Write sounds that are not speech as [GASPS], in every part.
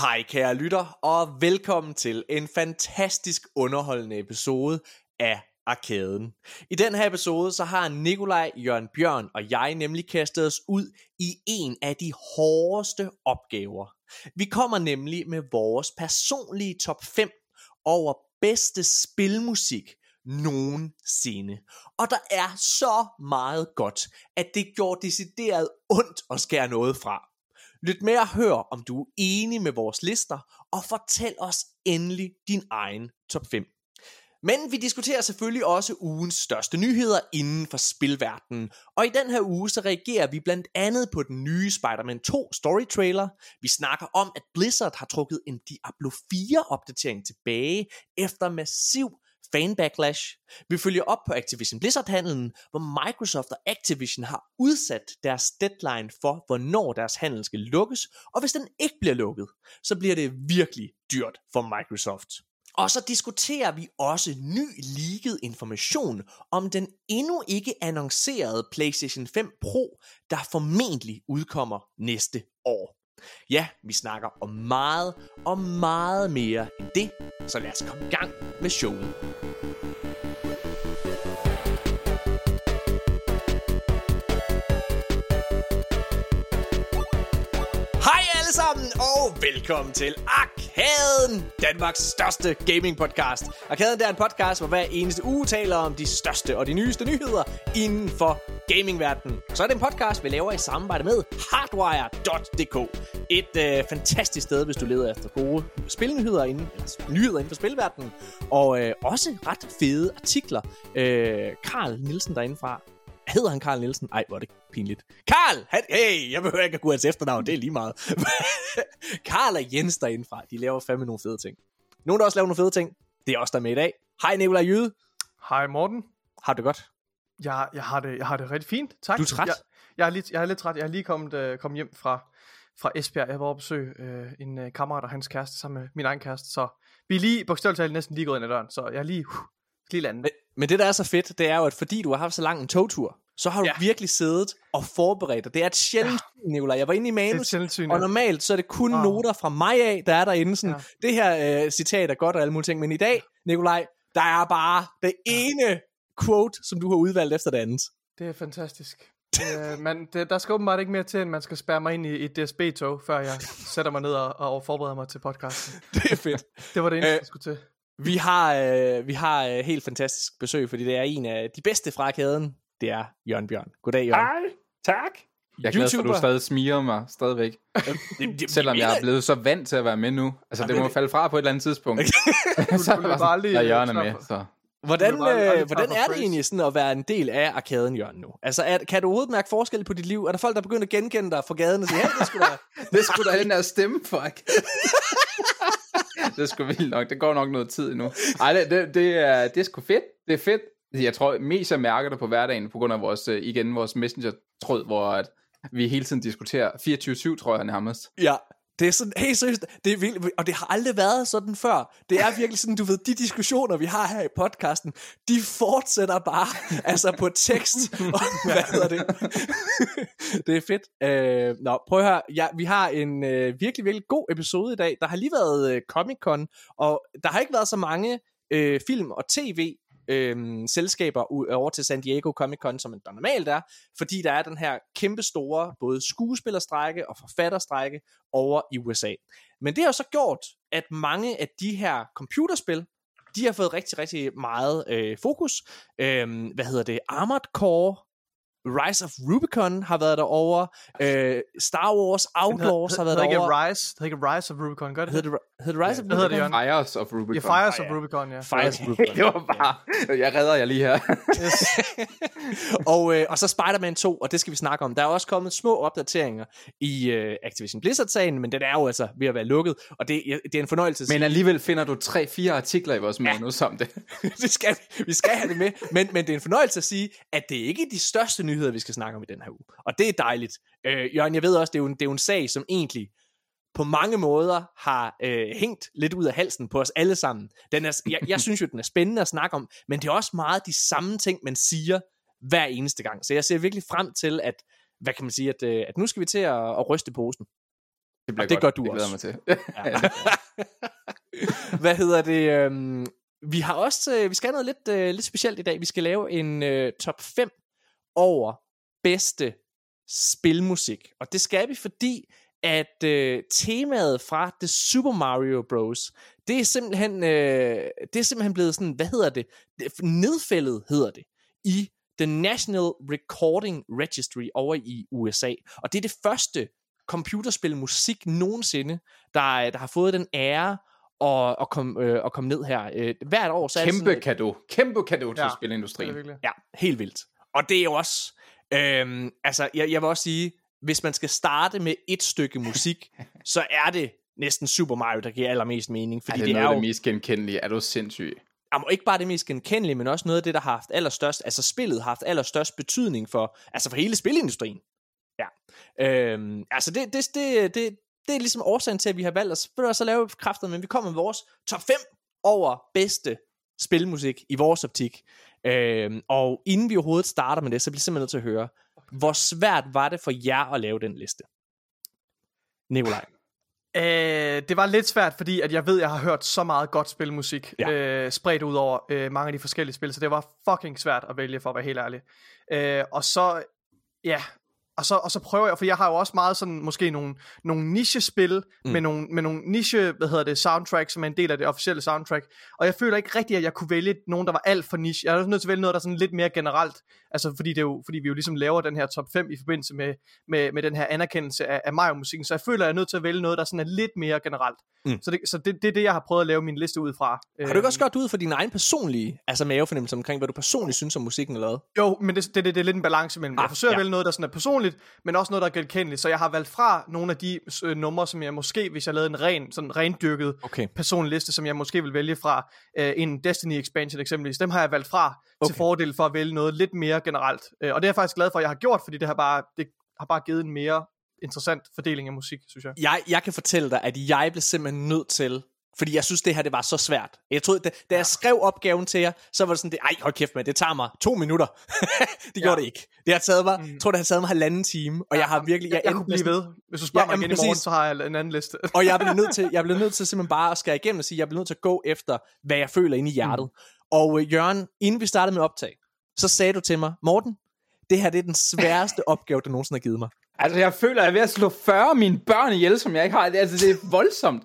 Hej kære lytter, og velkommen til en fantastisk underholdende episode af Arkaden. I den her episode, så har Nikolaj, Jørgen Bjørn og jeg nemlig kastet os ud i en af de hårdeste opgaver. Vi kommer nemlig med vores personlige top 5 over bedste spilmusik nogensinde. Og der er så meget godt, at det gjorde decideret ondt at skære noget fra. Lyt med og hør, om du er enig med vores lister, og fortæl os endelig din egen top 5. Men vi diskuterer selvfølgelig også ugens største nyheder inden for spilverdenen. Og i den her uge så reagerer vi blandt andet på den nye Spider-Man 2 story trailer. Vi snakker om, at Blizzard har trukket en Diablo 4 opdatering tilbage efter massiv fan-backlash. Vi følger op på Activision Blizzard-handlen, hvor Microsoft og Activision har udsat deres deadline for, hvornår deres handel skal lukkes, og hvis den ikke bliver lukket, så bliver det virkelig dyrt for Microsoft. Og så diskuterer vi også ny leaget information om den endnu ikke annoncerede PlayStation 5 Pro, der formentlig udkommer næste år. Ja, vi snakker om meget og meget mere end det, så lad os komme i gang med showet. Velkommen til Arkaden, Danmarks største gaming podcast. Arkaden er en podcast, hvor hver eneste uge taler om de største og de nyeste nyheder inden for gamingverdenen. Så er det en podcast, vi laver i samarbejde med Hardwire.dk. Et øh, fantastisk sted, hvis du leder efter gode spilnyheder inden, eller nyheder inden for spilverdenen. Og øh, også ret fede artikler. Øh, Karl Nielsen derindefra Hedder han Karl Nielsen? Ej, hvor er det pinligt. Karl! Han, hey, jeg behøver ikke at gå hans efternavn, det er lige meget. [LAUGHS] Karl og Jens derindefra, de laver fandme nogle fede ting. Nogen, der også laver nogle fede ting, det er også der med i dag. Hej Nikolaj Jyde. Hej Morten. Har du det godt? Jeg, jeg, har det, jeg har det rigtig fint, tak. Du er træt? Jeg, jeg, er, lidt, jeg er lidt træt. Jeg er lige kommet, øh, kommet hjem fra, fra Esbjerg. Jeg var oppe besøge øh, en øh, kammerat og hans kæreste sammen med min egen kæreste. Så vi er lige, bogstaveligt talt, næsten lige gået ind ad døren. Så jeg er lige, uh, lige landet. Men, men det, der er så fedt, det er jo, at fordi du har haft så lang en togtur, så har du ja. virkelig siddet og forberedt dig. Det er et sjældent ja. Nicolaj. Jeg var inde i manus, og normalt så er det kun wow. noter fra mig af, der er derinde. Sådan, ja. Det her øh, citat er godt og alle mulige ting, men i dag, Nikolaj, der er bare det ene quote, som du har udvalgt efter det andet. Det er fantastisk. øh, man, det, der skal åbenbart ikke mere til, end man skal spærre mig ind i et DSB-tog, før jeg sætter mig ned og, og forbereder mig til podcasten. [LAUGHS] Det er fedt. det var det eneste, øh, jeg skulle til. Vi har, øh, vi har øh, helt fantastisk besøg, fordi det er en af de bedste fra kæden. Det er Jørgen Bjørn. Goddag, Jørgen. Hej, tak. Jeg er glad for, at du stadig smiger mig stadigvæk. Selvom jeg er blevet så vant til at være med nu. Altså, det må falde fra på et eller andet tidspunkt. [LAUGHS] [LAUGHS] så er bare lige, Jørgen er med, så... Hvordan, øh, hvordan er det egentlig sådan at være en del af arkaden, Jørgen, nu? Altså, er, kan du overhovedet mærke forskel på dit liv? Er der folk, der begynder at genkende dig fra gaden og sige, hey, det skulle da... [LAUGHS] det skulle da den der stemme, fuck. [LAUGHS] det er sgu vildt nok. Det går nok noget tid endnu. Ej, det, det, det, er, det er sgu fedt. Det er fedt. Jeg tror mest, jeg mærker det på hverdagen, på grund af vores, øh, igen, vores messenger-tråd, hvor at vi hele tiden diskuterer 24-7, tror jeg nærmest. Ja, det er sådan, hey, seriøst, det er vildt, og det har aldrig været sådan før. Det er virkelig sådan, du ved, de diskussioner, vi har her i podcasten, de fortsætter bare, [LAUGHS] altså på tekst, og [LAUGHS] hvad hedder det? [LAUGHS] det er fedt. Øh, nå, prøv at høre, ja, vi har en øh, virkelig, virkelig god episode i dag. Der har lige været øh, Comic-Con, og der har ikke været så mange øh, film og tv øhm, selskaber over til San Diego Comic Con, som der normalt er, fordi der er den her kæmpe store både skuespillerstrække og forfatterstrække over i USA. Men det har så gjort, at mange af de her computerspil, de har fået rigtig, rigtig meget øh, fokus. Øhm, hvad hedder det? Armored Core Rise of Rubicon har været derovre. Øh, Star Wars Outlaws har været derovre. Ikke Rise, det hedder ikke Rise of Rubicon, gør det? Hedder det, hedder det Rise ja, of Rubicon? Hedder det, Fires of Rubicon. Ja, Fires of Rubicon, ja. Fires of [LAUGHS] Rubicon. det var bare, jeg redder jer lige her. yes. [LAUGHS] og, øh, og så Spider-Man 2, og det skal vi snakke om. Der er også kommet små opdateringer i øh, Activision Blizzard-sagen, men den er jo altså ved at være lukket, og det, det er en fornøjelse. Men alligevel finder du tre-fire artikler i vores manus ja. om det. [LAUGHS] det skal, vi skal have det med, men, men det er en fornøjelse at sige, at det er ikke de største nyheder, vi skal snakke om i den her uge. Og det er dejligt. Øh, Jørgen, jeg ved også, det er, jo en, det er jo en sag, som egentlig på mange måder har øh, hængt lidt ud af halsen på os alle sammen. Den er, jeg, jeg synes jo, den er spændende at snakke om, men det er også meget de samme ting, man siger hver eneste gang. Så jeg ser virkelig frem til, at, hvad kan man sige, at, øh, at nu skal vi til at, at ryste posen. Det, bliver Og det godt. gør du det glæder også. mig til. [LAUGHS] [LAUGHS] Hvad hedder det? øhm, vi har også, øh, vi skal have noget lidt, øh, lidt specielt i dag. Vi skal lave en øh, top 5 over bedste spilmusik. Og det skal vi, fordi at øh, temaet fra The Super Mario Bros. Det er simpelthen, øh, det er simpelthen blevet sådan, hvad hedder det? Det- Nedfældet hedder det i The National Recording Registry over i USA. Og det er det første computerspil musik nogensinde, der, der har fået den ære at, at, komme, øh, at komme ned her. Øh, hvert år så er det Kæmpe sådan, kado. Kæmpe kado til Ja. ja. Det spilindustrien. det. Ja, helt vildt. Og det er jo også, øhm, altså jeg, jeg vil også sige, hvis man skal starte med et stykke musik, [LAUGHS] så er det næsten Super Mario, der giver allermest mening. Fordi Er det, det, noget er jo det mest genkendelige? Er du sindssyg? jamen, ikke bare det mest genkendelige, men også noget af det, der har haft allerstørst, altså spillet har haft allerstørst betydning for, altså for hele spilindustrien. Ja. Øhm, altså det, det, det, det, det er ligesom årsagen til, at vi har valgt at så lave kræfter, men vi kommer med vores top 5 over bedste spilmusik i vores optik. Øhm, og inden vi overhovedet starter med det, så bliver jeg simpelthen nødt til at høre, hvor svært var det for jer at lave den liste? Nikolaj. [LAUGHS] Øh, det var lidt svært, fordi at jeg ved, at jeg har hørt så meget godt spilmusik Ja. øh, spredt ud over øh, mange af de forskellige spil, så det var fucking svært at vælge, for at være helt ærlig. Øh, og så, ja, og så, og så prøver jeg, for jeg har jo også meget sådan, måske nogle, nogle niche-spil, mm. med, nogle, med nogle niche, hvad hedder det, soundtrack, som er en del af det officielle soundtrack, og jeg føler ikke rigtigt, at jeg kunne vælge nogen, der var alt for niche. Jeg er nødt til at vælge noget, der er sådan lidt mere generelt, altså fordi, det er jo, fordi vi jo ligesom laver den her top 5 i forbindelse med, med, med den her anerkendelse af, af Mario-musikken, så jeg føler, at jeg er nødt til at vælge noget, der sådan er lidt mere generelt. Mm. Så, det, så det, det er det, jeg har prøvet at lave min liste ud fra. Har du ikke også gjort det ud for din egen personlige altså mavefornemmelse omkring, hvad du personligt synes om musikken eller hvad? Jo, men det, det, det, det er lidt en balance mellem. Ah, Jeg forsøger ja. at vælge noget, der sådan er personligt, men også noget, der er genkendeligt. Så jeg har valgt fra nogle af de øh, numre, som jeg måske, hvis jeg lavede en ren, sådan rendyrket Okay. personlig liste, som jeg måske vil vælge fra øh, en Destiny expansion eksempelvis, dem har jeg valgt fra okay. til fordel for at vælge noget lidt mere generelt. Øh, og det er jeg faktisk glad for, at jeg har gjort, fordi det har bare, det har bare givet en mere interessant fordeling af musik, synes jeg. Jeg, jeg kan fortælle dig, at jeg blev simpelthen nødt til, fordi jeg synes, det her det var så svært. Jeg troede, da, da jeg skrev opgaven til jer, så var det sådan, det, ej, hold kæft med, det tager mig to minutter. [LAUGHS] det gjorde Ja. det ikke. Det har taget mig, mm. tror det har taget mig halvanden time, og jeg har virkelig... Jeg, jeg, endte kunne blive ved. Hvis du spørger Ja, ja, mig igen i morgen, præcis. så har jeg en anden liste. og jeg blev nødt til, jeg blev nødt til simpelthen bare at skære igennem og sige, jeg blev nødt til at gå efter, hvad jeg føler inde i hjertet. Mm. Og øh, Jørgen, inden vi startede med optag, så sagde du til mig, Morten, det her det er den sværeste [LAUGHS] opgave, du nogensinde har givet mig. Altså, jeg føler, at jeg er ved at slå 40 af mine børn ihjel, som jeg ikke har. Det- Altså, det er voldsomt.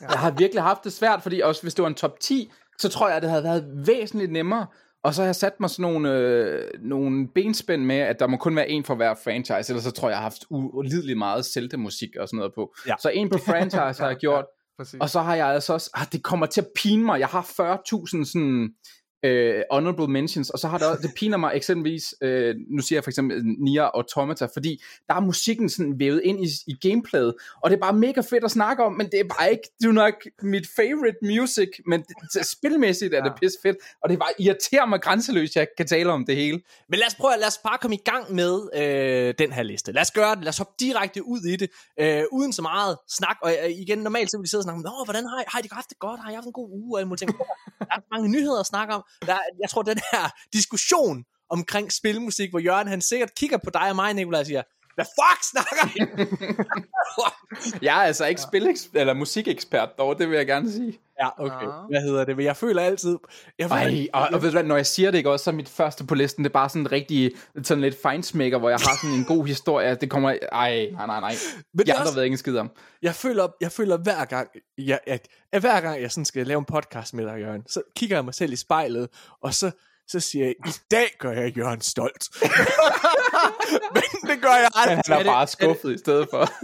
Jeg har virkelig haft det svært, fordi også hvis det var en top 10, så tror jeg, at det havde været væsentligt nemmere. Og så har jeg sat mig sådan nogle, øh, nogle benspænd med, at der må kun være en for hver franchise, ellers så tror jeg, jeg har haft ulideligt meget Zelda-musik og sådan noget på. Ja. Så en på [LAUGHS] franchise har jeg gjort, Præcis. og så har jeg altså også, ah, det kommer til at pine mig, jeg har 40.000 sådan øh, honorable mentions, og så har der, det piner mig eksempelvis, øh, nu siger jeg for eksempel Nier Automata, fordi der er musikken sådan vævet ind i, i gameplayet, og det er bare mega fedt at snakke om, men det er bare ikke, det er nok mit favorite music, men det, det, spilmæssigt er det Ja. pis fedt, og det bare irriterer mig grænseløst, jeg kan tale om det hele. Men lad os prøve, lad os bare komme i gang med øh, den her liste. Lad os gøre det, lad os hoppe direkte ud i det, øh, uden så meget snak. Og øh, igen, normalt så vil de sidde og snakke om, hvordan har I, har I haft det godt? Har I haft en god uge? Og alle mulige ting. [LAUGHS] Der er mange nyheder at snakke om. Der, jeg tror, den her diskussion omkring spilmusik, hvor Jørgen han sikkert kigger på dig og mig, Nicolaj, og siger, hvad fuck snakker I? [LAUGHS] Jeg er altså ikke spil eller musikekspert dog, det vil jeg gerne sige. ja, okay. Ah. Hvad hedder det? Men jeg føler altid... Jeg føler, Ej, og, og ved du hvad, når jeg siger det ikke også, så er mit første på listen, det er bare sådan en rigtig, sådan lidt fejnsmækker, hvor jeg har sådan en god historie, det kommer, ej, nej, nej, nej. Men det Jeg har ved ikke en skid om. jeg føler, jeg føler hver gang, jeg, at, at hver gang jeg sådan skal lave en podcast med dig, Jørgen, så kigger jeg mig selv i spejlet, og så, så siger jeg, i dag gør jeg Jørgen stolt. [LAUGHS] Men det gør jeg aldrig. Han er, det- bare er skuffet i stedet for. [LAUGHS]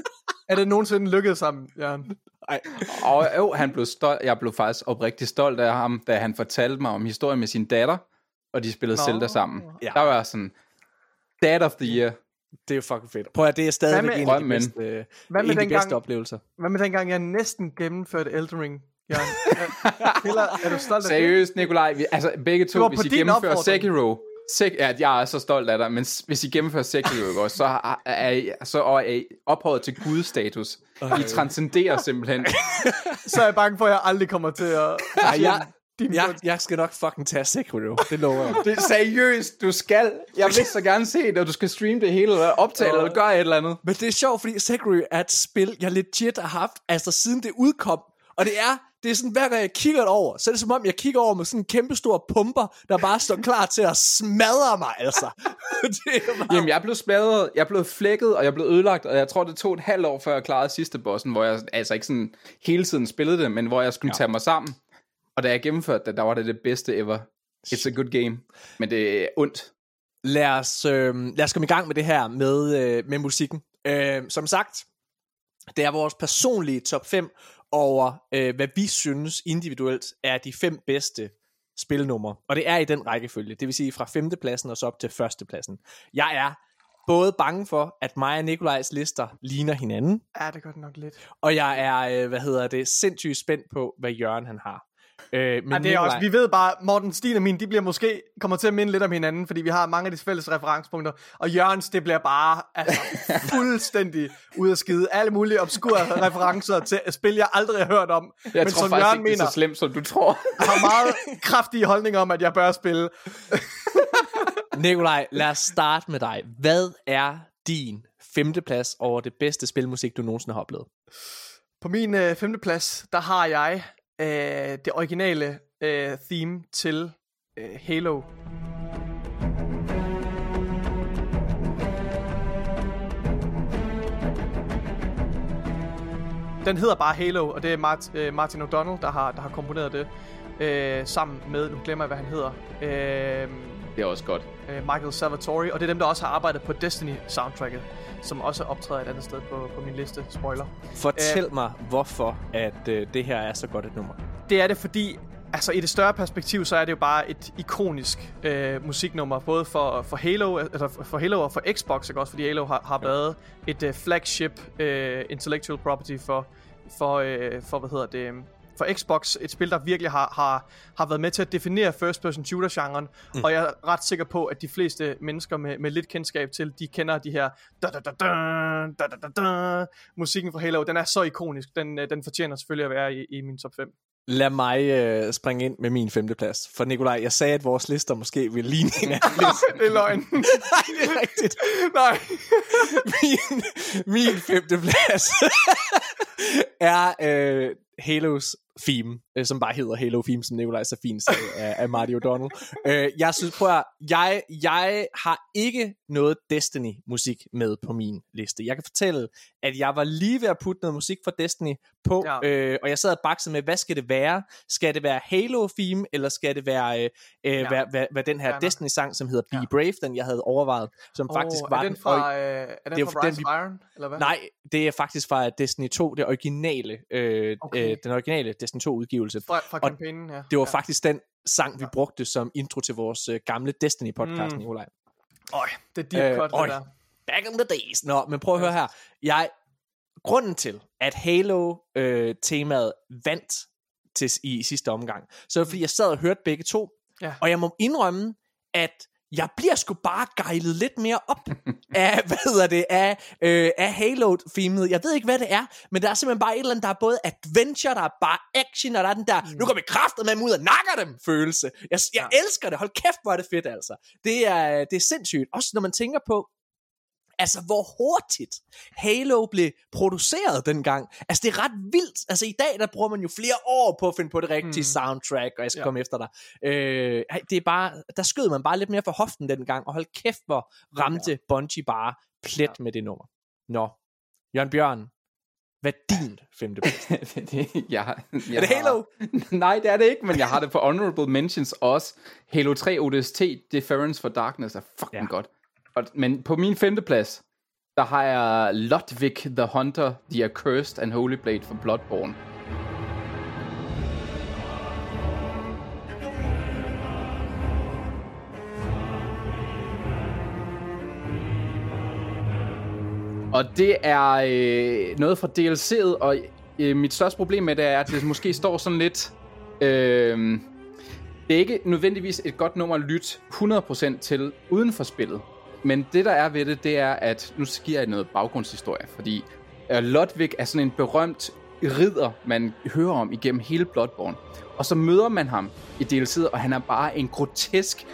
Er det nogensinde lykkedes sammen, Jørgen? Ej, Og jo, han blev stolt, jeg blev faktisk oprigtig stolt af ham, da han fortalte mig om historien med sin datter, og de spillede Nå. Zelda sammen. Ja. Der var sådan, Dad of the Year. det er jo fucking fedt. Prøv at det er stadigvæk med- en af de bedste, øh, Hvad en med af de dengang- bedste oplevelser. Hvad med dengang, jeg næsten gennemførte Elden Ring, Jørgen? Er- Eller, er du stolt af det? Seriøst, Nikolaj, vi, altså begge Det to, hvis I gennemfører opfordring. Sekiro, Sek, ja, jeg er så stolt af dig, men hvis I gennemfører Sekiro, også, så er, I, så er I ophøjet til gudstatus. I transcenderer simpelthen. [LAUGHS] Så er jeg bange for, at jeg aldrig kommer til at... Ej, jeg, din Jeg, jeg skal nok fucking tage Sekiro, det lover jeg. Det er seriøst, du skal. Jeg vil så gerne se det, og du skal streame det hele, eller optage det, eller gøre et eller andet. Men det er sjovt, fordi Sekiro er et spil, jeg legit har haft, altså siden det udkom. Og det er, det er sådan, hver gang jeg kigger det over, så er det som om, jeg kigger over med sådan en kæmpe stor pumper, der bare står klar til at smadre mig, altså. [LAUGHS] det er bare... Jamen, jeg blev smadret, jeg blev flækket, og jeg blev ødelagt, og jeg tror, det tog et halvt år, før jeg klarede sidste bossen, hvor jeg altså ikke sådan hele tiden spillede det, men hvor jeg skulle ja. tage mig sammen. Og da jeg gennemførte det, der var det det bedste ever. It's a good game. Men det er ondt. lad os, øh, lad os komme i gang med det her med, øh, med musikken. Øh, som sagt, det er vores personlige top 5 over, øh, hvad vi synes individuelt er de fem bedste spilnumre. Og det er i den rækkefølge, det vil sige fra femtepladsen og så op til førstepladsen. Jeg er både bange for, at mig og Nikolajs lister ligner hinanden, Ja, det gør det nok lidt. og jeg er, øh, hvad hedder det, sindssygt spændt på, hvad Jørgen han har. Øh, men Ja, det er også, vi ved bare, Morten Stil og min, de bliver måske, kommer til at minde lidt om hinanden, fordi vi har mange af de fælles referencepunkter, og Jørgens, det bliver bare altså, [LAUGHS] fuldstændig ud af skide. Alle mulige obskure referencer til et spil, jeg aldrig har hørt om, Jeg men tror som faktisk Jørgen ikke, det er mener, så slemt, som du tror. har meget kraftige holdninger om, at jeg bør spille. [LAUGHS] Nikolaj, lad os starte med dig. Hvad er din femteplads over det bedste spilmusik, du nogensinde har oplevet? På min øh, femteplads, der har jeg øh, det originale øh, theme til øh, Halo. Den hedder bare Halo, og det er Mart, øh, Martin O'Donnell, der har, der har komponeret det, øh, sammen med, nu glemmer jeg, hvad han hedder, øh, det er også godt. øh, Michael Salvatore, og det er dem, der også har arbejdet på Destiny-soundtracket, som også optræder et andet sted på, på min liste, spoiler. Fortæl mig, hvorfor at øh, det her er så godt et nummer. Det er det, fordi altså, i det større perspektiv, så er det jo bare et ikonisk øh, musiknummer, både for, for, Halo, altså for Halo og for Xbox, ikke også? Fordi Halo har, har været et øh, flagship øh, intellectual property for, for, øh, for, hvad hedder det, for Xbox. Et spil, der virkelig har, har, har været med til at definere first-person shooter-genren. Mm. Og jeg er ret sikker på, at de fleste mennesker med, med lidt kendskab til, de kender de her musikken fra Halo. Den er så ikonisk. Den, øh, den fortjener selvfølgelig at være i, i min top 5. Lad mig øh, springe ind med min femteplads. For Nikolaj, jeg sagde, at vores lister måske ville ligne [LAUGHS] hinanden lidt. det er løgn. [LAUGHS] Nej, det er rigtigt. Nej. min, min femteplads [LAUGHS] er øh, Halos theme, øh, som bare hedder Halo theme, som Nikolaj så fint sagde, af, af Marty O'Donnell. Øh, jeg synes, prøv at, jeg, jeg har ikke noget Destiny-musik med på min liste. Jeg kan fortælle, at jeg var lige ved at putte noget musik fra Destiny på, Ja. ja. øh, og jeg sad og bakset med, hvad skal det være? Skal det være Halo-theme, eller skal det være, øh, øh, Ja. ja. hvad, hvad, hvad den her nok. Destiny-sang, som hedder Be Ja. Brave, den jeg havde overvejet, som Oh, faktisk er var den fra, øh, er den det er jo fra den, Rise vi- of Iron, eller hvad? Nej, det er faktisk fra Destiny 2, det originale, øh, Okay. øh, den originale Destiny 2 udgivelse. Fra, fra Og kampagnen, ja. Det var ja. faktisk den sang, vi brugte som intro til vores øh, gamle Destiny podcast, Mm. Nikolaj. Øj, det er deep Øh, cut, øj. det der. Back in the days. Nå, men prøv at høre her. Jeg, grunden til, at Halo-temaet vandt til, i sidste omgang, så er det, fordi jeg sad og hørte begge to, Ja. og jeg må indrømme, at jeg bliver sgu bare gejlet lidt mere op [LAUGHS] af, hvad hedder det, af, øh, af Halo-themet. Jeg ved ikke, hvad det er, men der er simpelthen bare et eller andet, der er både adventure, der er bare action, og der er den der, mm. nu går vi kraftet med ud og nakker dem følelse. Jeg, jeg ja. elsker det. Hold kæft, hvor er det fedt, altså. Det er, det er sindssygt. Også når man tænker på, Altså, hvor hurtigt Halo blev produceret dengang. Altså, det er ret vildt. Altså, i dag, der bruger man jo flere år på at finde på det rigtige Mm. soundtrack, og jeg skal Ja. komme efter dig. Øh, det er bare, der skød man bare lidt mere for hoften dengang, og hold kæft, hvor ramte ja. Bungie bare plet ja. med det nummer. Nå, Jørgen Bjørn, hvad er din [LAUGHS] femte plads? det, jeg, jeg Er det Halo? Har, nej, det er det ikke, men jeg har det på Honorable Mentions også. Halo 3 ODST, Deference for Darkness er fucking. Ja. godt. Og, men på min femte plads, der har jeg Ludwig the Hunter, The Accursed and Holy Blade for Bloodborne. Og det er øh, noget fra DLC'et, og øh, mit største problem med det er, at det måske står sådan lidt... Øh, det er ikke nødvendigvis et godt nummer at lytte 100% til uden for spillet. Men det der er ved det, det er, at nu sker jeg noget baggrundshistorie, fordi øh, Lodvig er sådan en berømt ridder, man hører om igennem hele Bloodborne. Og så møder man ham i DLC'et, og han er bare en grotesk,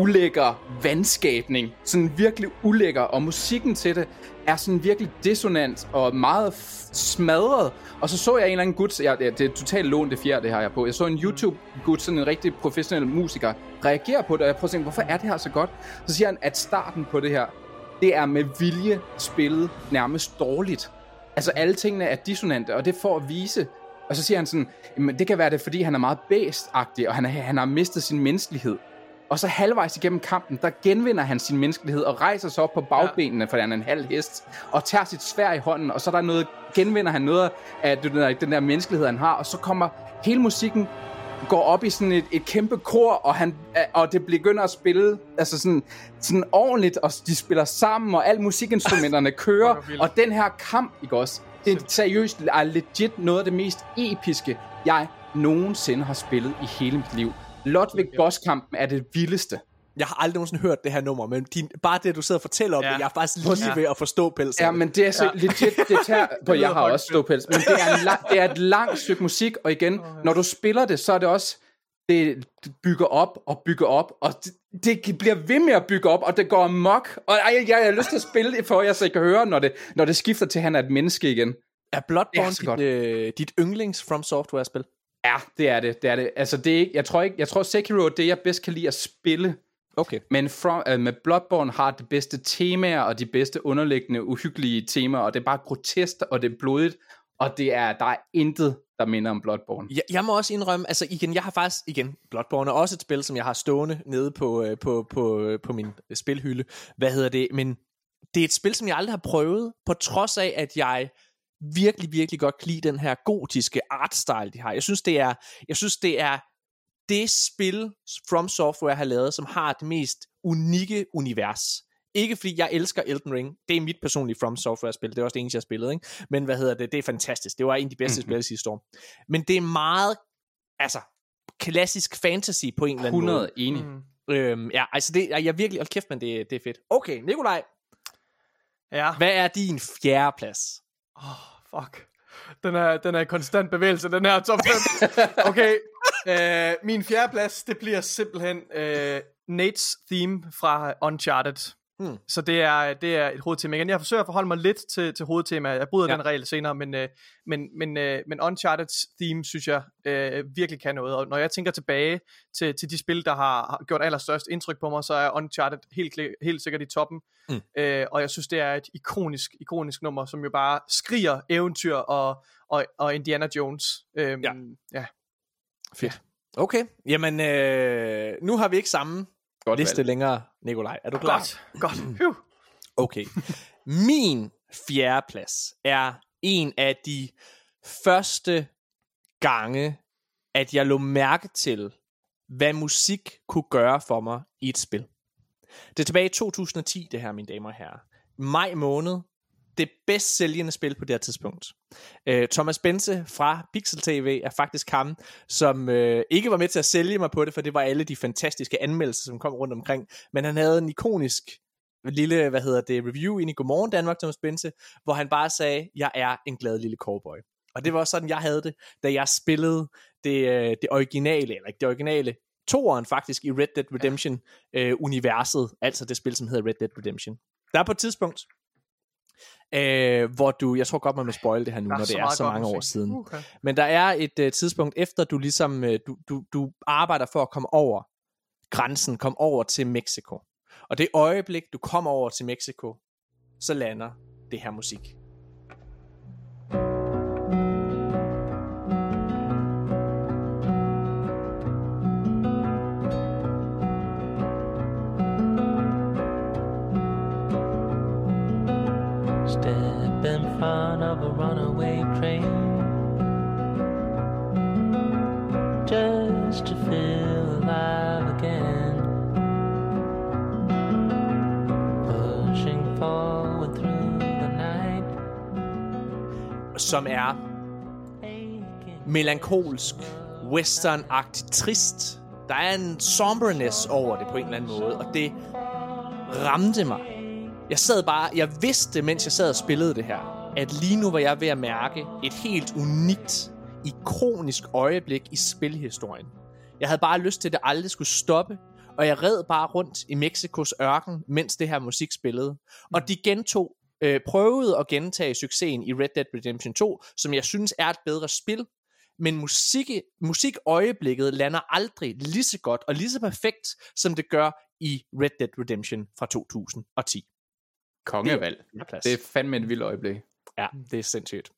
ulækker vandskabning. Sådan virkelig ulækker, og musikken til det er sådan virkelig dissonant og meget smadret. Og så så jeg en eller anden gut, ja, det er totalt lån det fjerde, det har jeg på. Jeg så en YouTube-gut, sådan en rigtig professionel musiker, reagere på det, og jeg prøver at tænke, hvorfor er det her så godt? Så siger han, at starten på det her, det er med vilje spillet nærmest dårligt. Altså alle tingene er dissonante, og det får at vise. Og så siger han sådan, men det kan være det, fordi han er meget bæstagtig, og han, er, han har mistet sin menneskelighed. Og så halvvejs igennem kampen, der genvinder han sin menneskelighed og rejser sig op på bagbenene, for han er en halv hest, og tager sit svær i hånden, og så er der noget, genvinder han noget af den der, den der menneskelighed, han har, og så kommer hele musikken går op i sådan et, et kæmpe kor, og, han, og det begynder at spille altså sådan, sådan ordentligt, og de spiller sammen, og alle musikinstrumenterne [LAUGHS] kører, og den her kamp, ikke også? Det er seriøst er legit noget af det mest episke, jeg nogensinde har spillet i hele mit liv. Ludwig Boss-kampen er det vildeste. Jeg har aldrig nogensinde hørt det her nummer, men din, bare det, du sidder og fortæller om ja. det, jeg er faktisk lige ja. ved at forstå pelsen. Ja, men det er så ja. legit, det tager, [LAUGHS] på, jeg har også ståpels, men det er, en lang, det er et langt stykke musik, og igen, når du spiller det, så er det også, det bygger op og bygger op, og det, det bliver ved med at bygge op, og det går amok, og ej, jeg, jeg har lyst til at spille det for jer, så I kan høre, når det, når det skifter til, at han er et menneske igen. Er Bloodborne er dit, øh, dit yndlings From Software-spil? Ja, det er det, det er det. Altså, det er ikke, jeg tror ikke, jeg tror Sekiro er det, jeg bedst kan lide at spille. Okay. Men from, uh, med Bloodborne har det bedste temaer, og de bedste underliggende, uhyggelige temaer, og det er bare grotesk, og det er blodigt, og det er, der er intet, der minder om Bloodborne. Jeg, jeg må også indrømme, altså igen, jeg har faktisk, igen, Bloodborne er også et spil, som jeg har stående nede på, øh, på, på, øh, på min spilhylde. Hvad hedder det? Men det er et spil, som jeg aldrig har prøvet, på trods af, at jeg virkelig, virkelig godt kan lide den her gotiske artstyle, de har. Jeg synes, det er, jeg synes, det er det spil, From Software har lavet, som har det mest unikke univers. Ikke fordi jeg elsker Elden Ring. Det er mit personlige From Software-spil. Det er også det eneste, jeg har spillet. Ikke? Men hvad hedder det? Det er fantastisk. Det var en af de bedste mm-hmm. spil sidste år. Men det er meget, altså, klassisk fantasy på en eller anden 100 måde. enig. Mm. Øhm, ja, altså det, jeg virkelig, hold kæft, men det, det er fedt. Okay, Nikolaj. Ja. Hvad er din fjerde plads? Oh, fuck. Den er, den er i konstant bevægelse, den her top 5. [LAUGHS] Okay, uh, min fjerde plads, det bliver simpelthen uh, Nates theme fra Uncharted. Hmm. Så det er, det er et hovedtema. Igen, jeg forsøger at forholde mig lidt til, til hovedtemaet. Jeg bryder ja. den regel senere, men, uh, men, men, uh, men Uncharted's theme, synes jeg, uh, virkelig kan noget. Og når jeg tænker tilbage til, til de spil, der har, gjort allerstørst indtryk på mig, så er Uncharted helt, helt sikkert i toppen. Mm. Uh, og jeg synes, det er et ikonisk, ikonisk nummer, som jo bare skriger eventyr og, og, og Indiana Jones. Uh, ja. ja. Fedt. Ja. Okay, jamen øh, nu har vi ikke samme Godt liste valg. længere, Nikolaj. Er du klar? Godt, godt. Okay. Min fjerde plads er en af de første gange, at jeg lå mærke til, hvad musik kunne gøre for mig i et spil. Det er tilbage i 2010, det her, mine damer og herrer. Maj måned, det bedst sælgende spil på det her tidspunkt. Øh, Thomas Bense fra Pixel TV er faktisk ham, som øh, ikke var med til at sælge mig på det, for det var alle de fantastiske anmeldelser, som kom rundt omkring. Men han havde en ikonisk lille, hvad hedder det, review ind i Godmorgen Danmark, Thomas Bense, hvor han bare sagde, jeg er en glad lille cowboy. Og det var sådan, jeg havde det, da jeg spillede det, øh, det originale, eller ikke det originale, toeren faktisk i Red Dead Redemption ja. universet, altså det spil, som hedder Red Dead Redemption. Der er på et tidspunkt, øh, hvor du, jeg tror godt, man må spoil det her nu, når det er så mange år siden. Okay. Men der er et øh, tidspunkt, efter du ligesom, øh, du, du, du arbejder for at komme over grænsen, komme over til Mexico. Og det øjeblik, du kommer over til Mexico, så lander det her musik. Front of a runaway train. Just to feel alive again. Pushing forward through the night. Som er melankolsk, western-agtigt trist. Der er en somberness over det på en eller anden måde, og det ramte mig. Jeg sad bare, jeg vidste, mens jeg sad og spillede det her, at lige nu var jeg ved at mærke et helt unikt, ikonisk øjeblik i spilhistorien. Jeg havde bare lyst til, at det aldrig skulle stoppe, og jeg red bare rundt i Mexikos ørken, mens det her musik spillede. Og de gentog, øh, prøvede at gentage succesen i Red Dead Redemption 2, som jeg synes er et bedre spil, men musik, musikøjeblikket lander aldrig lige så godt og lige så perfekt, som det gør i Red Dead Redemption fra 2010. Kongevalg. Plads. Det er fandme et vildt øjeblik. Ja, det er sindssygt.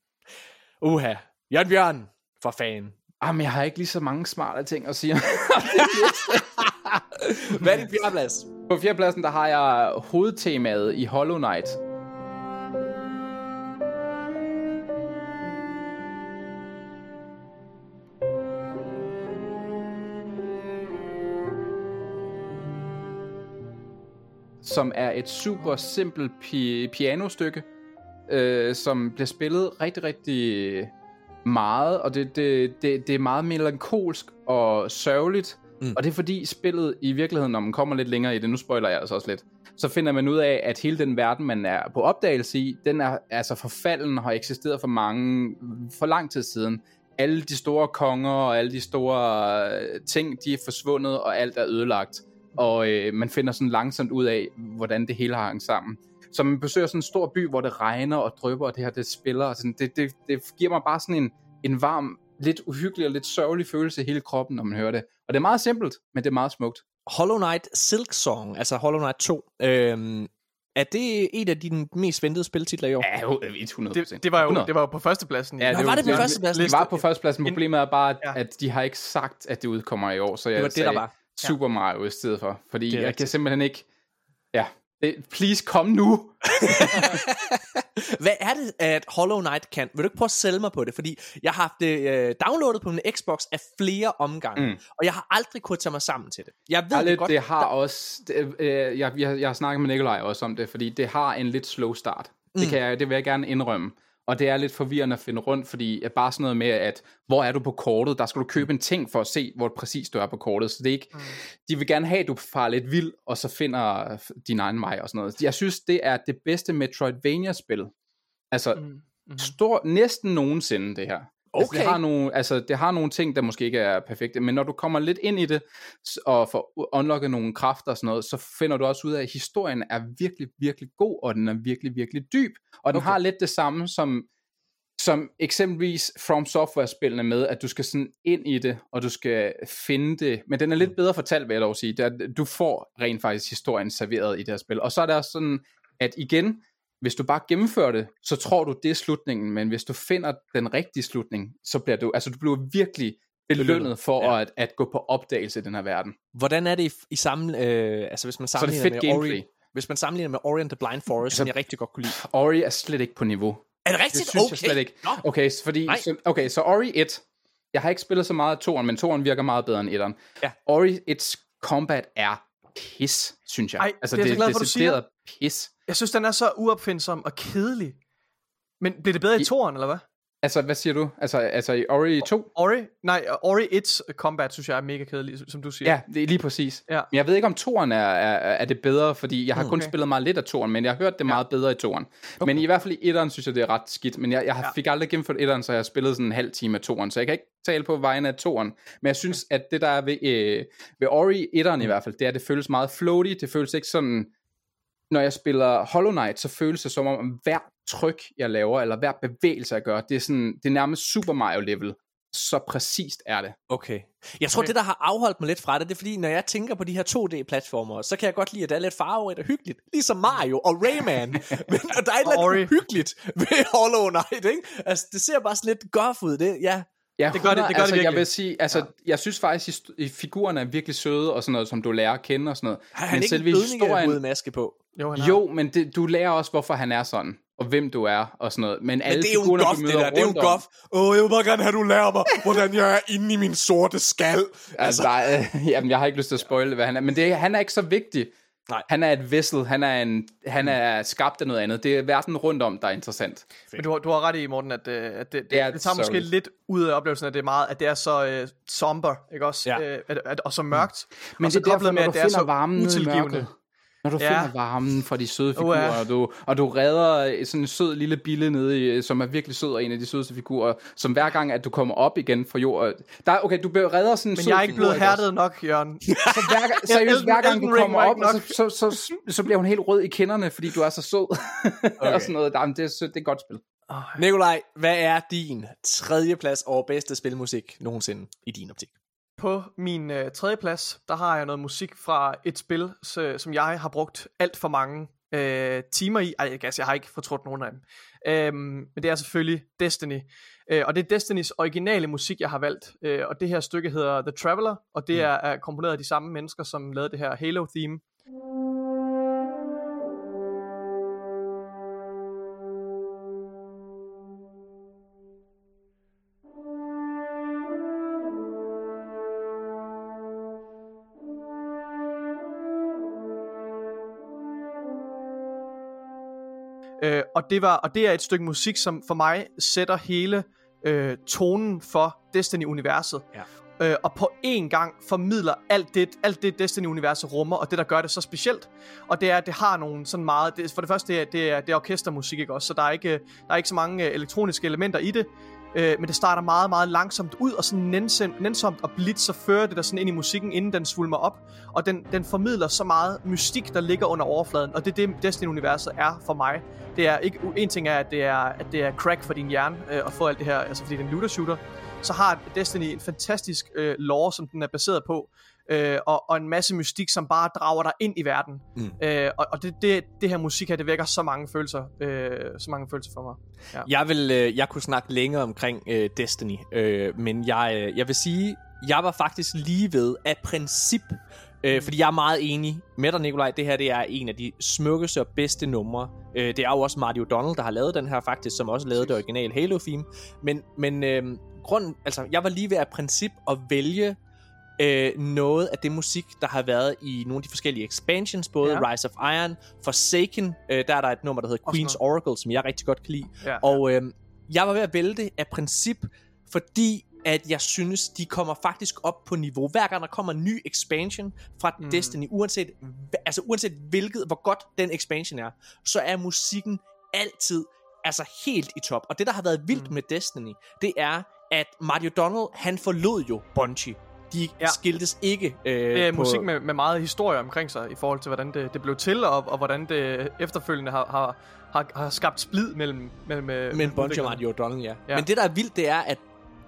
Uha. Jørgen Bjørn, for fan. Ah, men jeg har ikke lige så mange smarte ting at sige. [LAUGHS] [LAUGHS] Hvad er din fjerdeplads? På fjerdepladsen, der har jeg hovedtemaet i Hollow Knight. Som er et super simpelt pi- pianostykke, øh, som bliver spillet rigtig, rigtig meget, og det, det, det, det er meget melankolsk og sørgeligt, mm. og det er fordi spillet i virkeligheden, når man kommer lidt længere i det, nu spoiler jeg altså også lidt, så finder man ud af, at hele den verden, man er på opdagelse i, den er altså forfalden og har eksisteret for mange, for lang tid siden. Alle de store konger og alle de store øh, ting, de er forsvundet, og alt er ødelagt. Og øh, man finder sådan langsomt ud af, hvordan det hele har hængt sammen. Så man besøger sådan en stor by, hvor det regner og drypper, og det her, det spiller. Og sådan, det, det, det giver mig bare sådan en, en varm, lidt uhyggelig og lidt sørgelig følelse i hele kroppen, når man hører det. Og det er meget simpelt, men det er meget smukt. Hollow Knight Silk Song, altså Hollow Knight 2, øhm, er det en af dine mest ventede spiltitler i år? Ja, jo, 100%. Det, det, var jo, 100. det var jo på førstepladsen. Ja, Nå, var det på førstepladsen? Det var på førstepladsen. En- Problemet er bare, at, Ja. at de har ikke sagt, at det udkommer i år, så jeg Det var det, der var. Super Mario i stedet for. Fordi Det jeg rigtigt. kan simpelthen ikke... Ja, det, please kom nu! [LAUGHS] Hvad er det, at Hollow Knight kan? Vil du ikke prøve at sælge mig på det? Fordi jeg har haft det øh, downloadet på min Xbox af flere omgange, mm. Og jeg har aldrig kunnet tage mig sammen til det. Jeg ved Ja, det godt. det har også... Det, øh, jeg, jeg, jeg har snakket med Nikolaj også om det, fordi det har en lidt slow start. Mm. Det, kan jeg, det vil jeg gerne indrømme. Og det er lidt forvirrende at finde rundt, fordi at bare sådan noget med, at hvor er du på kortet? Der skal du købe en ting for at se, hvor præcis du er på kortet. Så det er ikke... Mm. De vil gerne have, at du farer lidt vild, og så finder din egen vej og sådan noget. Jeg synes, det er det bedste Metroidvania-spil. Altså, mm. Mm. stor, næsten nogensinde det her. Altså, Okay. det, har nogle, altså, det har nogle ting, der måske ikke er perfekte, men når du kommer lidt ind i det, og får unlocket nogle kræfter og sådan noget, så finder du også ud af, at historien er virkelig, virkelig god, og den er virkelig, virkelig dyb. Og den Okay. har lidt det samme som, som eksempelvis From Software-spillene med, at du skal sådan ind i det, og du skal finde det, men den er lidt bedre fortalt, vil jeg dog sige. Det er, du får rent faktisk historien serveret i det her spil. Og så er der også sådan, at igen, hvis du bare gennemfører det, så tror du, det er slutningen, men hvis du finder den rigtige slutning, så bliver du, altså du bliver virkelig belønnet, for ja. at, at gå på opdagelse i den her verden. Hvordan er det i, i sammen, øh, altså hvis man er det sammenligner med gameplay. Ori, hvis man sammenligner med Ori and the Blind Forest, som jeg rigtig godt kunne lide. Ori er slet ikke på niveau. Er det Det rigtigt? synes okay. jeg slet ikke. Nå. Okay, så, fordi, Nej. så, okay, så Ori 1, jeg har ikke spillet så meget af 2'eren, men 2'eren virker meget bedre end 1'eren. Ja. Ori 1's combat er pis, synes jeg. Ej, altså, det er jeg så glad for, du decideret pis. Jeg synes, den er så uopfindsom og kedelig. Men bliver det bedre i I- toren, eller hvad? Altså, hvad siger du? Altså, altså i Ori 2? Ori? Nej, Ori 1's combat, synes jeg er mega kedelig, som du siger. Ja, det er lige præcis. Ja. Men jeg ved ikke, om toren er, er, er det bedre, fordi jeg har kun okay. spillet meget lidt af toren, men jeg har hørt det meget bedre i toren. Okay. Men i hvert fald i etteren synes jeg, det er ret skidt. Men jeg, jeg Ja. fik aldrig gennemført etteren, så jeg har spillet sådan en halv time af toren, så jeg kan ikke tale på vegne af toren. Men jeg synes, at det der er ved, øh, ved Ori etteren Mm. i hvert fald, det er, at det føles meget floaty. Det føles ikke sådan... Når jeg spiller Hollow Knight, så føles det som om, hver tryk, jeg laver, eller hver bevægelse, jeg gør, det er, sådan, det er nærmest Super Mario-level. Så præcist er det. Okay. Jeg tror, Okay. det, der har afholdt mig lidt fra det, det er fordi, når jeg tænker på de her 2D-platformer, så kan jeg godt lide, at det er lidt farverigt og hyggeligt. Ligesom Mario og Rayman. [LAUGHS] Men og der er et eller andet hyggeligt ved Hollow Knight, ikke? Altså, det ser bare sådan lidt goth ud. Det, ja. Ja, Det gør det- det gør det altså, Jeg virkelig. vil sige, altså, ja. jeg synes faktisk, at figurerne er virkelig søde, og sådan noget, som du lærer at kende og sådan noget. Har han men ikke en selve historien, maske på? Jo, han har. jo, men det, du lærer også, hvorfor han er sådan, og hvem du er, og sådan noget. Men, Men alle det er jo goth, du det møder der. Det er jo goth. Åh, oh, jeg vil bare gerne have, du lærer mig, hvordan jeg er inde i min sorte skal. Altså, der er, [LAUGHS] jamen, jeg har ikke lyst til at spoile, hvad han er. Men det, han er ikke så vigtig. Nej. Han er et vessel, han er, en, han er skabt af noget andet. Det er verden rundt om, der er interessant. Men du, har- du har ret i, Morten, at, øh, at det, det, Det er det, tager måske lidt ud af oplevelsen, at det er meget, at det er så øh, somber, ikke også? Ja. Øh, at, at, og så mørkt. Men og så det er derfor, du at det er så varmen utilgivende. mørket. Når du Ja. finder varmen fra de søde figurer, og, du, og du redder sådan en sød lille bille nede, i, som er virkelig sød og en af de sødeste figurer, som hver gang, at du kommer op igen fra jord... Der, okay, du redder sådan en Men sød jeg er ikke figur, blevet hærdet nok, Jørgen. [LAUGHS] Så hver, gang- seriøst, hver gang du kommer op, nok. så, så, så, så bliver hun helt rød i kinderne, fordi du er så sød. [LAUGHS] Okay. og sådan noget. Jamen, det, er, sødt, det er et godt spil. Nikolaj, hvad er din tredje plads over bedste spilmusik nogensinde i din optik? På min øh, tredje plads, der har jeg noget musik fra et spil, så, som jeg har brugt alt for mange øh, timer i. Ej, jeg, jeg har ikke fortrudt nogen af dem. Øhm, men det er selvfølgelig Destiny. Øh, og det er Destinys originale musik, jeg har valgt. Øh, og det her stykke hedder The Traveler, og det er, er komponeret af de samme mennesker, som lavede det her Halo-theme. Og, det var, og det er et stykke musik, som for mig sætter hele øh, tonen for Destiny-universet. Ja. Øh, og på én gang formidler alt det, alt det Destiny-universet rummer, og det, der gør det så specielt. Og det er, at det har nogle sådan meget... Det, for det første, det er, det er, det er orkestermusik, ikke også? Så der er ikke, der er ikke så mange øh, elektroniske elementer i det. Øh, men det starter meget, meget langsomt ud, og sådan nænsomt, nænsomt og blidt, så fører det der sådan ind i musikken, inden den svulmer op. Og den, den formidler så meget mystik, der ligger under overfladen, og det er det, Destiny-universet er for mig. Det er ikke, en ting er, at det er, at det er crack for din hjerne, øh, at få alt det her, altså fordi det er en looter-shooter, så har Destiny en fantastisk øh, lore, som den er baseret på, øh, og, og en masse mystik, som bare drager dig ind i verden. Mm. Øh, og og det, det, det her musik her, det vækker så mange følelser, øh, så mange følelser for mig. Jeg vil, øh, jeg kunne snakke længere omkring øh, Destiny, øh, men jeg, øh, jeg vil sige, jeg var faktisk lige ved af princip, øh, fordi jeg er meget enig med dig, Nikolaj. Det her det er en af de smukkeste og bedste numre. Øh, det er jo også Marty O'Donnell, der har lavet den her faktisk, som også lavede det originale Halo-theme. Men, men øh, grunden, altså, jeg var lige ved af princip at vælge øh, noget af det musik, der har været i nogle af de forskellige expansions, både Ja. Rise of Iron, Forsaken, øh, der er der et nummer, der hedder Også Queen's Oracle, som jeg rigtig godt kan lide. Ja, Og øh, jeg var ved at vælge det af princip, fordi at jeg synes, de kommer faktisk op på niveau. Hver gang der kommer en ny expansion fra Mm. Destiny, uanset, altså uanset hvilket, hvor godt den expansion er, så er musikken altid altså helt i top. Og det, der har været vildt Mm. med Destiny, det er, at Marty O'Donnell, han forlod jo Bungie. De Ja. skiltes ikke øh, Det er på... musik med, med meget historie omkring sig, i forhold til, hvordan det, det blev til, og, og hvordan det efterfølgende har, har, har, har skabt splid mellem... mellem øh, Men Bungie og. Marty O'Donnell. Ja. ja. Men det, der er vildt, det er, at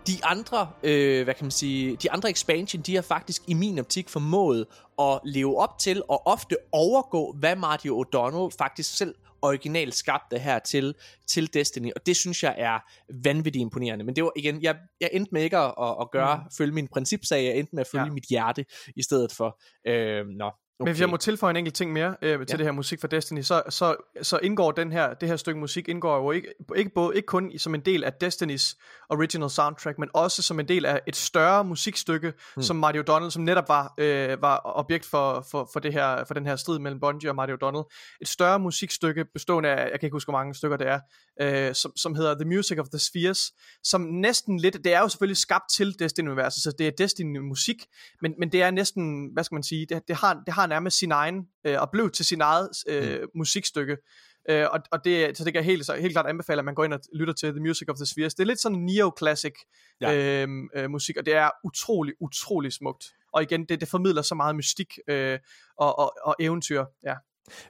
de andre, øh, hvad kan man sige, de andre expansion, de har faktisk i min optik formået at leve op til og ofte overgå, hvad Marty O'Donnell faktisk selv originalt skabte her til, til Destiny, og det synes jeg er vanvittigt imponerende. Men det var igen, jeg, jeg endte med ikke at, at, gøre, Mm. følge min principsag, jeg endte med at følge ja. mit hjerte i stedet for. Øh, nå, Men hvis jeg må tilføje en enkelt ting mere øh, til Ja. det her musik fra Destiny, så, så, så indgår den her, det her stykke musik indgår jo ikke, ikke, både, ikke kun som en del af Destinys original soundtrack, men også som en del af et større musikstykke, hmm. som Marty O'Donnell, som netop var, øh, var objekt for, for, for, det her, for den her strid mellem Bungie og Marty O'Donnell. Et større musikstykke bestående af, jeg kan ikke huske, hvor mange stykker det er, øh, som, som hedder The Music of the Spheres, som næsten lidt, det er jo selvfølgelig skabt til Destiny-universet, så det er Destiny-musik, men, men det er næsten, hvad skal man sige, det, det, har, det har nærmest sin egen, øh, og blev til sin eget øh, mm. musikstykke. Øh, og, og det, så det kan jeg helt, så helt klart anbefale, at man går ind og lytter til The Music of the Spheres. Det er lidt sådan neo-classic. Ja. øh, øh, musik, og det er utrolig, utrolig smukt. Og igen, det, det formidler så meget mystik øh, og, og, og eventyr. Ja.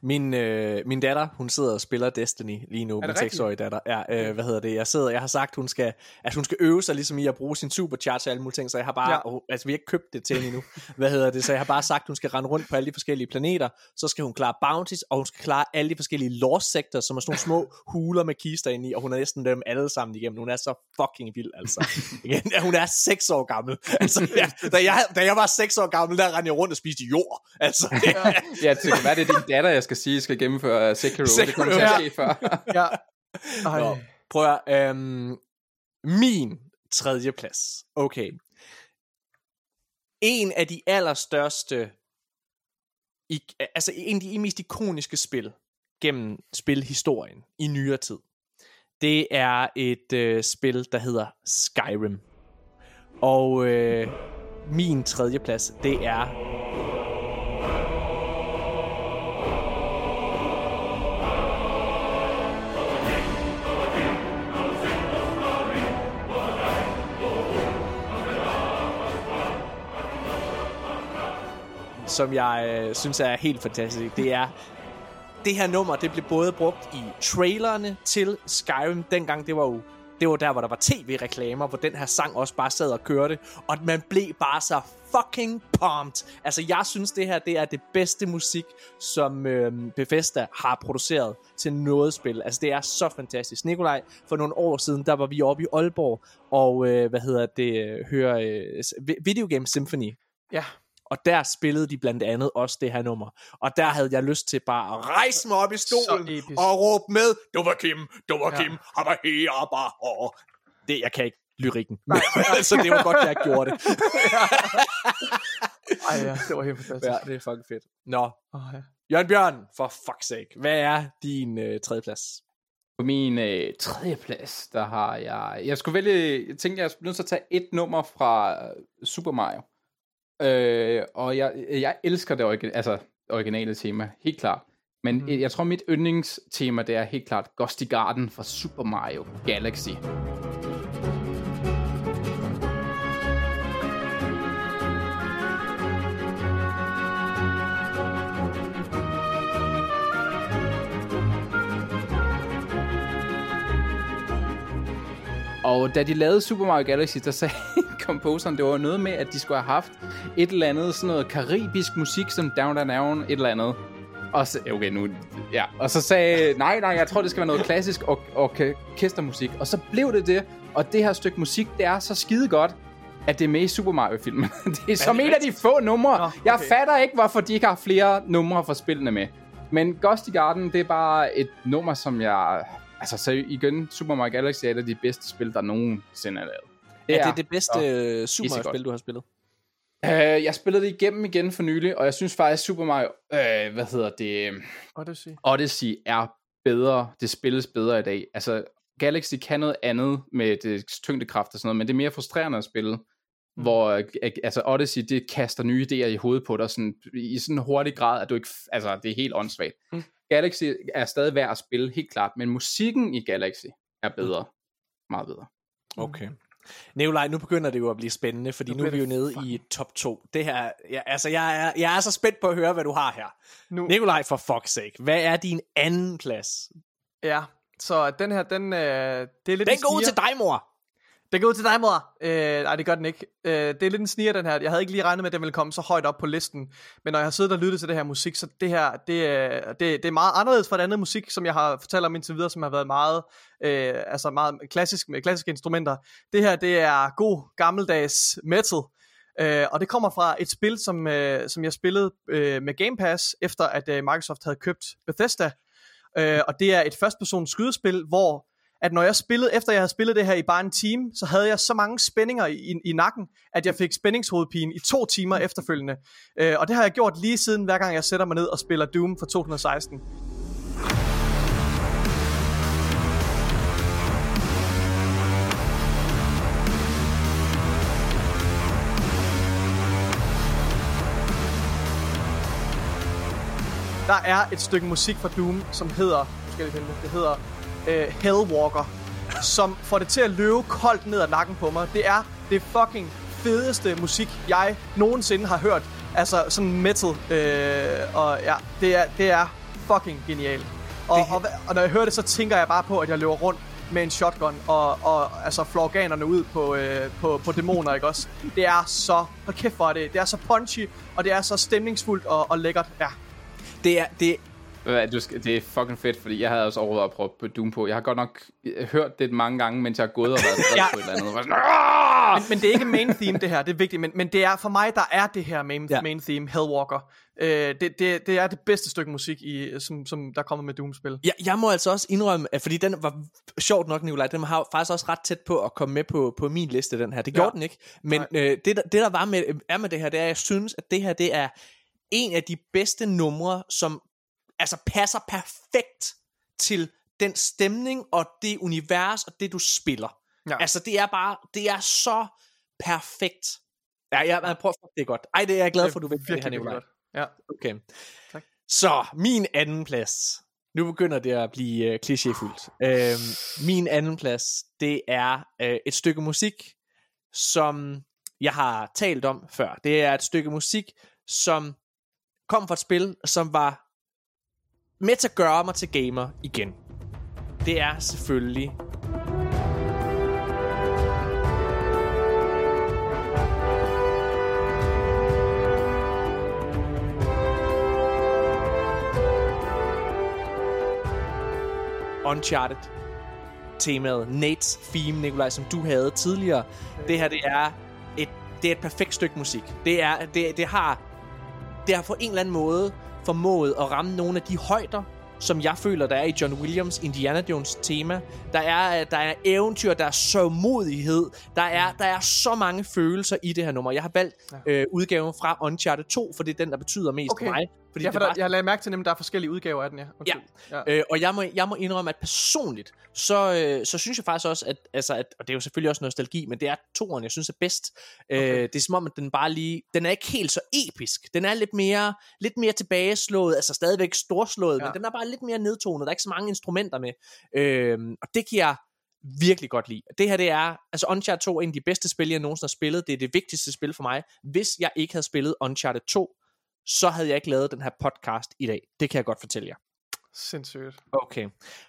Min, øh, min datter, hun sidder og spiller Destiny lige nu, det min rigtigt? seksårige datter. Ja, øh, hvad hedder det? Jeg sidder, jeg har sagt, hun skal, at hun skal øve sig ligesom i at bruge sin supercharge og alle mulige ting, så jeg har bare, Ja. ja. oh, altså vi har ikke købt det til hende endnu. [LAUGHS] hvad hedder det? Så jeg har bare sagt, hun skal rende rundt på alle de forskellige planeter, så skal hun klare bounties, og hun skal klare alle de forskellige lost sectors, som er sådan nogle små [LAUGHS] huler med kister inde i, og hun er næsten dem alle sammen igennem. Hun er så fucking vild, altså. [LAUGHS] Igen, ja, hun er 6 år gammel. Altså, ja, da, jeg, da jeg var 6 år gammel, der rendte jeg rundt og spiste jord. Altså, Ja, det kan være, det er din datter, jeg skal sige, skal gennemføre Sekiro. Det Sekiro, kommer til at ja. ske før. [LAUGHS] ja. Ej. Nå, prøv at øhm, min tredje plads. Okay. En af de allerstørste, i, altså en af de mest ikoniske spil gennem spilhistorien i nyere tid. Det er et øh, spil, der hedder Skyrim. Og øh, min tredje plads, det er som jeg øh, synes er helt fantastisk. Det er det her nummer, det blev både brugt i trailerne til Skyrim, dengang det var jo det var der, hvor der var tv-reklamer, hvor den her sang også bare sad og kørte, og man blev bare så fucking pumped. Altså, jeg synes, det her det er det bedste musik, som øh, Bethesda har produceret til noget spil. Altså, det er så fantastisk. Nikolaj, for nogle år siden, der var vi oppe i Aalborg, og øh, hvad hedder det, hører øh, Video Game Symphony. Ja. Og der spillede de blandt andet også det her nummer. Og der havde jeg lyst til bare at rejse mig op i stolen og råbe med, du var Kim, du var ja. Kim, han var her, bare. Det, jeg kan ikke lyrikken. Nej. [LAUGHS] så det var godt, jeg gjorde det. [LAUGHS] Ej ja, det var helt fantastisk. Ja, det er fucking fedt. Nå, oh, ja. Jørgen Bjørn, for fuck's sake. Hvad er din øh, tredje plads? På min øh, tredje plads, der har jeg... Jeg skulle vælge... Jeg tænkte, jeg skulle nødt til at tage et nummer fra Super Mario. Øh, og jeg, jeg elsker det origin, altså, originale tema, helt klart. Men mm. jeg tror, mit yndlingstema, det er helt klart Gusty Garden fra Super Mario Galaxy. Og da de lavede Super Mario Galaxy, der sagde [LAUGHS] composeren, det var noget med, at de skulle have haft et eller andet sådan noget karibisk musik, som Down Down Down, et eller andet. Og så, okay, nu, ja. Og så sagde nej, nej, jeg tror, det skal være noget klassisk og, orkestermusik. Og så blev det det, og det her stykke musik, det er så skide godt, at det er med i Super Mario-filmen. [LAUGHS] det er som en af de få numre. Nå, okay. Jeg fatter ikke, hvorfor de ikke har flere numre fra spillene med. Men Ghost Garden, det er bare et nummer, som jeg altså så igen, Super Mario Galaxy er et af de bedste spil, der nogensinde er lavet. Det er, er det det bedste så, Super Mario-spil, du har spillet? Uh, jeg spillede det igennem igen for nylig, og jeg synes faktisk, Super Mario, uh, hvad hedder det? Odyssey. Odyssey er bedre, det spilles bedre i dag. Altså, Galaxy kan noget andet med det tyngdekraft og sådan noget, men det er mere frustrerende at spille, mm. hvor altså Odyssey, det kaster nye idéer i hovedet på dig, sådan, i sådan en hurtig grad, at du ikke, altså det er helt åndssvagt. Mm. Galaxy er stadig værd at spille, helt klart, men musikken i Galaxy er bedre. Mm. Meget bedre. Okay. Nikolaj, nu begynder det jo at blive spændende, fordi nu, nu er vi jo nede fuck. i top 2. Det her, ja, altså jeg er, jeg er så spændt på at høre, hvad du har her. Nu. Nikolaj, for fuck's sake, hvad er din anden plads? Ja, så den her, den, øh, det er lidt Den går ud til dig, mor! Det går ud til dig, mor. Øh, nej, det gør den ikke. Øh, det er lidt en sniger, den her. Jeg havde ikke lige regnet med, at den ville komme så højt op på listen. Men når jeg har siddet og lyttet til det her musik, så det her, det, øh, det, det er meget anderledes fra det andet musik, som jeg har fortalt om indtil videre, som har været meget, øh, altså meget klassisk med klassiske instrumenter. Det her, det er god gammeldags metal. Øh, og det kommer fra et spil, som, øh, som jeg spillede øh, med Game Pass, efter at øh, Microsoft havde købt Bethesda. Øh, og det er et førstpersons skydespil, hvor at når jeg spillede, efter jeg havde spillet det her i bare en time, så havde jeg så mange spændinger i, i nakken, at jeg fik spændingshovedpine i to timer efterfølgende. Øh, og det har jeg gjort lige siden, hver gang jeg sætter mig ned og spiller Doom fra 2016. Der er et stykke musik fra Doom, som hedder, skal jeg finde det, det hedder øh, Hellwalker, som får det til at løbe koldt ned ad nakken på mig. Det er det fucking fedeste musik, jeg nogensinde har hørt. Altså sådan metal. Øh, og ja, det er, det er fucking genialt. Og, det... og, og når jeg hører det, så tænker jeg bare på, at jeg løber rundt med en shotgun og, og altså flår organerne ud på, øh, på, på dæmoner, ikke også? Det er så, hold kæft for det, det er så punchy, og det er så stemningsfuldt og, og lækkert, ja. Det er, det, du skal, det er fucking fedt, fordi jeg havde også overvejet at prøve på Doom på. Jeg har godt nok øh, hørt det mange gange, mens jeg har gået og været ja. på et eller andet. Sådan, men, men det er ikke main theme, det her. Det er vigtigt. Men, men det er for mig, der er det her main, ja. main theme, Hellwalker. Øh, det, det, det er det bedste stykke musik, i, som, som der kommer med Doom-spil. Ja, jeg må altså også indrømme, at fordi den var sjovt nok, Nikolaj, den har faktisk også ret tæt på at komme med på, på min liste, den her. Det gjorde ja. den ikke. Men øh, det, det, der var med, er med det her, det er, at jeg synes, at det her, det er en af de bedste numre, som altså passer perfekt til den stemning og det univers og det du spiller. Ja. Altså det er bare, det er så perfekt. Ja, jeg, jeg prøver, det er godt. Ej, det er jeg glad for, du vil det her, Nicolaj. Ja. Okay. Tak. Så, min anden plads. Nu begynder det at blive uh, klichéfuldt. Uh, min anden plads, det er uh, et stykke musik, som jeg har talt om før. Det er et stykke musik, som kom fra et spil, som var med til at gøre mig til gamer igen. Det er selvfølgelig Uncharted temaet, Nates theme, Nikolaj, som du havde tidligere. Det her, det er et, det er et perfekt stykke musik. Det, er, det, det, har, det har på en eller anden måde formået at ramme nogle af de højder, som jeg føler, der er i John Williams Indiana Jones tema. Der er, der er eventyr, der er sørmodighed, der er, der er så mange følelser i det her nummer. Jeg har valgt ja. øh, udgaven fra Uncharted 2, for det er den, der betyder mest okay. for mig. Fordi ja, for der, bare... jeg lagde mærke til, at der er forskellige udgaver af den, ja. Okay. Ja, ja. Øh, og jeg må, jeg må indrømme, at personligt, så, øh, så synes jeg faktisk også, at, altså, at, og det er jo selvfølgelig også nostalgi, men det er toeren, jeg synes er bedst. Øh, okay. Øh, det er som om, at den bare lige, den er ikke helt så episk. Den er lidt mere, lidt mere tilbageslået, altså stadigvæk storslået, ja. men den er bare lidt mere nedtonet. Der er ikke så mange instrumenter med. Øh, og det kan jeg virkelig godt lide. Det her det er, altså Uncharted 2 er en af de bedste spil, jeg nogensinde har spillet. Det er det vigtigste spil for mig. Hvis jeg ikke havde spillet Uncharted 2, så havde jeg ikke lavet den her podcast i dag. Det kan jeg godt fortælle jer. Sindssygt. Okay.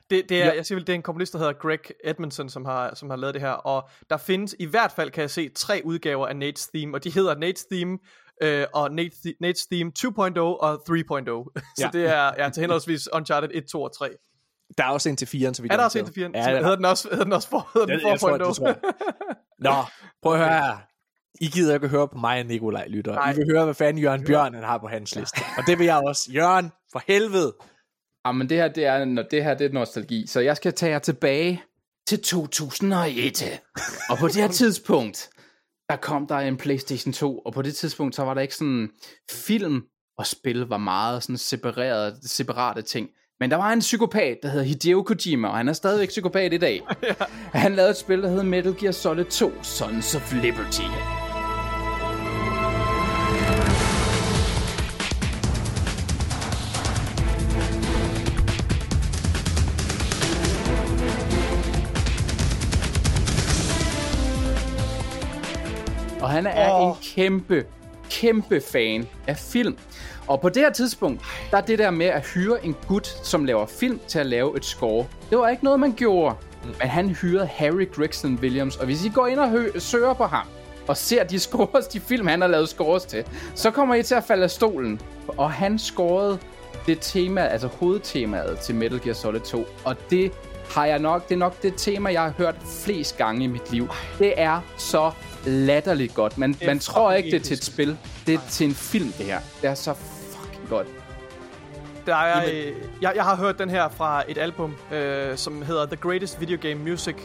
Det, det er, ja. jeg siger vel, det er en komponist, der hedder Greg Edmondson, som har, som har lavet det her, og der findes i hvert fald, kan jeg se, tre udgaver af Nate's Theme, og de hedder Nate's Theme, øh, og Nate's, Nate's Theme 2.0 og 3.0. [LAUGHS] så ja. det er ja, til henholdsvis Uncharted 1, 2 og 3. Der er også en til 4'eren, så vi Er der også en til 4'eren? Ja, hedder den også, hedder den også for, hedder den 4.0? Nå, prøv at høre her. I gider ikke høre på mig og Nikolaj lytter. Nej. I vil høre, hvad fanden Jørgen Bjørn han har på hans liste. Og det vil jeg også. Jørgen, for helvede. Jamen det her, det er, det her det er nostalgi. Så jeg skal tage jer tilbage til 2001. og på det her tidspunkt, der kom der en Playstation 2. Og på det tidspunkt, så var der ikke sådan film og spil var meget sådan separeret, separate ting. Men der var en psykopat, der hedder Hideo Kojima, og han er stadigvæk psykopat i dag. [LAUGHS] ja. Han lavede et spil, der hedder Metal Gear Solid 2, Sons of Liberty. Han er oh. en kæmpe, kæmpe fan af film. Og på det her tidspunkt, der er det der med at hyre en gut, som laver film, til at lave et score. Det var ikke noget, man gjorde. Men han hyrede Harry Gregson Williams, og hvis I går ind og hø- søger på ham, og ser de [LAUGHS] scores, de film, han har lavet scores til, så kommer I til at falde af stolen. Og han scorede det tema, altså hovedtemaet til Metal Gear Solid 2, og det har jeg nok, det er nok det tema, jeg har hørt flest gange i mit liv. Det er så latterligt godt. Man, man tror ikke, det er til et spil. Det er til en film, det her. Det er så fucking godt. Der er, øh, jeg, jeg har hørt den her fra et album, øh, som hedder The Greatest Video Game Music,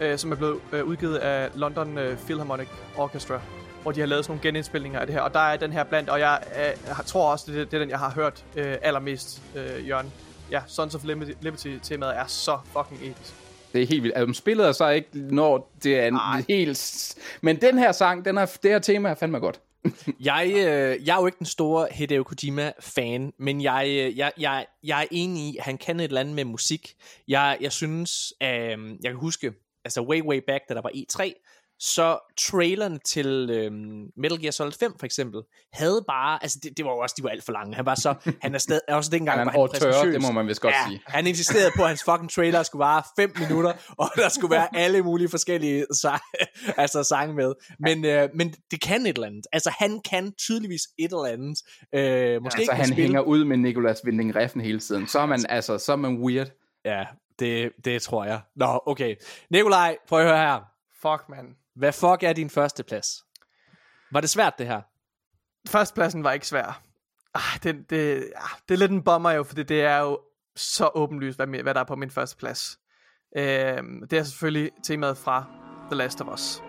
øh, som er blevet øh, udgivet af London øh, Philharmonic Orchestra, hvor de har lavet sådan nogle genindspilninger af det her. Og der er den her blandt, og jeg øh, tror også, det, det er den, jeg har hørt øh, allermest, øh, Jørgen. Ja, Sons of Liberty-temaet er så fucking episk. Det er helt vildt. Altså, spillet er så ikke, når det er en Ej. helt... Men den her sang, den er, det her tema er fandme godt. [LAUGHS] jeg, øh, jeg er jo ikke den store Hideo Kojima-fan, men jeg, øh, jeg, jeg, jeg er enig i, at han kan et eller andet med musik. Jeg, jeg synes, øh, jeg kan huske, altså way, way back, da der var E3, så trailerne til øhm, Metal Gear Solid 5 for eksempel, havde bare, altså det, det var jo også, de var alt for lange. Han var så, [LAUGHS] han er stadig, også dengang han var han tørre, det må man vist godt ja, sige. Han insisterede på, at hans fucking trailer skulle vare 5 minutter, [LAUGHS] og der skulle være alle mulige forskellige sang, altså sange med. Men, øh, men det kan et eller andet. Altså han kan tydeligvis et eller andet. Øh, måske altså han spil. hænger ud med Nicolas Winding Refn hele tiden. Så er man, altså, så er man weird. Ja, det, det tror jeg. Nå, okay. Nikolaj, prøv at høre her. Fuck, man. Hvad fuck er din første plads? Var det svært, det her? Førstepladsen var ikke svær. Ah, det, det, ah, det er lidt en bomber jo, fordi det er jo så åbenlyst, hvad, hvad der er på min første plads. Øh, det er selvfølgelig temaet fra The Last of Us.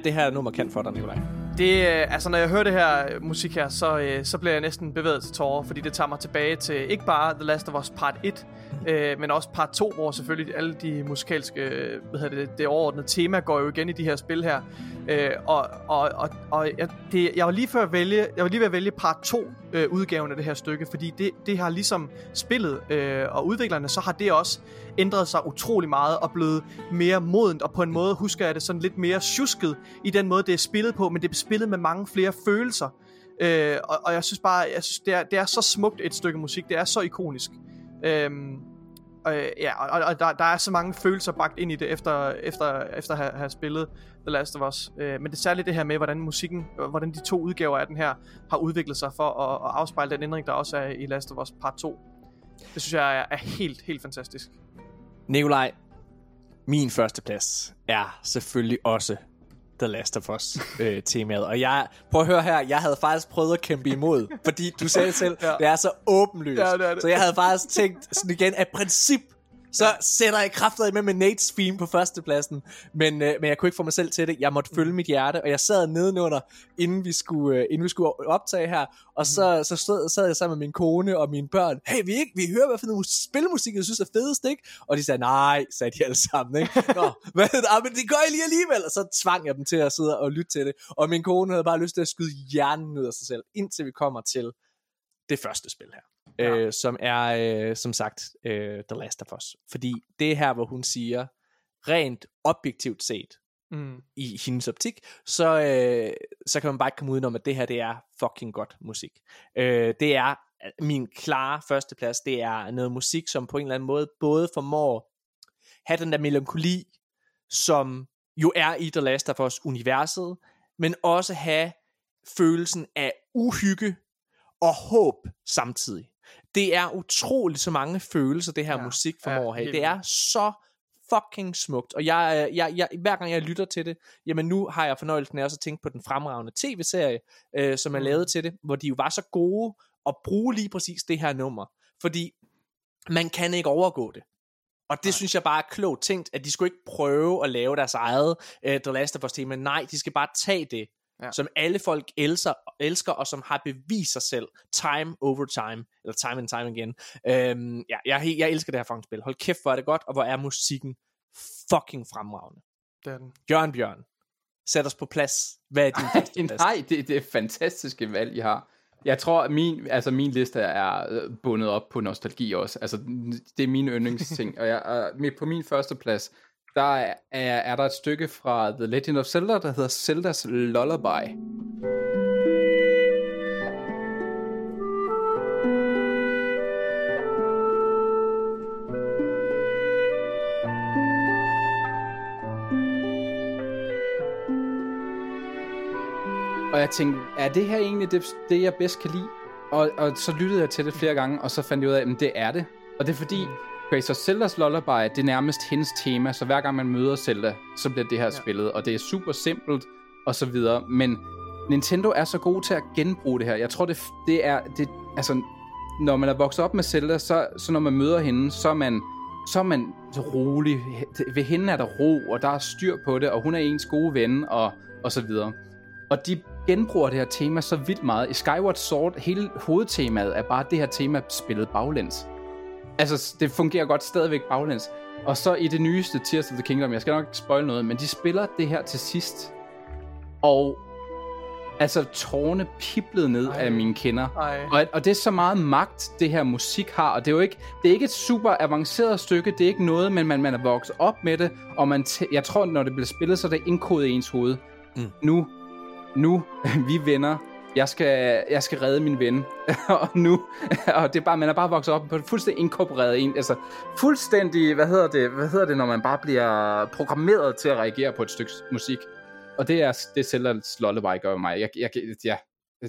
At det her nummer kan for dig, Nikolaj? Det, øh, altså når jeg hører det her øh, musik her, så, øh, så bliver jeg næsten bevæget til tårer, fordi det tager mig tilbage til ikke bare The Last of Us Part 1, øh, men også Part 2, hvor selvfølgelig alle de musikalske, hvad hedder det, det overordnede tema går jo igen i de her spil her. Øh, og, og, og, og jeg, det, jeg var lige før at vælge, jeg var lige ved at vælge part 2 øh, udgaven af det her stykke, fordi det, det har ligesom spillet øh, og udviklerne, så har det også ændret sig utrolig meget og blevet mere modent, og på en måde husker jeg det sådan lidt mere tjusket i den måde, det er spillet på, men det er spillet med mange flere følelser. Øh, og, og jeg synes bare, jeg synes, det, er, det er så smukt et stykke musik, det er så ikonisk. Øh, Øh, ja, og, og der, der er så mange følelser bagt ind i det, efter, efter, efter at have, have spillet The Last of Us. Øh, men det er særligt det her med, hvordan musikken, øh, hvordan de to udgaver af den her, har udviklet sig for at, at afspejle den ændring, der også er i Last of Us Part 2. Det synes jeg er, er helt, helt fantastisk. Nikolaj, min første plads er selvfølgelig også The Last of Us øh, temaet. Og jeg, prøv at høre her, jeg havde faktisk prøvet at kæmpe imod, fordi du sagde selv, ja. det er så åbenlyst. Ja, det er det. Så jeg havde faktisk tænkt sådan igen, af princip, så sætter jeg kraftet med med Nates theme på førstepladsen, men, øh, men jeg kunne ikke få mig selv til det. Jeg måtte følge mit hjerte, og jeg sad nedenunder, inden vi skulle, øh, inden vi skulle optage her, og så, så stod, sad jeg sammen med min kone og mine børn. Hey, vi, ikke, vi hører hvad for noget spilmusik, jeg synes er fedest, ikke? Og de sagde, nej, sagde de alle sammen, ikke? [LAUGHS] Nå, hvad, ah, men det gør jeg lige alligevel. Og så tvang jeg dem til at sidde og lytte til det. Og min kone havde bare lyst til at skyde hjernen ud af sig selv, indtil vi kommer til det første spil her ja. øh, som er, øh, som sagt, øh, The Last of Us. Fordi det er her, hvor hun siger, rent objektivt set, mm. i hendes optik, så, øh, så kan man bare ikke komme udenom, at det her, det er fucking godt musik. Øh, det er min klare førsteplads, det er noget musik, som på en eller anden måde både formår have den der melankoli, som jo er i The Last of Us universet, men også have følelsen af uhygge og håb samtidig. Det er utroligt så mange følelser, det her ja, musik formår ja, at have. Det er så fucking smukt. Og jeg, jeg, jeg, hver gang jeg lytter til det, jamen nu har jeg fornøjelsen af også at tænke på den fremragende tv-serie, øh, som er mm. lavet til det, hvor de jo var så gode at bruge lige præcis det her nummer. Fordi man kan ikke overgå det. Og det nej. synes jeg bare er klogt tænkt, at de skulle ikke prøve at lave deres eget uh, The Last of Us tema. Nej, de skal bare tage det, ja. som alle folk elsker, elsker, og som har bevist sig selv time over time, eller time and time again. Øhm, ja, jeg, jeg elsker det her fucking spil. Hold kæft, hvor er det godt, og hvor er musikken fucking fremragende. Det er den. Jørgen Bjørn, sæt os på plads. Hvad er din plads? Nej, det, det er fantastiske valg, I har. Jeg tror, at min, altså min liste er øh, bundet op på nostalgi også. Altså, det er mine yndlingsting. og jeg, uh, på min første plads, der er, er der et stykke fra The Legend of Zelda, der hedder Zeldas Lullaby. Og jeg tænkte, er det her egentlig det, det jeg bedst kan lide? Og, og så lyttede jeg til det flere gange, og så fandt jeg ud af, at det er det. Og det er fordi, så Zeldas Lullaby, det er nærmest hendes tema, så hver gang man møder Zelda, så bliver det her ja. spillet, og det er super simpelt, og så videre, men Nintendo er så god til at genbruge det her. Jeg tror, det, det er, det, altså, når man er vokset op med Zelda, så, så når man møder hende, så er man, så er man rolig. Ved hende er der ro, og der er styr på det, og hun er ens gode ven, og, og så videre. Og de genbruger det her tema så vildt meget. I Skyward Sword, hele hovedtemaet er bare det her tema spillet baglæns. Altså, det fungerer godt stadigvæk baglæns. Og så i det nyeste Tears of the Kingdom, jeg skal nok ikke spoil noget, men de spiller det her til sidst. Og altså tårne piblede ned Ej. af mine kinder. Og, og det er så meget magt, det her musik har. Og det er jo ikke, det er ikke et super avanceret stykke. Det er ikke noget, men man, man er vokset op med det. Og man jeg tror, når det bliver spillet, så er det indkodet i ens hoved. Mm. Nu, nu, [LAUGHS] vi venner, jeg skal, jeg skal redde min ven. [LAUGHS] og nu, og det er bare, man er bare vokset op på det fuldstændig inkorporeret en, altså fuldstændig, hvad hedder det, hvad hedder det, når man bare bliver programmeret til at reagere på et stykke musik. Og det er det selv Lullaby gør mig. Jeg, jeg, jeg,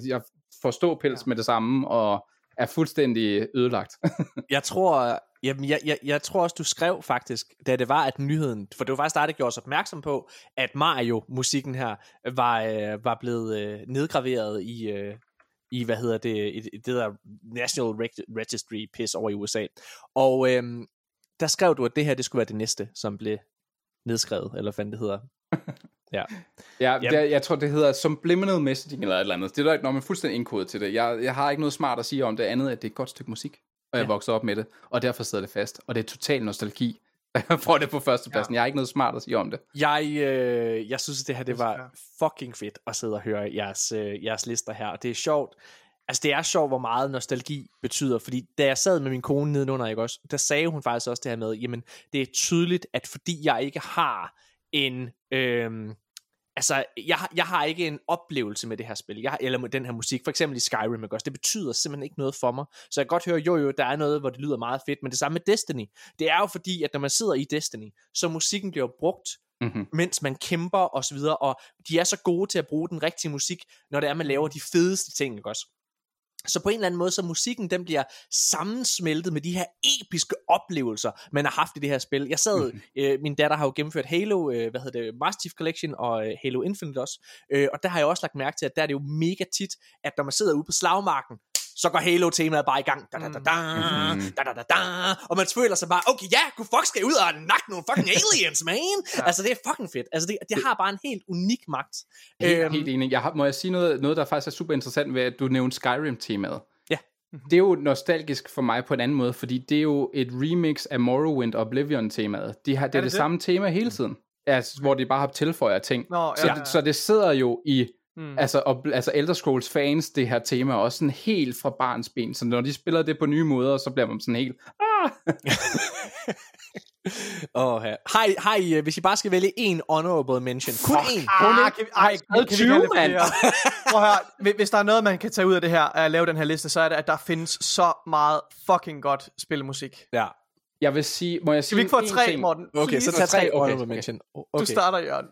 jeg forstår pils ja. med det samme, og er fuldstændig ødelagt. [LAUGHS] jeg tror, jamen, jeg, jeg, jeg tror også, du skrev faktisk, da det var, at nyheden, for det var faktisk dig, der gjorde os opmærksom på, at Mario-musikken her var, øh, var blevet øh, nedgraveret i, øh, i, hvad hedder det, i, i det der National Registry piss over i USA. Og øh, der skrev du, at det her, det skulle være det næste, som blev nedskrevet, eller hvad det hedder. [LAUGHS] Ja, ja yep. det, jeg tror, det hedder subliminal messaging eller et eller andet. Det er der, når man er fuldstændig indkodet til det. Jeg, jeg har ikke noget smart at sige om det andet, at det er et godt stykke musik, og jeg ja. voksede op med det, og derfor sidder det fast. Og det er total nostalgi. [LAUGHS] Jeg får det på førstepladsen. Ja. Jeg har ikke noget smart at sige om det. Jeg, øh, jeg synes, det her det er var fucking fedt at sidde og høre jeres, øh, jeres lister her. Og det er sjovt. Altså, det er sjovt, hvor meget nostalgi betyder. Fordi da jeg sad med min kone nedenunder, ikke også, der sagde hun faktisk også det her med, jamen, det er tydeligt, at fordi jeg ikke har en... Øh, altså, jeg, har- jeg har ikke en oplevelse med det her spil, jeg, har- eller med den her musik, for eksempel i Skyrim, ikke også? det betyder simpelthen ikke noget for mig. Så jeg kan godt høre, jo jo, der er noget, hvor det lyder meget fedt, men det samme med Destiny. Det er jo fordi, at når man sidder i Destiny, så musikken bliver brugt Mm-hmm. mens man kæmper og så videre, og de er så gode til at bruge den rigtige musik, når det er, man laver de fedeste ting, ikke også? Så på en eller anden måde, så musikken, den bliver sammensmeltet med de her episke oplevelser, man har haft i det her spil. Jeg sad, mm-hmm. øh, min datter har jo gennemført Halo, øh, hvad hedder det, Master Chief Collection og øh, Halo Infinite også, øh, og der har jeg også lagt mærke til, at der er det jo mega tit, at når man sidder ude på slagmarken, så går Halo-temaet bare i gang. Da, da, da, da, Mhm. da, da, da, da, og man føler sig bare, okay, ja, gud fuck skal ud og nakke nogle fucking [LAUGHS] aliens, man. ja. Altså, det er fucking fedt. Altså, det, det har bare en helt unik magt. Helt, Øhm, helt enig. Jeg har, må jeg sige noget, noget, der faktisk er super interessant ved, at du nævnte Skyrim-temaet? Ja. Det er jo nostalgisk for mig på en anden måde, fordi det er jo et remix af Morrowind Oblivion-temaet. De har, det er, det det, det? samme tema hele tiden, altså, hvor de bare har tilføjet ting. Nå, Så, ja, ja. så det sidder jo i Mm. Altså, og, altså Elder Scrolls fans, det her tema, også sådan helt fra barns ben. Så når de spiller det på nye måder, så bliver man sådan helt... Ah! [LAUGHS] Åh, ja. har I, øh, hvis I bare skal vælge en honorable mention, kun en. Ah, kan vi, ej, kan, kan vi 20, kalde det mand. flere? [LAUGHS] Prøv at høre, hvis- der er noget, man kan tage ud af det her, at lave den her liste, så er det, at der findes så meget fucking godt spilmusik. Ja. Jeg vil sige... Må jeg sige Skal vi ikke få tre, ting? Morten? Okay, Please? så tag tre Okay, honorable okay. mention. Du Okay. starter, Jørgen.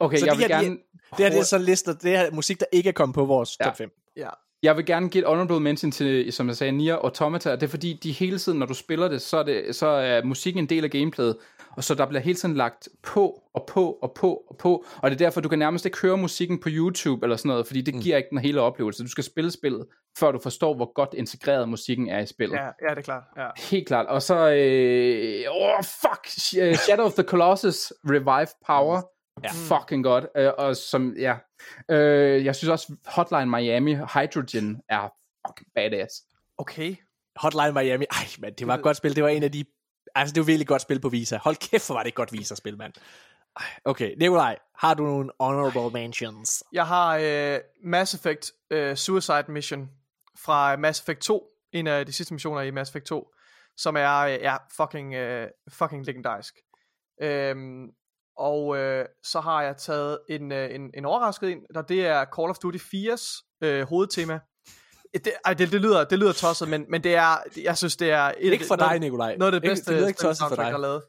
Okay, Så jeg det vil her, det er- gerne... Det her det er så lister, det her musik, der ikke er kommet på vores Ja. top 5. Ja. Jeg vil gerne give et honorable mention til, som jeg sagde, Nier Automata. Det er fordi, de hele tiden, når du spiller det, så er, det, så er musikken en del af gameplayet. Og så der bliver hele tiden lagt på og på og på og på. Og det er derfor, du kan nærmest ikke høre musikken på YouTube eller sådan noget, fordi det giver ikke den hele oplevelse. Du skal spille spillet, før du forstår, hvor godt integreret musikken er i spillet. Ja, ja, det er klart. Ja. Helt klart. Og så, øh, oh fuck, øh, Shadow of the Colossus Revive Power. Ja. Fucking godt. Øh, og som, ja. Øh, jeg synes også, Hotline Miami Hydrogen er fucking badass. Okay. Hotline Miami. Ej, mand, det var et godt spil. Det var en af de... Altså, det var virkelig godt spil på Visa. Hold kæft, hvor var det et godt Visa-spil, mand. Ej, Okay, Nikolaj, har du nogle honorable mentions? Jeg har øh, Mass Effect øh, Suicide Mission fra Mass Effect 2. En af de sidste missioner i Mass Effect 2. Som er øh, ja, fucking, øh, fucking legendarisk. Øhm, og øh, så har jeg taget en, øh, en, en overrasket en, og det er Call of Duty 4's øh, hovedtema. Det, ej, det, det, lyder, det lyder tosset, men, men det er, jeg synes, det er... Et Ikke for noget- dig, Nikolaj. noget af det Ikke- bedste det lyder ikke tosset for dig. der er lavet.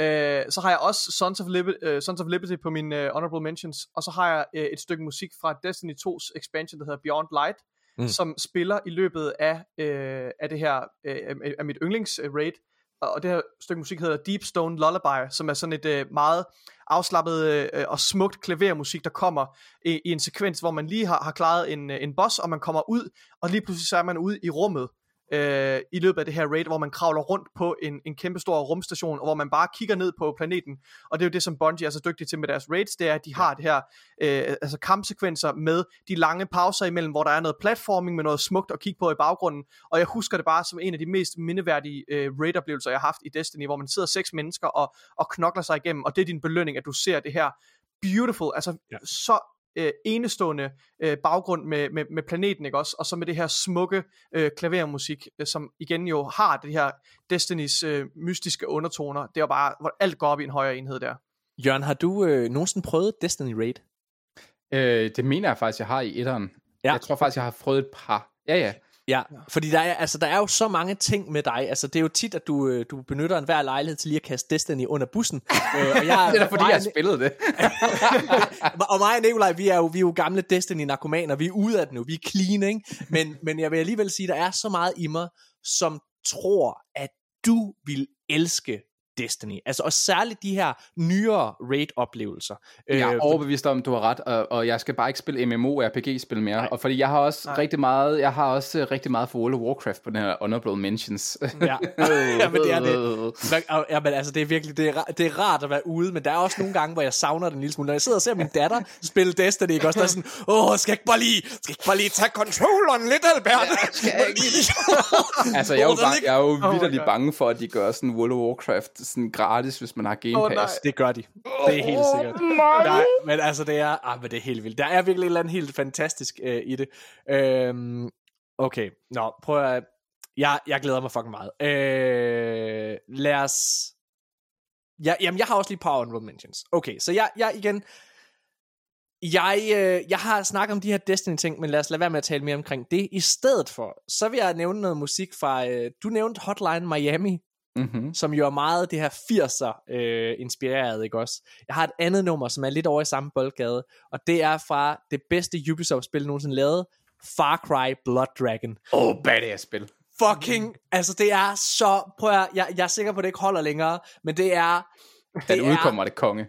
Øh, så har jeg også Sons of, Liber- uh, Sons of Liberty på mine uh, honorable mentions, og så har jeg uh, et stykke musik fra Destiny 2's expansion, der hedder Beyond Light, Mm. som spiller i løbet af, uh, af det her, uh, af mit yndlings uh, raid, og det her stykke musik hedder Deep Stone Lullaby, som er sådan et øh, meget afslappet øh, og smukt klavermusik, der kommer i, i en sekvens, hvor man lige har, har klaret en, øh, en boss, og man kommer ud, og lige pludselig så er man ude i rummet, øh, i løbet af det her raid, hvor man kravler rundt på en, en kæmpe stor rumstation, og hvor man bare kigger ned på planeten. Og det er jo det, som Bungie er så dygtige til med deres raids, det er, at de har det her øh, altså kampsekvenser med de lange pauser imellem, hvor der er noget platforming med noget smukt at kigge på i baggrunden. Og jeg husker det bare som en af de mest mindeværdige øh, raid-oplevelser, jeg har haft i Destiny, hvor man sidder seks mennesker og, og knokler sig igennem, og det er din belønning, at du ser det her beautiful, altså Ja. så øh, enestående øh, baggrund med, med, med planeten, ikke også? Og så med det her smukke øh, klavermusik, øh, som igen jo har det her Destinys øh, mystiske undertoner. Det er jo bare, hvor alt går op i en højere enhed der. Jørgen, har du øh, nogensinde prøvet Destiny Raid? Øh, det mener jeg faktisk, jeg har i etteren. Ja. Ja. Jeg tror faktisk, jeg har prøvet et par. Ja, ja. Ja, fordi der er, altså, der er jo så mange ting med dig. Altså, det er jo tit, at du, øh, du benytter enhver lejlighed til lige at kaste Destiny under bussen. [LAUGHS] øh, og jeg, Det er da fordi, jeg har spillet det. [LAUGHS] og mig og Nikolaj, vi er jo, vi er jo gamle Destiny-narkomaner, vi er ude af det nu, vi er clean, ikke? Men, men jeg vil alligevel sige, der er så meget i mig, som tror, at du vil elske Destiny. Altså, og særligt de her nyere raid-oplevelser. Jeg er Øh, overbevist om, du har ret, og, og jeg skal bare ikke spille MMO-RPG-spil mere. Nej. Og fordi jeg har også Nej. rigtig meget, jeg har også øh, rigtig meget for World of Warcraft på den her honorable mentions. Ja, [LAUGHS] ja men det er det. Ja, men altså, det er virkelig, det er, det er rart at være ude, men der er også nogle gange, hvor jeg savner den en lille smule. Når jeg sidder og ser min datter [LAUGHS] spille Destiny, ikke også, der er sådan, åh, skal jeg ikke bare lige, skal jeg ikke bare lige tage controlleren lidt, Albert? skal jeg ikke [LAUGHS] Altså, jeg er jo, bange, jeg er jo God. bange for, at de gør sådan World of Warcraft sådan gratis, hvis man har Game Pass. nej. Det gør de. Det er helt sikkert. Nej, men altså det er, ah, men det er helt vildt. Der er virkelig et eller andet helt fantastisk øh, i det. Øhm, okay, nå, prøv at, jeg, jeg glæder mig fucking meget. Øh, lad os, ja, jamen jeg har også lige par honorable mentions. Okay, så jeg, jeg igen, jeg, øh, jeg har snakket om de her Destiny-ting, men lad os lade være med at tale mere omkring det. I stedet for, så vil jeg nævne noget musik fra, øh, du nævnte Hotline Miami, Mm-hmm. som jo er meget det her 80'er øh, inspireret, ikke også? Jeg har et andet nummer, som er lidt over i samme boldgade, og det er fra det bedste Ubisoft-spil nogensinde lavet, Far Cry Blood Dragon. Åh, oh, badass spil. Fucking, altså det er så, prøv at, jeg, jeg er sikker på, at det ikke holder længere, men det er, Da det det udkommer, er det konge.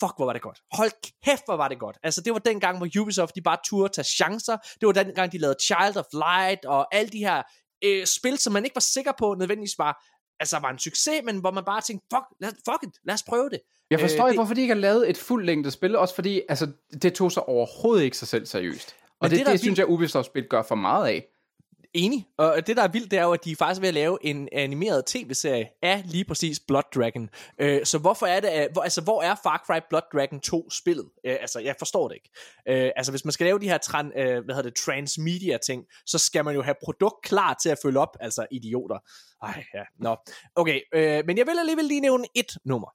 fuck, hvor var det godt. Hold kæft, hvor var det godt. Altså, det var den gang, hvor Ubisoft, de bare turde tage chancer. Det var den gang, de lavede Child of Light, og alle de her øh, spil, som man ikke var sikker på, nødvendigvis var, altså, var en succes, men hvor man bare tænkte, fuck, lad, fuck it, lad os prøve det. Jeg forstår Øh, ikke, hvorfor de ikke har lavet et fuldt længde spil, også fordi altså, det tog sig overhovedet ikke sig selv seriøst. Og Men det, det, det, det synes jeg, Ubisoft-spil gør for meget af. Enig. Og det, der er vildt, det er jo, at de er faktisk ved at lave en animeret tv-serie af lige præcis Blood Dragon. Øh, så hvorfor er det, at- hvor, altså, hvor er Far Cry Blood Dragon 2 spillet? Øh, altså, jeg forstår det ikke. Øh, altså, hvis man skal lave de her tran, øh, hvad hedder det, transmedia-ting, så skal man jo have produkt klar til at følge op, altså idioter. Ej, ja, nå. Okay, øh, men jeg vil alligevel lige nævne et nummer,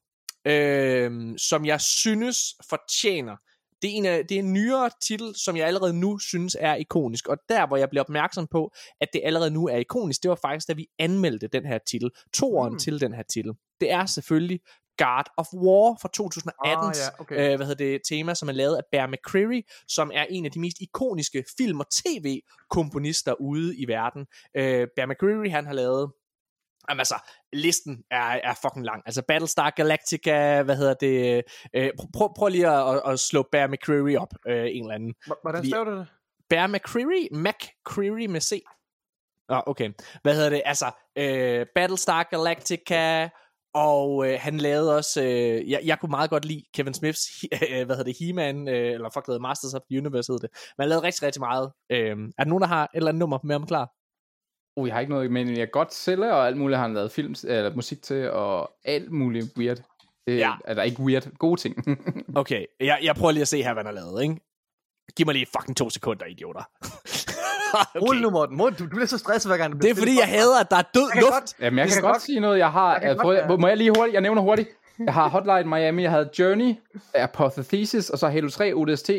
øh, som jeg synes fortjener det er, en, af- det er en nyere titel, som jeg allerede nu synes er ikonisk, og der hvor jeg bliver opmærksom på, at det allerede nu er ikonisk, det var faktisk, da vi anmeldte den her titel, toeren Mm. til den her titel. Det er selvfølgelig God of War fra 2018, Ah, ja, okay. øh, hvad hedder det, tema, som er lavet af Bear McCreary, som er en af de mest ikoniske film- og tv-komponister ude i verden. Øh, Bear McCreary, han har lavet Jamen altså, listen er, er fucking lang. Altså Battlestar Galactica, hvad hedder det? Øh, prøv, prøv, lige at, at, at slå Bear McCreary op, øh, en eller anden. Hvordan staver du det? Bear McCreary? McCreary med C. Åh, oh, okay. Hvad hedder det? Altså, øh, Battlestar Galactica, og øh, han lavede også, øh, jeg, jeg kunne meget godt lide Kevin Smiths, [LAUGHS] øh, hvad hedder det, He-Man, øh, eller fuck, det hedder Masters of the Universe hed det. Men han lavede rigtig, rigtig meget. Øh, er der nogen, der har et eller andet nummer med ham klar? Uh, jeg har ikke noget, men jeg er godt sælger, og alt muligt har han lavet film, eller musik til, og alt muligt weird. Det, Ja. Er der ikke weird? Gode ting. [LAUGHS] Okay, jeg, jeg prøver lige at se her, hvad han har lavet, ikke? Giv mig lige fucking to sekunder, idioter. [LAUGHS] Rul nu, Morten. Morten, du, du bliver så stresset hver gang. der Det er fordi, jeg hader, at der er død Jeg kan luft. godt- Jamen, jeg kan kan godt godt- sige noget. Jeg har... Jeg kan Jeg, godt prøv, være- må jeg lige hurtigt? Jeg nævner hurtigt. Jeg har Hotline Miami, jeg havde Journey, Apothesis, og så Halo 3 ODST.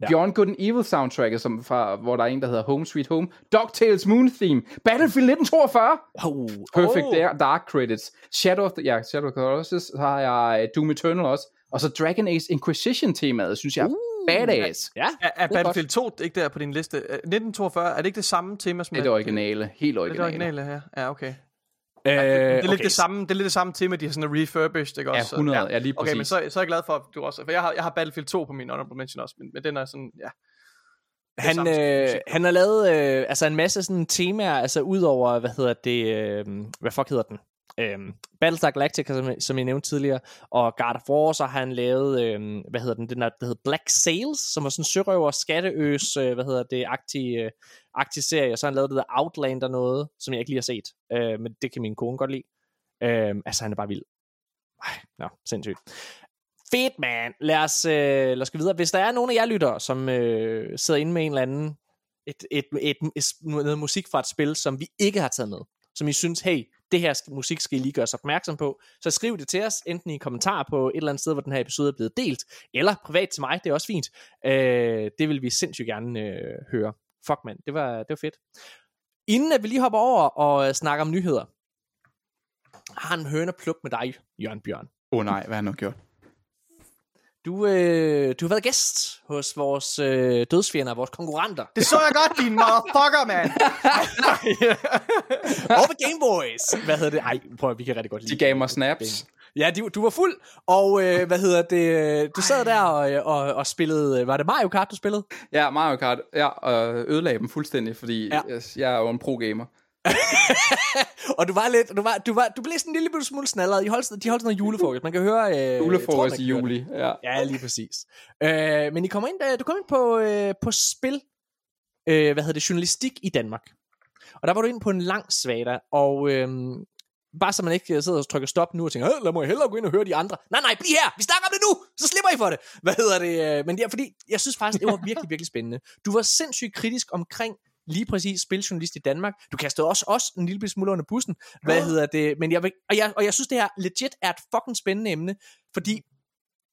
Ja. Beyond Good and Evil soundtracket, som fra, hvor der er en, der hedder Home Sweet Home. DuckTales Moon Theme. Battlefield 1942. Oh, Perfect oh. oh. Dark Credits. Shadow of the, ja, Shadow of the Colossus, så har jeg uh, Doom Eternal også. Og så Dragon Age Inquisition temaet, synes jeg Uh, badass. Ja, Er, er er Battlefield 2 ikke der på din liste? Øh, 1942, er det ikke det samme tema som Det er det originale, helt Det er det originale. originale her. Ja, okay. Øh, det, det, er lidt okay, det samme, det er lidt det samme tema, de har sådan refurbished, ikke Ja, også? 100, ja, lige Okay, men præcis. så, så er jeg glad for, at du også... For jeg har, jeg har Battlefield 2 på min honorable mention også, men, men den er sådan, ja. Han, samme øh, han har lavet øh, altså en masse sådan temaer, altså ud over, hvad hedder det, øh, hvad fuck hedder den? Øh, Battlestar Galactica, som, som jeg nævnte tidligere, og Guard of War, så har han lavet, øhm, hvad hedder den, den der, der hedder Black Sails, som var sådan en sørøver skatteøs, øh, hvad hedder det, agtig, øh, agtig serie, og så har han lavet det der Outlander noget, som jeg ikke lige har set, øh, men det kan min kone godt lide. Øh, altså, han er bare vild. Ej, nå, sindssygt. Fedt, man. Lad os, øh, lad os gå videre. Hvis der er nogen af jer lytter, som øh, sidder inde med en eller anden et, et, et, et, noget musik fra et spil, som vi ikke har taget med, som I synes, hey, det her musik skal I lige gøre os opmærksom på, så skriv det til os, enten i en kommentar på et eller andet sted, hvor den her episode er blevet delt, eller privat til mig, det er også fint. Øh, det vil vi sindssygt gerne øh, høre. Fuck, mand, det var, det var fedt. Inden at vi lige hopper over og øh, snakker om nyheder, har en høne pluk med dig, Jørgen Bjørn. Åh oh, nej, hvad har han nu gjort? Du, øh, du har været gæst hos vores øh, dødsfjender, vores konkurrenter. Det så jeg godt, din motherfucker, man! [LAUGHS] Over på Gameboys. Hvad hedder det? Ej, prøv at, vi kan rigtig godt lide. De gav mig snaps. Ja, du, du var fuld, og øh, hvad hedder det? Du sad der og, øh, og, og spillede, var det Mario Kart, du spillede? Ja, Mario Kart. Ja, og ødelagde dem fuldstændig, fordi ja. jeg, jeg er jo en pro-gamer. [LAUGHS] og du var lidt, du var, du var, du blev sådan en lille smule snallet. De holdt, de holdt sådan noget julefrokost. Man kan høre... Øh, Julefrokost i juli. Ja. Ja, lige præcis. Øh, men I kommer ind, øh, du kom ind på, øh, på spil, øh, hvad hedder det, journalistik i Danmark. Og der var du ind på en lang svada, og øh, bare så man ikke øh, sidder og trykker stop nu og tænker, "Øh, lad mig hellere gå ind og høre de andre. Nej, nej, bliv her, vi snakker om det nu, så slipper I for det. Hvad hedder det? øh, Men det er fordi, jeg synes faktisk, det var virkelig, [LAUGHS] virkelig spændende. Du var sindssygt kritisk omkring lige præcis spiljournalist i Danmark. Du kastede også os en lille smule under bussen. Hvad Ja. hedder det? Men jeg, vil, og, jeg, og jeg synes, det her legit er et fucking spændende emne, fordi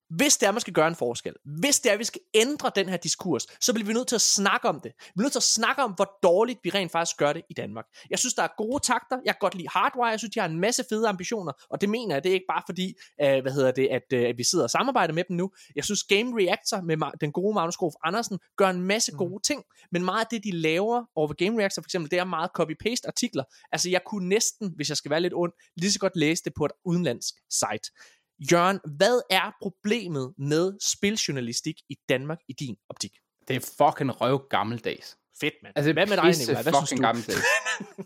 hvis det er, man skal gøre en forskel, hvis det er, vi skal ændre den her diskurs, så bliver vi nødt til at snakke om det. Vi bliver nødt til at snakke om, hvor dårligt vi rent faktisk gør det i Danmark. Jeg synes, der er gode takter. Jeg kan godt lide Hardwire. Jeg synes, de har en masse fede ambitioner. Og det mener jeg, det er ikke bare fordi, øh, hvad hedder det, at, øh, at vi sidder og samarbejder med dem nu. Jeg synes, Game Reactor med den gode Magnus Grof Andersen gør en masse Mm. gode ting. Men meget af det, de laver over ved Game Reactor for eksempel, det er meget copy-paste artikler. Altså, jeg kunne næsten, hvis jeg skal være lidt ond, lige så godt læse det på et udenlandsk site. Jørgen, hvad er problemet med spiljournalistik i Danmark i din optik? Det er fucking røv gammeldags. Fedt, mand. Altså, hvad med dig, Nicolaj? Hvad synes fucking du? gammeldags. [LAUGHS]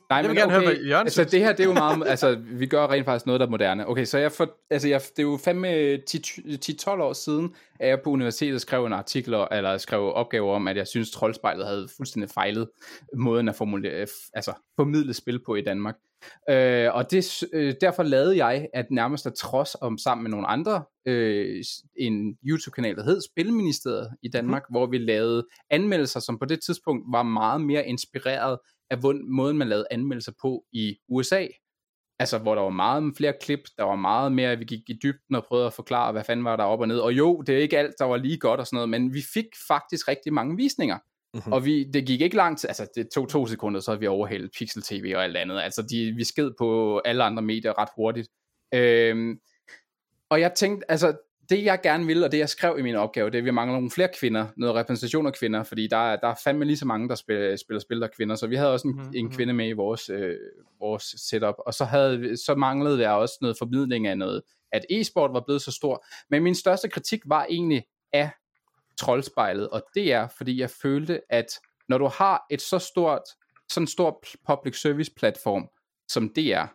Nej, Jeg vil men gerne høre, okay, hvad Jørgen Altså, synes. det her, det er jo meget... Altså, vi gør rent faktisk noget, der er moderne. Okay, så jeg for, altså, jeg, det er jo fandme 10-12 år siden, at jeg på universitetet skrev en artikel, eller skrev opgaver om, at jeg synes, Troldspejlet havde fuldstændig fejlet måden at formulere, altså, formidle spil på i Danmark. Øh, og det, øh, derfor lavede jeg, at nærmest af trods om sammen med nogle andre, øh, en YouTube-kanal, der hed Spilministeriet i Danmark, mm. hvor vi lavede anmeldelser, som på det tidspunkt var meget mere inspireret af måden, man lavede anmeldelser på i USA. Altså, hvor der var meget flere klip, der var meget mere, vi gik i dybden og prøvede at forklare, hvad fanden var der op og ned. Og jo, det er ikke alt, der var lige godt og sådan noget, men vi fik faktisk rigtig mange visninger. Mhm. Mm-hmm. Og vi, det gik ikke lang tid, altså det tog to sekunder, så havde vi overhældet Pixel TV og alt andet. Altså de, vi sked på alle andre medier ret hurtigt. Øhm, og jeg tænkte, altså det jeg gerne ville, og det jeg skrev i min opgave, det er, at vi mangler nogle flere kvinder, noget repræsentation af kvinder, fordi der, er- der er fandme lige så mange, der spiller, spiller spil, der er kvinder, så vi havde også en, Mhm, mm-hmm. en mhm. kvinde med i vores, øh, vores setup, og så, havde, så manglede der også noget formidling af noget, at e-sport var blevet så stor, men min største kritik var egentlig af troldspejlet, og det er, fordi jeg følte, at når du har et så stort, sådan stor public service platform, som det er,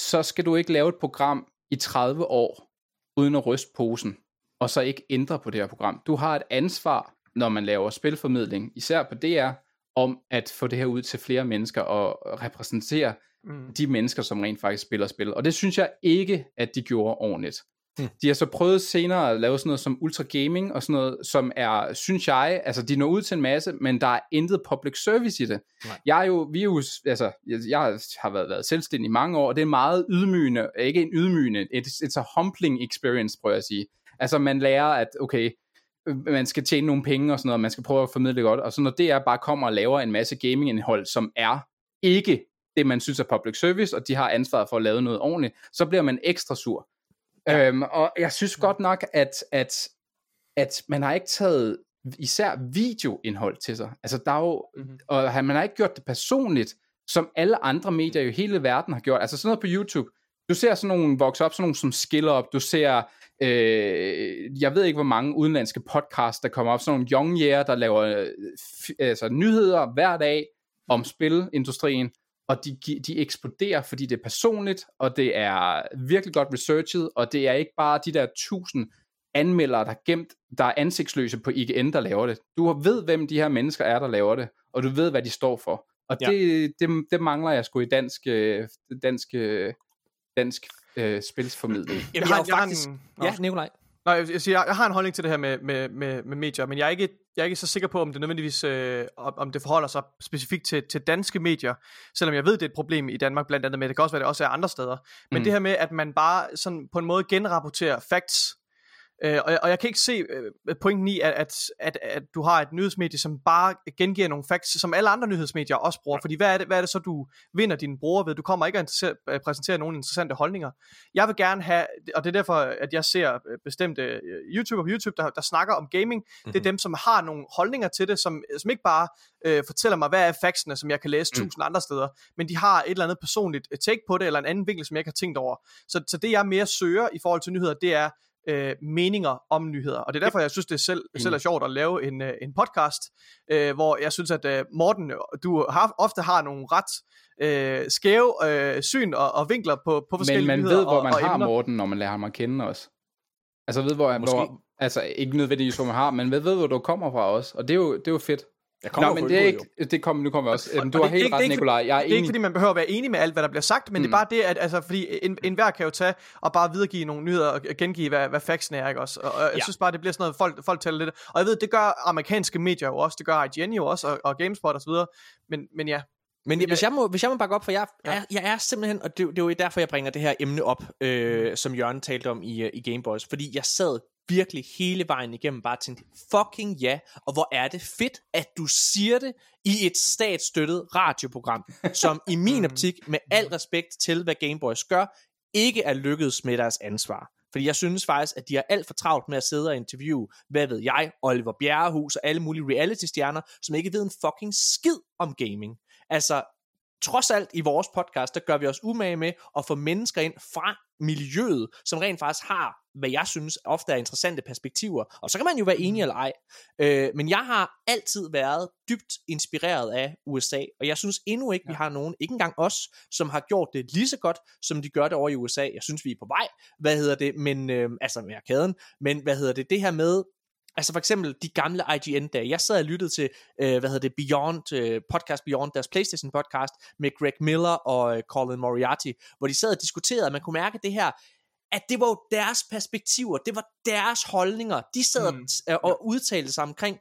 så skal du ikke lave et program i 30 år, uden at ryste posen, og så ikke ændre på det her program. Du har et ansvar, når man laver spilformidling, især på DR, om at få det her ud til flere mennesker og repræsentere Mm. de mennesker, som rent faktisk spiller spil. Og det synes jeg ikke, at de gjorde ordentligt. Hmm. De har så prøvet senere at lave sådan noget som Ultra Gaming og sådan noget, som er, synes jeg, altså de når ud til en masse, men der er intet public service i det. Nej. Jeg er jo, vi er jo, altså, jeg, jeg har været, været selvstændig i mange år, og det er meget ydmygende, ikke en ydmygende, it's, it's a humbling experience, prøver jeg at sige. Altså man lærer, at okay, øh, man skal tjene nogle penge og sådan noget, man skal prøve at formidle det godt, og så når DR bare kommer og laver en masse gamingindhold, som er ikke det, man synes er public service, og de har ansvaret for at lave noget ordentligt, så bliver man ekstra sur. Ja. Øhm, og jeg synes godt nok, at, at, at man har ikke taget især videoindhold til sig. Altså der er jo, Mhm. og man har ikke gjort det personligt, som alle andre medier i hele verden har gjort. Altså sådan noget på YouTube. Du ser sådan nogle vokse op, sådan nogle som Skill Up, du ser, øh, jeg ved ikke hvor mange udenlandske podcasts, der kommer op, sådan nogle young year, der laver øh, altså, nyheder hver dag om spilindustrien, og de, de eksploderer, fordi det er personligt, og det er virkelig godt researchet, og det er ikke bare de der tusind anmeldere, der er gemt, der er ansigtsløse på IGN, der laver det. Du ved, hvem de her mennesker er, der laver det, og du ved, hvad de står for. Og Ja. det, det, det mangler jeg sgu i dansk, øh, dansk, øh, dansk øh, spilsformidling. Jamen, Jeg har- jeg har faktisk... en- Ja. Nikolaj. Nej, jeg, jeg, siger, jeg, jeg har en holdning til det her med, med, med, med medier, men jeg er ikke, jeg er ikke så sikker på, om det nødvendigvis øh, om, det forholder sig specifikt til, til danske medier, selvom jeg ved, det er et problem i Danmark blandt andet med, det kan også være, det også er andre steder. Men mm. det her med, at man bare sådan på en måde genrapporterer facts, Øh, og, jeg, og jeg kan ikke se øh, pointen i, at, at, at, at du har et nyhedsmedie, som bare gengiver nogle facts, som alle andre nyhedsmedier også bruger. Fordi hvad er det, hvad er det så, du vinder dine brugere ved? Du kommer ikke at at præsentere nogle interessante holdninger. Jeg vil gerne have, og det er derfor, at jeg ser øh, bestemte øh, YouTuber på YouTube, der, der snakker om gaming. Mm-hmm. Det er dem, som har nogle holdninger til det, som, som ikke bare øh, fortæller mig, hvad er factsene, som jeg kan læse Mm. tusind andre steder, men de har et eller andet personligt øh, take på det, eller en anden vinkel, som jeg ikke har tænkt over. Så, så det, jeg mere søger i forhold til nyheder, det er øh, meninger om nyheder. Og det er derfor, jeg synes, det selv, selv er sjovt at lave en, øh, en podcast, øh, hvor jeg synes, at øh, Morten, du har, ofte har nogle ret øh, skæve øh, syn og, og vinkler på, på forskellige Men man nyheder ved, hvor og, man og har emner. Morten, når man lærer ham at kende også. Altså ved, hvor, Måske. hvor altså ikke nødvendigvis, hvor man har, men ved, ved, hvor du kommer fra også. Og det er jo, det er jo fedt. Jeg kommer Nå, men det er ikke, det kommer, nu kommer vi også. Øhm, du har helt ret, Nikolaj. Jeg er Det er ikke fordi, man behøver at være enig med alt, hvad der bliver sagt, men mm. det er bare det, at altså, fordi en, enhver kan jo tage og bare videregive nogle nyheder og gengive, hvad, hvad factsen er, ikke også? Og, og jeg Ja. synes bare, det bliver sådan noget, folk, folk taler lidt. Og jeg ved, det gør amerikanske medier jo også, det gør IGN jo også, og, og GameSpot og så videre. Men, men ja, Men hvis jeg må, hvis jeg må bakke op, for jeg, Ja. ja. jeg, jeg er simpelthen, og det, det er jo derfor, jeg bringer det her emne op, øh, som Jørgen talte om i, øh, i Gameboys, fordi jeg sad virkelig hele vejen igennem bare tænkte, fucking ja, og hvor er det fedt, at du siger det i et statsstøttet radioprogram, [LAUGHS] som i min optik, med al respekt til, hvad Gameboys gør, ikke er lykkedes med deres ansvar. Fordi jeg synes faktisk, at de har alt for travlt med at sidde og interviewe, hvad ved jeg, Oliver Bjerrehus og alle mulige reality-stjerner, som ikke ved en fucking skid om gaming. Altså, trods alt i vores podcast, der gør vi os umage med at få mennesker ind fra miljøet, som rent faktisk har, hvad jeg synes ofte er interessante perspektiver. Og så kan man jo være enig eller ej. Øh, men jeg har altid været dybt inspireret af USA, og jeg synes endnu ikke, ja. vi har nogen, ikke engang os, som har gjort det lige så godt, som de gør det over i USA. Jeg synes, vi er på vej, hvad hedder det, men, øh, altså med arkaden, men hvad hedder det, det her med, Altså for eksempel de gamle IGN-dage. Jeg sad og lyttede til, øh, hvad hedder det, Beyond, øh, podcast Beyond, deres Playstation podcast, med Greg Miller og øh, Colin Moriarty, hvor de sad og diskuterede, og man kunne mærke det her, at det var jo deres perspektiver, det var deres holdninger. De sad Mm. og, og udtalte sig omkring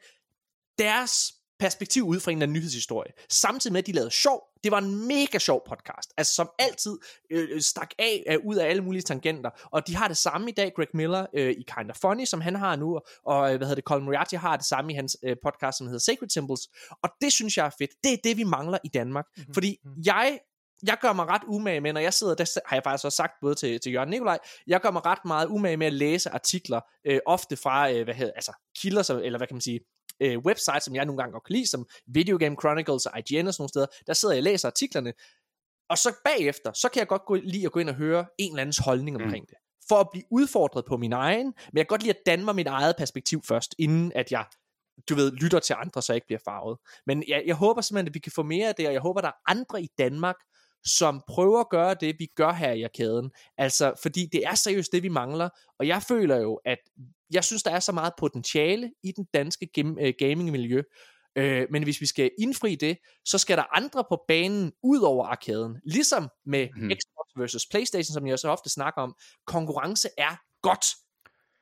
deres perspektiv ud fra en eller anden nyhedshistorie. Samtidig med, at de lavede sjov. Det var en mega sjov podcast. Altså som altid øh, stak af øh, ud af alle mulige tangenter. Og de har det samme i dag, Greg Miller øh, i Kind of Funny, som han har nu. Og øh, hvad hedder det, Colin Moriarty har det samme i hans øh, podcast, som hedder Sacred Symbols. Og det synes jeg er fedt. Det er det, vi mangler i Danmark. Mm-hmm. Fordi jeg jeg gør mig ret umage med, når jeg sidder, der har jeg faktisk også sagt både til, til Jørgen Nikolaj, jeg gør mig ret meget umage med at læse artikler, øh, ofte fra, øh, hvad hedder, altså kilder, som, eller hvad kan man sige, øh, websites, som jeg nogle gange godt kan lide, som Video Game Chronicles og IGN og sådan nogle steder, der sidder jeg og læser artiklerne, og så bagefter, så kan jeg godt gå, lide at gå ind og høre en eller andens holdning omkring mm. det, for at blive udfordret på min egen, men jeg kan godt lide at danne mig mit eget perspektiv først, inden at jeg du ved, lytter til andre, så jeg ikke bliver farvet. Men jeg, jeg håber simpelthen, at vi kan få mere af det, og jeg håber, der er andre i Danmark, som prøver at gøre det, vi gør her i arkaden. Altså, fordi det er seriøst det, vi mangler, og jeg føler jo, at jeg synes, der er så meget potentiale i den danske øh, gaming-miljø, øh, men hvis vi skal indfri det, så skal der andre på banen ud over arkaden. Ligesom med mm. Xbox versus Playstation, som jeg så ofte snakker om. Konkurrence er godt.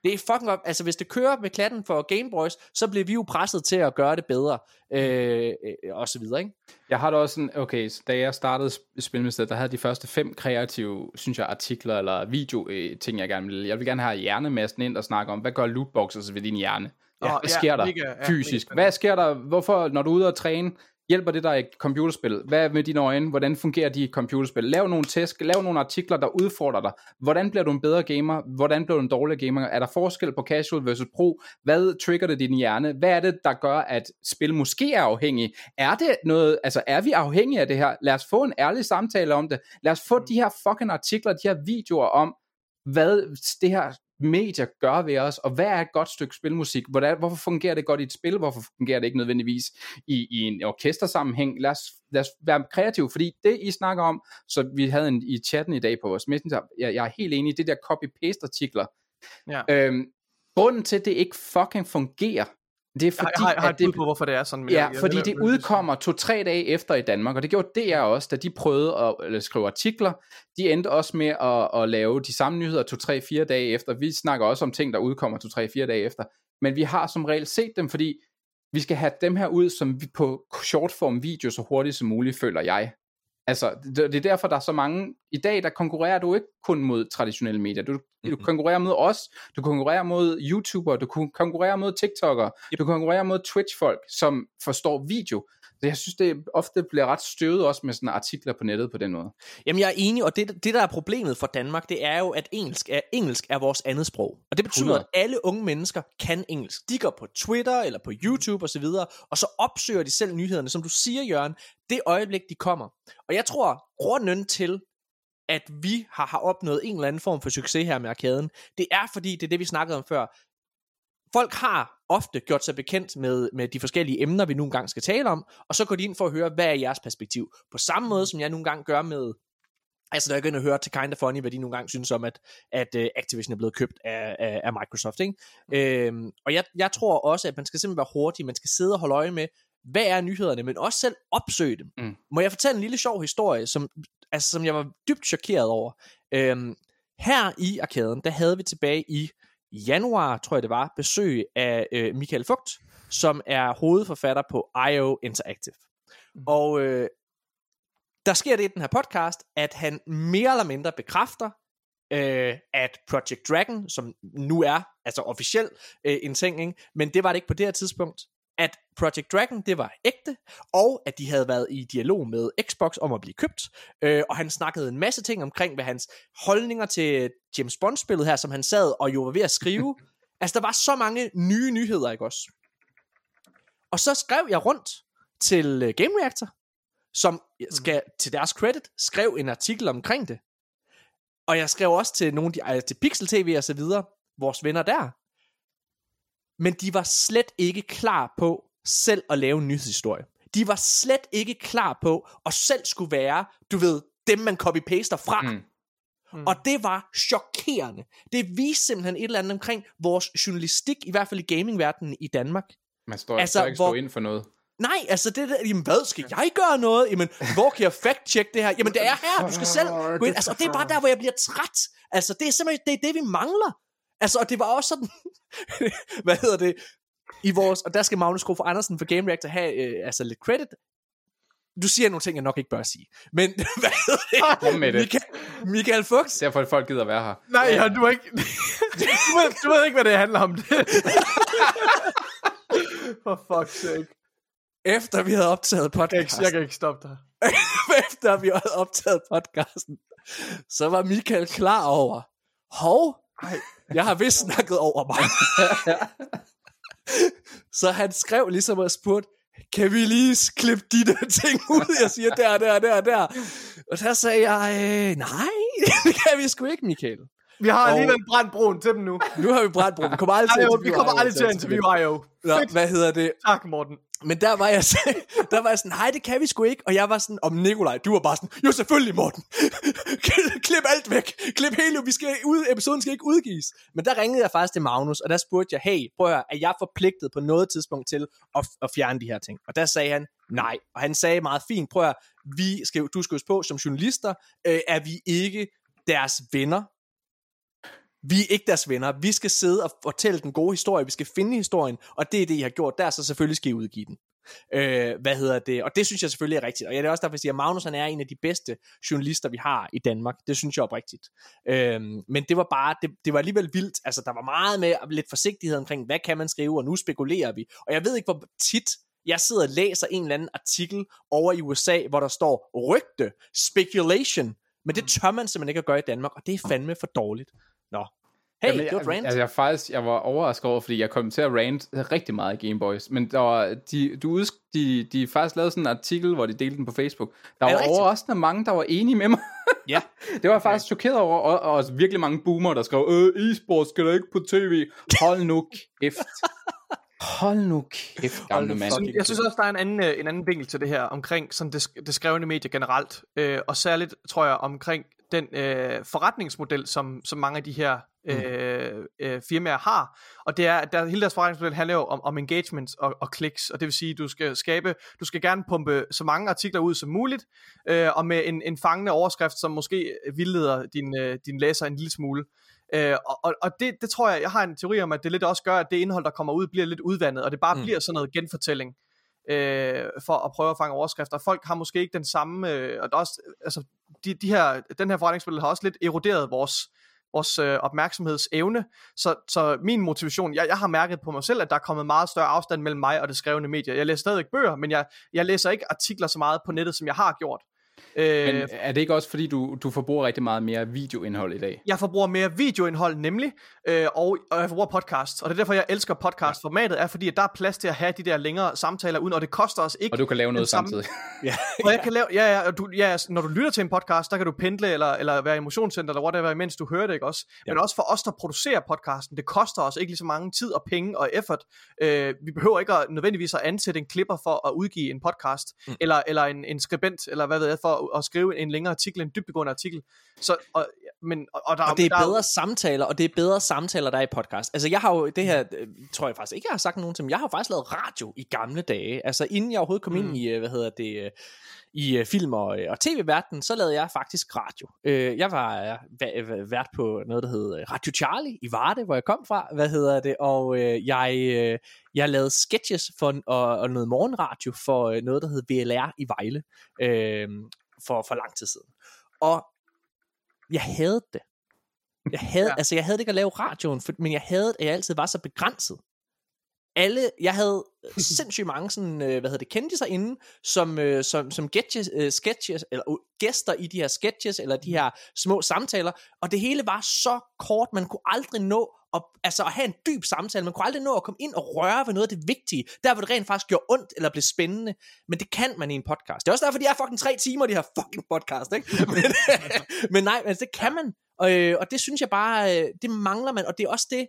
Det er fucking op. Altså, hvis det kører med klatten for Gameboys, så bliver vi jo presset til at gøre det bedre, øh, øh, og så videre, ikke? Jeg har da også sådan, okay, så da jeg startede Sp- Spilministeriet, der havde de første fem kreative, synes jeg, artikler eller video øh, ting, jeg gerne ville. Jeg vil gerne have hjernemassen ind og snakke om, hvad gør lootboxes ved din hjerne? Åh, hvad ja, sker der mega- ja, fysisk? mega Hvad sker der? Hvorfor, når du er ude og træne, hjælper det dig i computerspil? Hvad med dine øjne? Hvordan fungerer de i computerspil? Lav nogle test, lav nogle artikler, der udfordrer dig. Hvordan bliver du en bedre gamer? Hvordan bliver du en dårlig gamer? Er der forskel på casual versus pro? Hvad trigger det din hjerne? Hvad er det, der gør, at spil måske er afhængig? Er det noget, altså er vi afhængige af det her? Lad os få en ærlig samtale om det. Lad os få de her fucking artikler, de her videoer om, hvad det her medier gør ved os, og hvad er et godt stykke spilmusik? Hvordan, hvorfor fungerer det godt i et spil? Hvorfor fungerer det ikke nødvendigvis i, i en orkestersammenhæng? Lad os, lad os være kreative, fordi det I snakker om, så vi havde en, i chatten i dag på vores messenger, jeg, jeg er helt enig i det der copy-paste artikler. Ja. Øhm, grunden til, at det ikke fucking fungerer, det er fordi, jeg, har, jeg har et bud på, hvorfor det er sådan. men Ja, jeg- jeg- fordi det udkommer to-tre dage efter i Danmark, og det gjorde DR også, da de prøvede at eller skrive artikler. De endte også med at, at lave de samme nyheder to-tre-fire dage efter. Vi snakker også om ting, der udkommer to-tre-fire dage efter. Men vi har som regel set dem, fordi vi skal have dem her ud som vi på shortform video så hurtigt som muligt, føler jeg. Altså, det, det er derfor, der er så mange... I dag, der konkurrerer du ikke kun mod traditionelle medier. Du, du konkurrerer mod os, du konkurrerer mod YouTubere, du kon- konkurrerer mod TikTokere, du konkurrerer mod Twitch-folk, som forstår video. Så jeg synes, det ofte bliver ret støvet også med sådan artikler på nettet på den måde. Jamen, jeg er enig, og det, det der er problemet for Danmark, det er jo, at engelsk er, engelsk er vores andet sprog. Og det betyder, 100. at alle unge mennesker kan engelsk. De går på Twitter eller på YouTube osv., og så opsøger de selv nyhederne, som du siger, Jørgen, det øjeblik, de kommer. Og jeg tror, grunden til, at vi har, har opnået en eller anden form for succes her med arkaden, det er fordi, det er det, vi snakkede om før. Folk har ofte gjort sig bekendt med, med de forskellige emner, vi nu engang skal tale om, og så går de ind for at høre, hvad er jeres perspektiv? På samme måde, som jeg nogle gange gør med Altså, når jeg går ind og hører til Kind of Funny, hvad de nogle gange synes om, at, at uh, Activision er blevet købt af, af, af Microsoft, ikke? Mm. Øhm, og jeg, jeg tror også, at man skal simpelthen være hurtig, man skal sidde og holde øje med, hvad er nyhederne, men også selv opsøge dem. Mm. Må jeg fortælle en lille sjov historie, som, altså, som jeg var dybt chokeret over. Øhm, her i arkaden, der havde vi tilbage i januar, tror jeg det var, besøg af øh, Michael Fugt, som er hovedforfatter på IO Interactive. Mm. Og øh, der sker det i den her podcast, at han mere eller mindre bekræfter, øh, at Project Dragon, som nu er altså officielt øh, en ting, ikke? men det var det ikke på det her tidspunkt, at Project Dragon, det var ægte, og at de havde været i dialog med Xbox om at blive købt, øh, og han snakkede en masse ting omkring, hvad hans holdninger til James Bond-spillet her, som han sad og jo var ved at skrive. [LAUGHS] altså, der var så mange nye nyheder, ikke også? Og så skrev jeg rundt til øh, Game Reactor, som skal til deres credit skrev en artikel omkring det. Og jeg skrev også til nogle af de, altså til Pixel TV og så videre, vores venner der. Men de var slet ikke klar på selv at lave en nyhedshistorie. De var slet ikke klar på at selv skulle være, du ved, dem man copy-paster fra. Mm. Mm. Og det var chokerende. Det viste simpelthen et eller andet omkring vores journalistik, i hvert fald i gamingverdenen i Danmark. Man står altså, ikke hvor... stå ind for noget. Nej, altså det der, jamen hvad, skal jeg gøre noget? Jamen, hvor kan jeg fact-check det her? Jamen det er her, du skal selv gå ind. Altså, og det er bare der, hvor jeg bliver træt. Altså, det er simpelthen, det er det, vi mangler. Altså, og det var også sådan, [LAUGHS] hvad hedder det, i vores, og der skal Magnus Krog Andersen for Game Reactor have øh, altså lidt credit. Du siger nogle ting, jeg nok ikke bør sige. Men, [LAUGHS] hvad hedder det? Kom med det. Michael, Michael Fuchs. Derfor at folk gider være her. Nej, ja, du, er ikke, [LAUGHS] du, ved, du ved ikke, hvad det handler om. Det. For fuck's sake. Efter vi havde optaget podcasten. Jeg kan ikke stoppe dig. efter vi havde optaget podcasten, så var Michael klar over, hov, Ej. jeg har vist snakket over mig. [LAUGHS] så han skrev ligesom og spurgte, kan vi lige klippe de der ting ud, jeg siger der, der, der, der. Og der sagde jeg, øh, nej, [LAUGHS] det kan vi sgu ikke, Michael. Vi har alligevel og... brændt broen til dem nu. Nu har vi brændt broen. Vi kommer aldrig til at interviewe Vi kommer aldrig til at interviewe IO. Nå, hvad hedder det? Tak, Morten. Men der var jeg, [LAUGHS] der var jeg sådan, nej, det kan vi sgu ikke. Og jeg var sådan, om Nikolaj, du var bare sådan, jo selvfølgelig, Morten. [LAUGHS] Klip alt væk. Klip hele, vi skal ud, episoden skal ikke udgives. Men der ringede jeg faktisk til Magnus, og der spurgte jeg, hey, prøv at høre, er jeg forpligtet på noget tidspunkt til at, at fjerne de her ting? Og der sagde han, nej. Og han sagde meget fint, prøv at høre, vi skal, du skal huske på, som journalister, øh, er vi ikke deres venner, vi er ikke deres venner. Vi skal sidde og fortælle den gode historie. Vi skal finde historien, og det er det, I har gjort der, så selvfølgelig skal I udgive den. Øh, hvad hedder det? Og det synes jeg selvfølgelig er rigtigt. Og jeg er også derfor, jeg siger, at Magnus han er en af de bedste journalister, vi har i Danmark. Det synes jeg oprigtigt. Øh, men det var bare, det, det var alligevel vildt. Altså, der var meget med lidt forsigtighed omkring, hvad kan man skrive, og nu spekulerer vi. Og jeg ved ikke, hvor tit jeg sidder og læser en eller anden artikel over i USA, hvor der står rygte, speculation, men det tør man simpelthen ikke at gøre i Danmark, og det er fandme for dårligt. Nå. Hey, Jamen, det var rant. Altså, jeg, faktisk, jeg var overrasket over, fordi jeg kom til at rant rigtig meget i Gameboys, men der var, de, du udsk, de, de faktisk lavede sådan en artikel, hvor de delte den på Facebook. Der var overraskende mange, der var enige med mig. [LAUGHS] ja. [LAUGHS] Det var jeg faktisk chokeret over, og, og virkelig mange boomer, der skrev, øh, e-sport skal der ikke på tv. Hold nu kæft. [LAUGHS] Hold nu kæft, gamle mand. Jeg synes også, der er en anden, øh, en anden vinkel til det her, omkring sådan det, det skrevne medie generelt, øh, og særligt, tror jeg, omkring den øh, forretningsmodel, som, som mange af de her mm. øh, øh, firmaer har. Og det er, at der, hele deres forretningsmodel handler jo om, om engagement og, og kliks, og det vil sige, at du skal skabe, du skal gerne pumpe så mange artikler ud som muligt, øh, og med en, en fangende overskrift, som måske vildleder din, øh, din læser en lille smule. Øh, og og det, det tror jeg, jeg har en teori om, at det lidt også gør, at det indhold, der kommer ud, bliver lidt udvandet, og det bare mm. bliver sådan noget genfortælling øh, for at prøve at fange overskrifter. Folk har måske ikke den samme, øh, og der også, altså, de, de her, den her forretningsmodel har også lidt eroderet vores, vores øh, opmærksomhedsevne. Så, så min motivation, jeg, jeg har mærket på mig selv, at der er kommet meget større afstand mellem mig og det skrevne medie. Jeg læser stadig bøger, men jeg, jeg læser ikke artikler så meget på nettet, som jeg har gjort. Øh, Men er det ikke også fordi, du, du forbruger rigtig meget mere videoindhold i dag? Jeg forbruger mere videoindhold nemlig, øh, og, og jeg forbruger podcast. Og det er derfor, jeg elsker podcastformatet, er fordi, at der er plads til at have de der længere samtaler uden, og det koster os ikke... Og du kan lave noget samme... samtidig. [LAUGHS] ja. [LAUGHS] og jeg kan lave, ja, ja, du, ja, når du lytter til en podcast, der kan du pendle, eller, eller være i emotionscenter, eller whatever, imens du hører det, ikke også? Ja. Men også for os, der producerer podcasten, det koster os ikke lige så mange tid og penge og effort. Øh, vi behøver ikke at, nødvendigvis at ansætte en klipper for at udgive en podcast, mm. eller, eller en, en skribent, eller hvad ved jeg, for at skrive en længere artikel, en dybdegående artikel. Så, og, men, og, og, der, Og det er der, bedre samtaler, og det er bedre samtaler, der er i podcast. Altså jeg har jo, det her, øh, tror jeg faktisk ikke, jeg har sagt nogen til, men jeg har faktisk lavet radio i gamle dage. Altså inden jeg overhovedet kom mm. ind i, øh, hvad hedder det, øh, i film og, og tv-verden, så lavede jeg faktisk radio. Jeg var væ- væ- vært på noget, der hed Radio Charlie i Varde, hvor jeg kom fra, hvad hedder det, og jeg, jeg lavede sketches for, og, og noget morgenradio for noget, der hed VLR i Vejle, øh, for, for lang tid siden. Og jeg havde det. Jeg havde, [LAUGHS] ja. Altså jeg havde det ikke at lave radioen, for, men jeg havde, at jeg altid var så begrænset. Alle, jeg havde [LAUGHS] sindssygt mange sådan, øh, hvad hedder det, kendte inde, som, øh, som, som sketches, øh, sketches, eller uh, gæster i de her sketches, eller de her små samtaler, og det hele var så kort, man kunne aldrig nå at, altså at have en dyb samtale, man kunne aldrig nå at komme ind og røre ved noget af det vigtige, der hvor det rent faktisk gjorde ondt, eller blev spændende, men det kan man i en podcast. Det er også derfor, de er fucking tre timer, de her fucking podcast, ikke? [LAUGHS] Men, men nej, altså det kan man, og, øh, og det synes jeg bare, øh, det mangler man, og det er også det,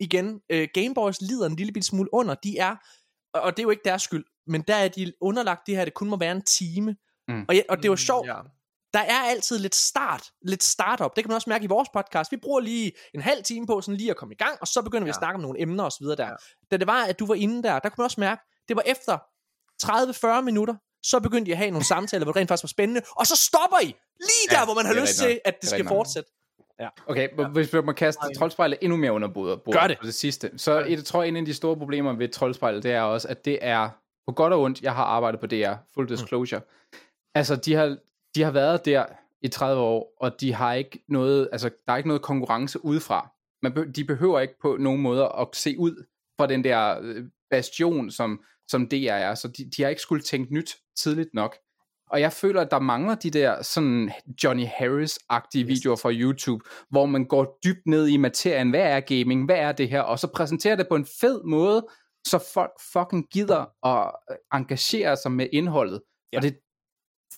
igen, øh, Gameboys lider en lille smule under, de er, og, og det er jo ikke deres skyld, men der er de underlagt det her, det kun må være en time, Mm. og, ja, og det jo sjovt, Ja. Der er altid lidt start, lidt startup. Det kan man også mærke i vores podcast. Vi bruger lige en halv time på sådan lige at komme i gang, og så begynder vi at Ja. snakke om nogle emner og så videre der. Ja. Da det var, at du var inde der, der kunne man også mærke, det var efter 30-40 minutter, så begyndte I at have nogle samtaler, hvor det rent faktisk var spændende, og så stopper I lige der, Ja, hvor man har lyst til, at det, Det skal nok. fortsætte. Okay, ja. hvis vi må kaste troldspejlet endnu mere under bordet, Gør det. på det sidste, så et, jeg tror, en af de store problemer ved troldspejlet, det er også, at det er på godt og ondt, jeg har arbejdet på DR, full disclosure. Mm. Altså, de har, de har været der i 30 år, og de har ikke noget, altså, der er ikke noget konkurrence udefra. Man be, de behøver ikke på nogen måde at se ud fra den der øh, bastion, som, som DR er, så de, de har ikke skulle tænke nyt tidligt nok. Og jeg føler, at der mangler de der sådan Johnny Harris-agtige yes. videoer fra YouTube, hvor man går dybt ned i materien. Hvad er gaming? Hvad er det her? Og så præsenterer det på en fed måde, så folk fucking gider at øh, engagere sig med indholdet. Ja. Og det,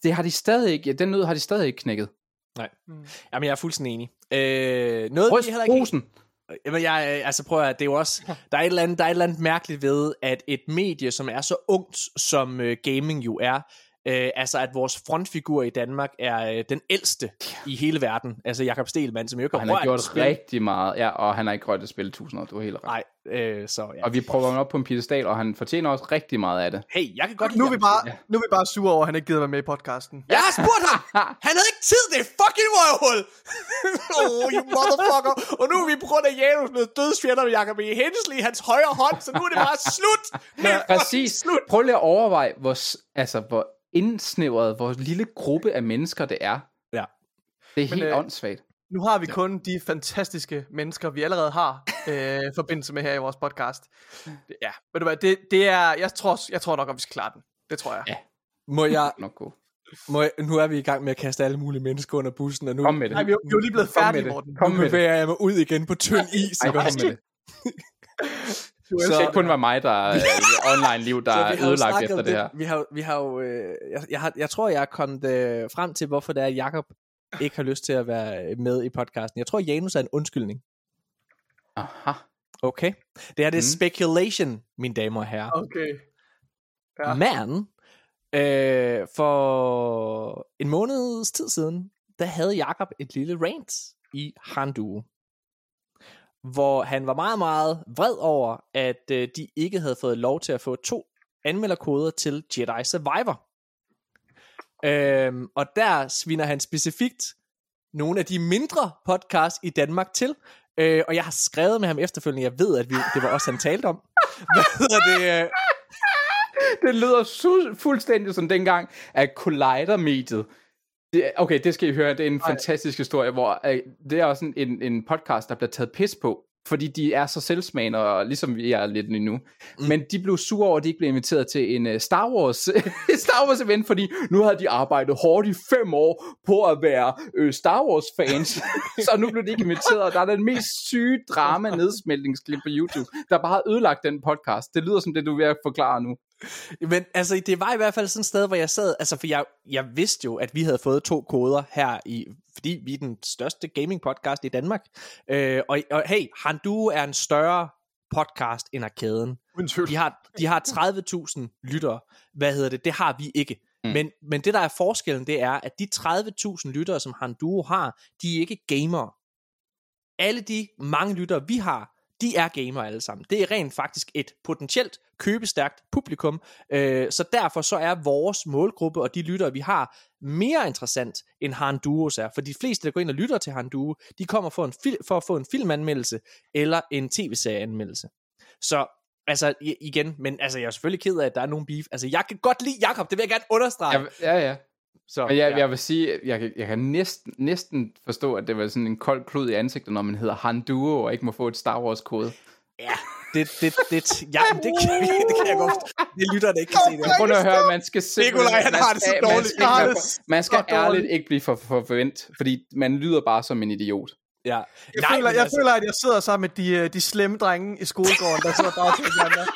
det har de stadig ikke, den nød har de stadig ikke knækket. Mm. Jamen, jeg er fuldstændig enig. Øh, noget, Ryst vi heller ikke... rosen. Jamen, jeg, øh, altså prøv at, det er jo også, der er, et eller andet, der er et eller andet mærkeligt ved, at et medie, som er så ungt, som øh, gaming jo er, øh, altså at vores frontfigur i Danmark er øh, den ældste i hele verden, altså Jakob Stelmann, som jo ikke Og han har gjort spil. rigtig meget, ja, og han har ikke rørt et spil i tusind år, du har helt ret. Nej, øh, så ja. Og vi prøver ham op på en pedestal, og han fortjener også rigtig meget af det. Hey, jeg kan godt Nu er, vi bare, Ja. nu er vi bare sure over, at han ikke gider være med i podcasten. Jeg har spurgt ham! [LAUGHS] Han havde ikke tid, det er fucking røvhul! [LAUGHS] oh, you motherfucker! Og nu er vi på grund af Janus blevet dødsfjender med Jacob E. Hensley i hans højre hånd, så nu er det bare slut! Er [LAUGHS] fucking Præcis. Slut! Prøv lige at overveje, hvor, altså, hvor indsnævret, hvor lille gruppe af mennesker det er. Ja. Det er helt øh, åndssvagt. Nu har vi kun de fantastiske mennesker, vi allerede har øh, forbindelse med her i vores podcast. Ja, ved du hvad, det, det er, jeg tror, jeg tror nok, at vi skal klare den. Det tror jeg. Ja. Må jeg, Nok god. må jeg, nu er vi i gang med at kaste alle mulige mennesker under bussen, og nu, Kom med det. Nej, vi er, jo lige blevet Kom med færdige, det. Morten. Kom nu med det. bevæger jeg mig ud igen på tynd is. Ej, ikke kom med det. [LAUGHS] Du Det skal ikke kun være mig, der [LAUGHS] er online liv, der Så er ødelagt efter det her. Vi har, vi har jo, øh, jeg, jeg, har, jeg tror, jeg er kommet øh, frem til, hvorfor det er, at Jacob ikke har lyst til at være med i podcasten. Jeg tror, Janus er en undskyldning. Aha. Okay. Det er det Mm. speculation, mine damer og herrer. Okay. Ja. Men øh, for en måneds tid siden, der havde Jakob et lille rant i Handu, hvor han var meget, meget vred over, at øh, de ikke havde fået lov til at få to anmelderkoder til Jedi Survivor. Øhm, og der sviner han specifikt nogle af de mindre podcasts i Danmark til, øh, og jeg har skrevet med ham efterfølgende, jeg ved, at vi, det var også han talte om. [LAUGHS] Hvad hedder det? Øh, Det lyder su- fuldstændig som dengang, at Collider-mediet, det, okay, det skal I høre, det er en Ej. fantastisk historie, hvor øh, det er også en, en, en podcast, der bliver taget pis på, fordi de er så selvsmagende, og ligesom vi er lidt nu. Mm. Men de blev sure over, at de ikke blev inviteret til en uh, Star Wars [LAUGHS] Star Wars event, fordi nu havde de arbejdet hårdt i fem år på at være øh, Star Wars fans, [LAUGHS] så nu blev de ikke inviteret, og der er den mest syge drama nedsmeltningsklip på YouTube, der bare har ødelagt den podcast. Det lyder som det, du er ved at forklare nu. Men altså, det var i hvert fald sådan et sted, hvor jeg sad, altså for jeg, jeg vidste jo, at vi havde fået to koder her, i, fordi vi er den største gaming podcast i Danmark. Øh, og, og hey, Handu er en større podcast end Arkaden. De har, de har 30.000 lyttere. Hvad hedder det? Det har vi ikke. Mm. Men, men det, der er forskellen, det er, at de 30.000 lyttere, som Han Duo har, de er ikke gamere. Alle de mange lyttere, vi har, de er gamer alle sammen. Det er rent faktisk et potentielt købestærkt publikum, øh, så derfor så er vores målgruppe og de lyttere, vi har, mere interessant end Han Duos er. For de fleste, der går ind og lytter til Han Duo, de kommer for, en fil- for at få en filmanmeldelse eller en tv-serieanmeldelse. Så altså igen, men altså jeg er selvfølgelig ked af, at der er nogen beef. Altså jeg kan godt lide Jakob, det vil jeg gerne understrege. Ja, ja. ja. Så, Men jeg, ja. jeg vil sige, jeg, kan- jeg kan næsten, næsten forstå, at det var sådan en kold klud i ansigtet, når man hedder Han Duo og ikke må få et Star Wars kode. Ja, det, det, det, ja, det, kan, [LAUGHS] det kan jeg godt. Det lytter det ikke kan se det. Prøv at høre, man skal simpelthen... Nikolaj, han man har det så skal- man dårligt. skal Man skal dårligt. ærligt ikke blive for, for forvent, fordi man lyder bare som en idiot. Ja. Jeg, Nej, føler, jeg altså- føler, at jeg sidder sammen med de, øh, de slemme drenge i skolegården, der sidder bare til hinanden.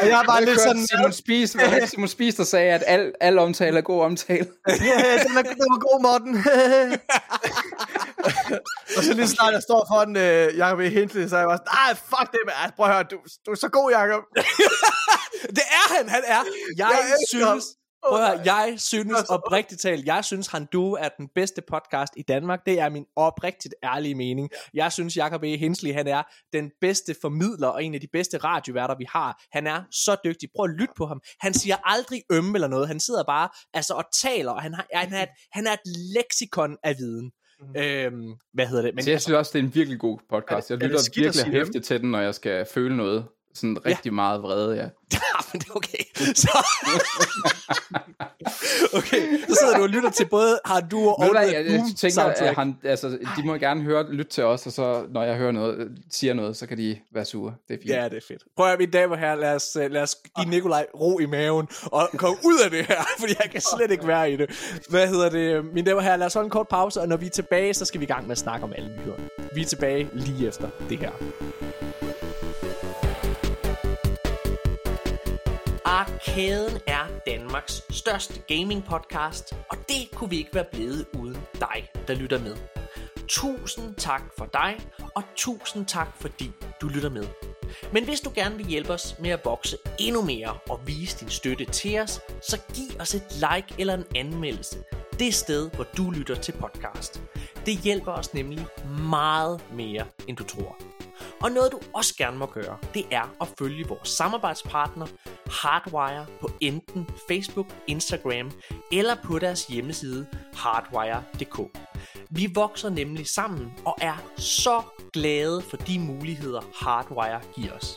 Og jeg er bare lidt sådan... Simon Spies, Simon Spies, der sagde, at al, al omtale er god omtale. [LAUGHS] Ja, den er, den var god, Morten. [LAUGHS] og så lige snart jeg står foran øh, Jacob E. Hintley, så er jeg bare sådan, nej, fuck det, man. Altså, prøv at høre, du, du er så god, Jacob. [LAUGHS] Det er han, han er. Jeg, Jeg synes, prøv at jeg synes oprigtigt talt, jeg synes, Han Du er den bedste podcast i Danmark. Det er min oprigtigt ærlige mening. Jeg synes, Jacob E. Hensley, han er den bedste formidler og en af de bedste radioværter, vi har. Han er så dygtig. Prøv at lytte på ham. Han siger aldrig ømme eller noget. Han sidder bare altså, og taler, og han, har, han, er et, [LAUGHS] han er et leksikon af viden. Mm. Øhm, hvad hedder det? Men, Så jeg synes også, det er en virkelig god podcast. Er det- Jeg er det lytter virkelig hæftigt til den, når jeg skal føle noget. Sådan rigtig meget vrede, ja. Ja, [LAUGHS] men det er okay. Så... [LAUGHS] okay, så sidder du og lytter til både Har du og The jeg, jeg tænker, soundtrack. at han, altså, de må gerne høre, lytte til os, og så når jeg hører noget, siger noget, så kan de være sure. Det er fint. Ja, det er fedt. Prøv at mine damer herrer, lad os, øh, lad os give Nikolaj ro i maven og komme ud af det her, [LAUGHS] fordi jeg kan slet ikke være i det. Hvad hedder det? Mine damer herrer, lad os holde en kort pause, og når vi er tilbage, så skal vi i gang med at snakke om alle nyhederne. Vi er tilbage lige efter det her. Arkaden er Danmarks største gaming podcast, og det kunne vi ikke være blevet uden dig, der lytter med. Tusind tak for dig, og tusind tak fordi du lytter med. Men hvis du gerne vil hjælpe os med at vokse endnu mere og vise din støtte til os, så giv os et like eller en anmeldelse. Det sted, hvor du lytter til podcast. Det hjælper os nemlig meget mere, end du tror. Og noget du også gerne må gøre, det er at følge vores samarbejdspartner Hardwire på enten Facebook, Instagram eller på deres hjemmeside hardwire.dk. Vi vokser nemlig sammen og er så glade for de muligheder Hardwire giver os.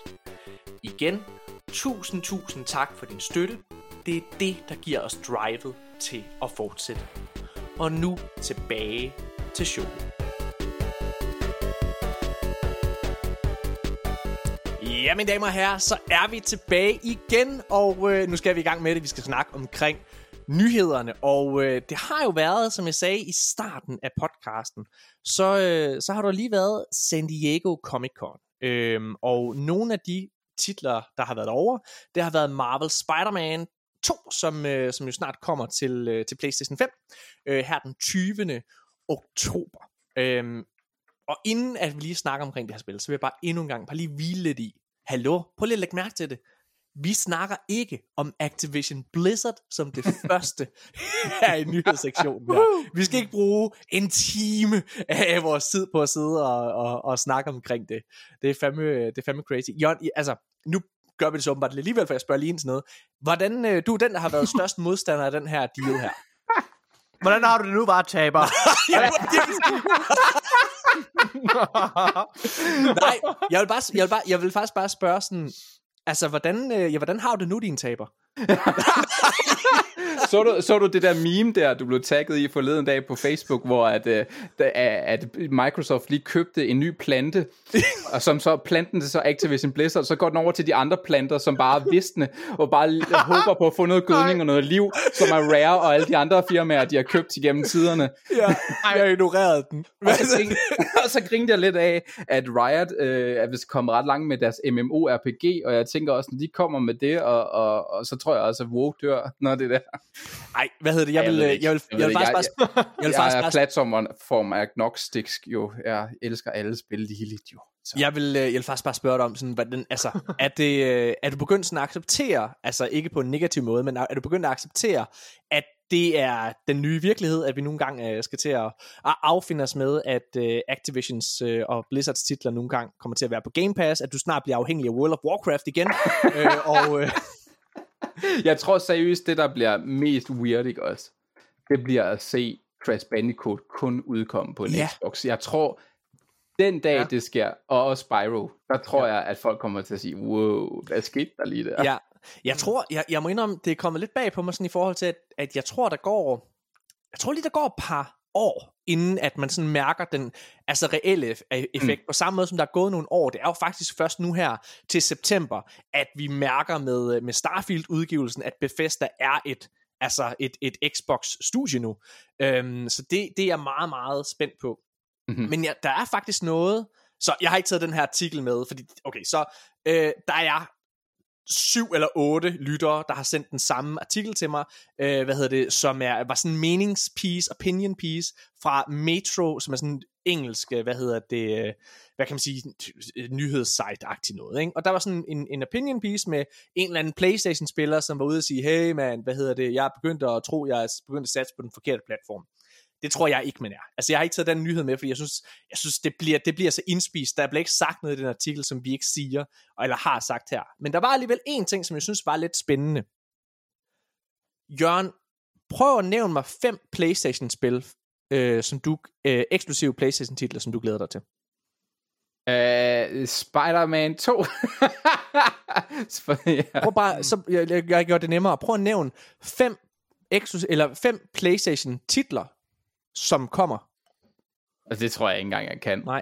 Igen, tusind tusind tak for din støtte. Det er det, der giver os drivet til at fortsætte. Og nu tilbage til showet. Ja, mine damer og herrer, så er vi tilbage igen, og øh, nu skal vi i gang med det. Vi skal snakke omkring nyhederne, og øh, det har jo været, som jeg sagde i starten af podcasten, så, øh, så har der lige været San Diego Comic Con, øhm, og nogle af de titler, der har været over, det har været Marvel Spider-Man 2, som, øh, som jo snart kommer til, øh, til PlayStation 5, øh, her den 20. oktober. Øhm, og inden at vi lige snakker omkring det her spil, så vil jeg bare endnu en gang bare lige hvile lidt i. Hallo, prøv lige at lægge mærke til det. Vi snakker ikke om Activision Blizzard som det [LAUGHS] første her i nyhedssektionen. Her. Vi skal ikke bruge en time af vores tid på at sidde og, og, og snakke omkring det. Det er fandme, det er fandme crazy. Jon, altså, nu gør vi det så åbenbart alligevel, for jeg spørger lige ind til noget. Hvordan, øh, du er den, der har været [LAUGHS] størst modstander af den her deal her. [LAUGHS] Hvordan har du det nu, bare taber? [LAUGHS] Nej, jeg vil, bare, jeg, vil bare, jeg vil faktisk bare spørge sådan, altså, hvordan, øh, ja, hvordan har du det nu, din taber? [LAUGHS] Så du, så du det der meme der, du blev tagget i forleden dag på Facebook, hvor at, øh, at Microsoft lige købte en ny plante, og som så planten det så Activision Blizzard, så går den over til de andre planter, som bare er visne, og bare håber på at få noget [LAUGHS] gødning og noget liv, som er Rare og alle de andre firmaer, de har købt igennem tiderne. Ja, [LAUGHS] jeg ignorerede den. Og så, grinte, og så grinte jeg lidt af, at Riot øh, er vist kommet ret langt med deres MMO-RPG, og jeg tænker også, når de kommer med det, og, og, og så tror jeg også, at WoW dør, når det der. Nej, hvad hedder det? Jeg vil, øh, jeg vil, jeg vil faktisk bare, jeg, jeg jeg, faktisk er platform agnostisk jo. Jeg elsker alle spil ligeligt jo. Så. jeg vil, øh, jeg vil faktisk bare spørge dig om sådan, hvordan, altså, er det, øh, er du begyndt sådan at acceptere, altså ikke på en negativ måde, men er er du begyndt at acceptere, at det er den nye virkelighed, at vi nogle gange øh, skal til at, at affinde os med, at øh, Activisions øh, og Blizzards titler nogle gange kommer til at være på Game Pass, at du snart bliver afhængig af World of Warcraft igen, [LAUGHS] øh, og... Øh, [LAUGHS] Jeg tror seriøst, det der bliver mest weird, ikke også? Det bliver at se Crash Bandicoot kun udkomme på en Ja. Xbox. Jeg tror, den dag Ja. det sker, og også Spyro, der tror jeg, at folk kommer til at sige, wow, hvad skete der lige der? Ja, jeg tror, jeg, jeg må indrømme, det er kommet lidt bag på mig sådan i forhold til, at, at jeg tror, der går, jeg tror lige, der går et par år, inden at man sådan mærker den altså reelle eff- effekt, mm. på samme måde som der er gået nogle år. Det er jo faktisk først nu her til september, at vi mærker med, med Starfield-udgivelsen, at Bethesda er et altså et, et Xbox-studie nu. Øhm, så det, det er jeg meget, meget spændt på. Mhm. Men ja, der er faktisk noget, så jeg har ikke taget den her artikel med, fordi, okay, så øh, der er syv eller otte lyttere, der har sendt den samme artikel til mig, øh, hvad hedder det, som er, var sådan en meningspiece, opinion piece, fra Metro, som er sådan en engelsk, øh, hvad hedder det, øh, hvad kan man sige, øh, nyhedssite-agtigt noget, ikke? Og der var sådan en, en opinion piece med en eller anden Playstation-spiller, som var ude og sige, hey man, hvad hedder det, jeg er begyndt at tro, jeg er begyndt at satse på den forkerte platform. Det tror jeg ikke, man er. Altså, jeg har ikke taget den nyhed med, fordi jeg synes, jeg synes det, bliver, det bliver så indspist. Der bliver ikke sagt noget i den artikel, som vi ikke siger, eller har sagt her. Men der var alligevel en ting, som jeg synes var lidt spændende. Jørgen, prøv at nævne mig fem Playstation-spil, øh, som du, øh, eksklusive Playstation-titler, som du glæder dig til. Uh, Spider-Man 2. [LAUGHS] Så, ja. Prøv bare, så jeg, jeg, jeg gør det nemmere. Prøv at nævne fem, eksklusive, eller fem Playstation-titler, som kommer. Altså, det tror jeg ikke engang, jeg kan. Nej.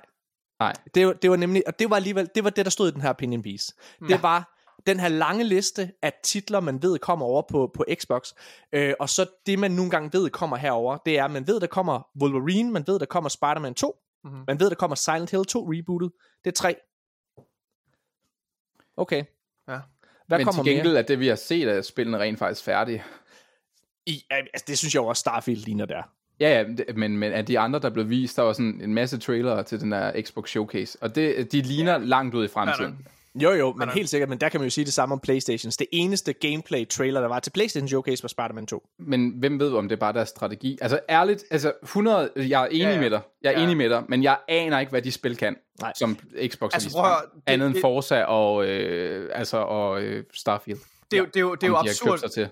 Nej. Det, det var nemlig, og det var alligevel, det var det, der stod i den her opinion piece. Det Ja. var den her lange liste af titler, man ved kommer over på, på Xbox, øh, og så det, man nogle gange ved kommer herover, det er, man ved, der kommer Wolverine, man ved, der kommer Spider-Man 2, Mhm. man ved, der kommer Silent Hill 2 rebootet, det er tre. Okay. Ja. Hvad Men kommer til gengæld mere? er det, vi har set, at spillene rent faktisk færdige. I, altså, det synes jeg jo også Starfield ligner der. Ja, ja, det- men, men af de andre, der blev vist, der var sådan en masse trailere til den der Xbox Showcase, og det, de ligner ja. langt ud i fremtiden. Jo jo, men helt sikkert, men der kan man jo sige det samme om Playstations. Det eneste gameplay trailer, der var til Playstation Showcase, var Spider-Man 2. Men hvem ved, om det er bare deres strategi? Altså ærligt, altså 100, jeg er enig Ja, ja, ja. med dig, jeg er Ja. enig med dig, men jeg aner ikke, hvad de spil kan, Nej. som Xbox Altså, prøv høre, det- andet end det- Forza og, øh, altså, og øh, Starfield. Det er jo, det er jo, det er jo absurd. til.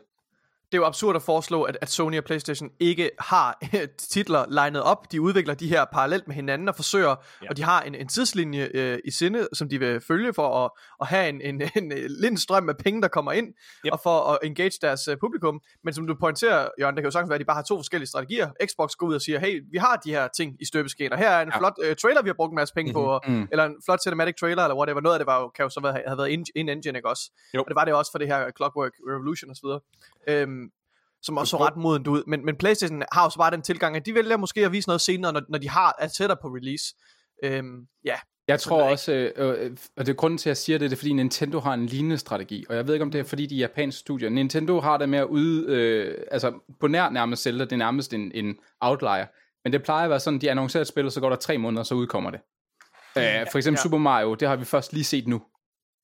Det er jo absurd at foreslå, at, at Sony og PlayStation ikke har [LAUGHS] titler legnet op. De udvikler de her parallelt med hinanden og forsøger, Ja. og de har en, en tidslinje øh, i sinde, som de vil følge for at, at have en, en, en, en lind strøm af penge, der kommer ind, Yep. og for at engage deres uh, publikum. Men som du pointerer, Jørgen, det kan jo sagtens være, at de bare har to forskellige strategier. Xbox går ud og siger, hey, vi har de her ting i støbeskeen, og her er en Ja. flot uh, trailer, vi har brugt en masse penge mm-hmm. på, og, Mm. eller en flot cinematic trailer, eller whatever. Noget af det var jo, kan jo så være, have været in, in engine, ikke også? Jo. Og det var det også for det her Clockwork Revolution osv. Øhm, som også så ret modent ud. Men, men Playstation har jo så bare den tilgang, at de vælger måske at vise noget senere, når, når de har er tættere på release. Øhm, ja, Jeg tror også, øh, øh, og det er grunden til, at jeg siger det, det er fordi Nintendo har en lignende strategi, og jeg ved ikke, om det er fordi de japanske studier. Nintendo har det med at ude, øh, altså på nær nærmest Zelda, det er nærmest en, en outlier, men det plejer at være sådan, de annoncerer et spil, og så går der tre måneder, så udkommer det. Øh, for eksempel ja. Super Mario, det har vi først lige set nu.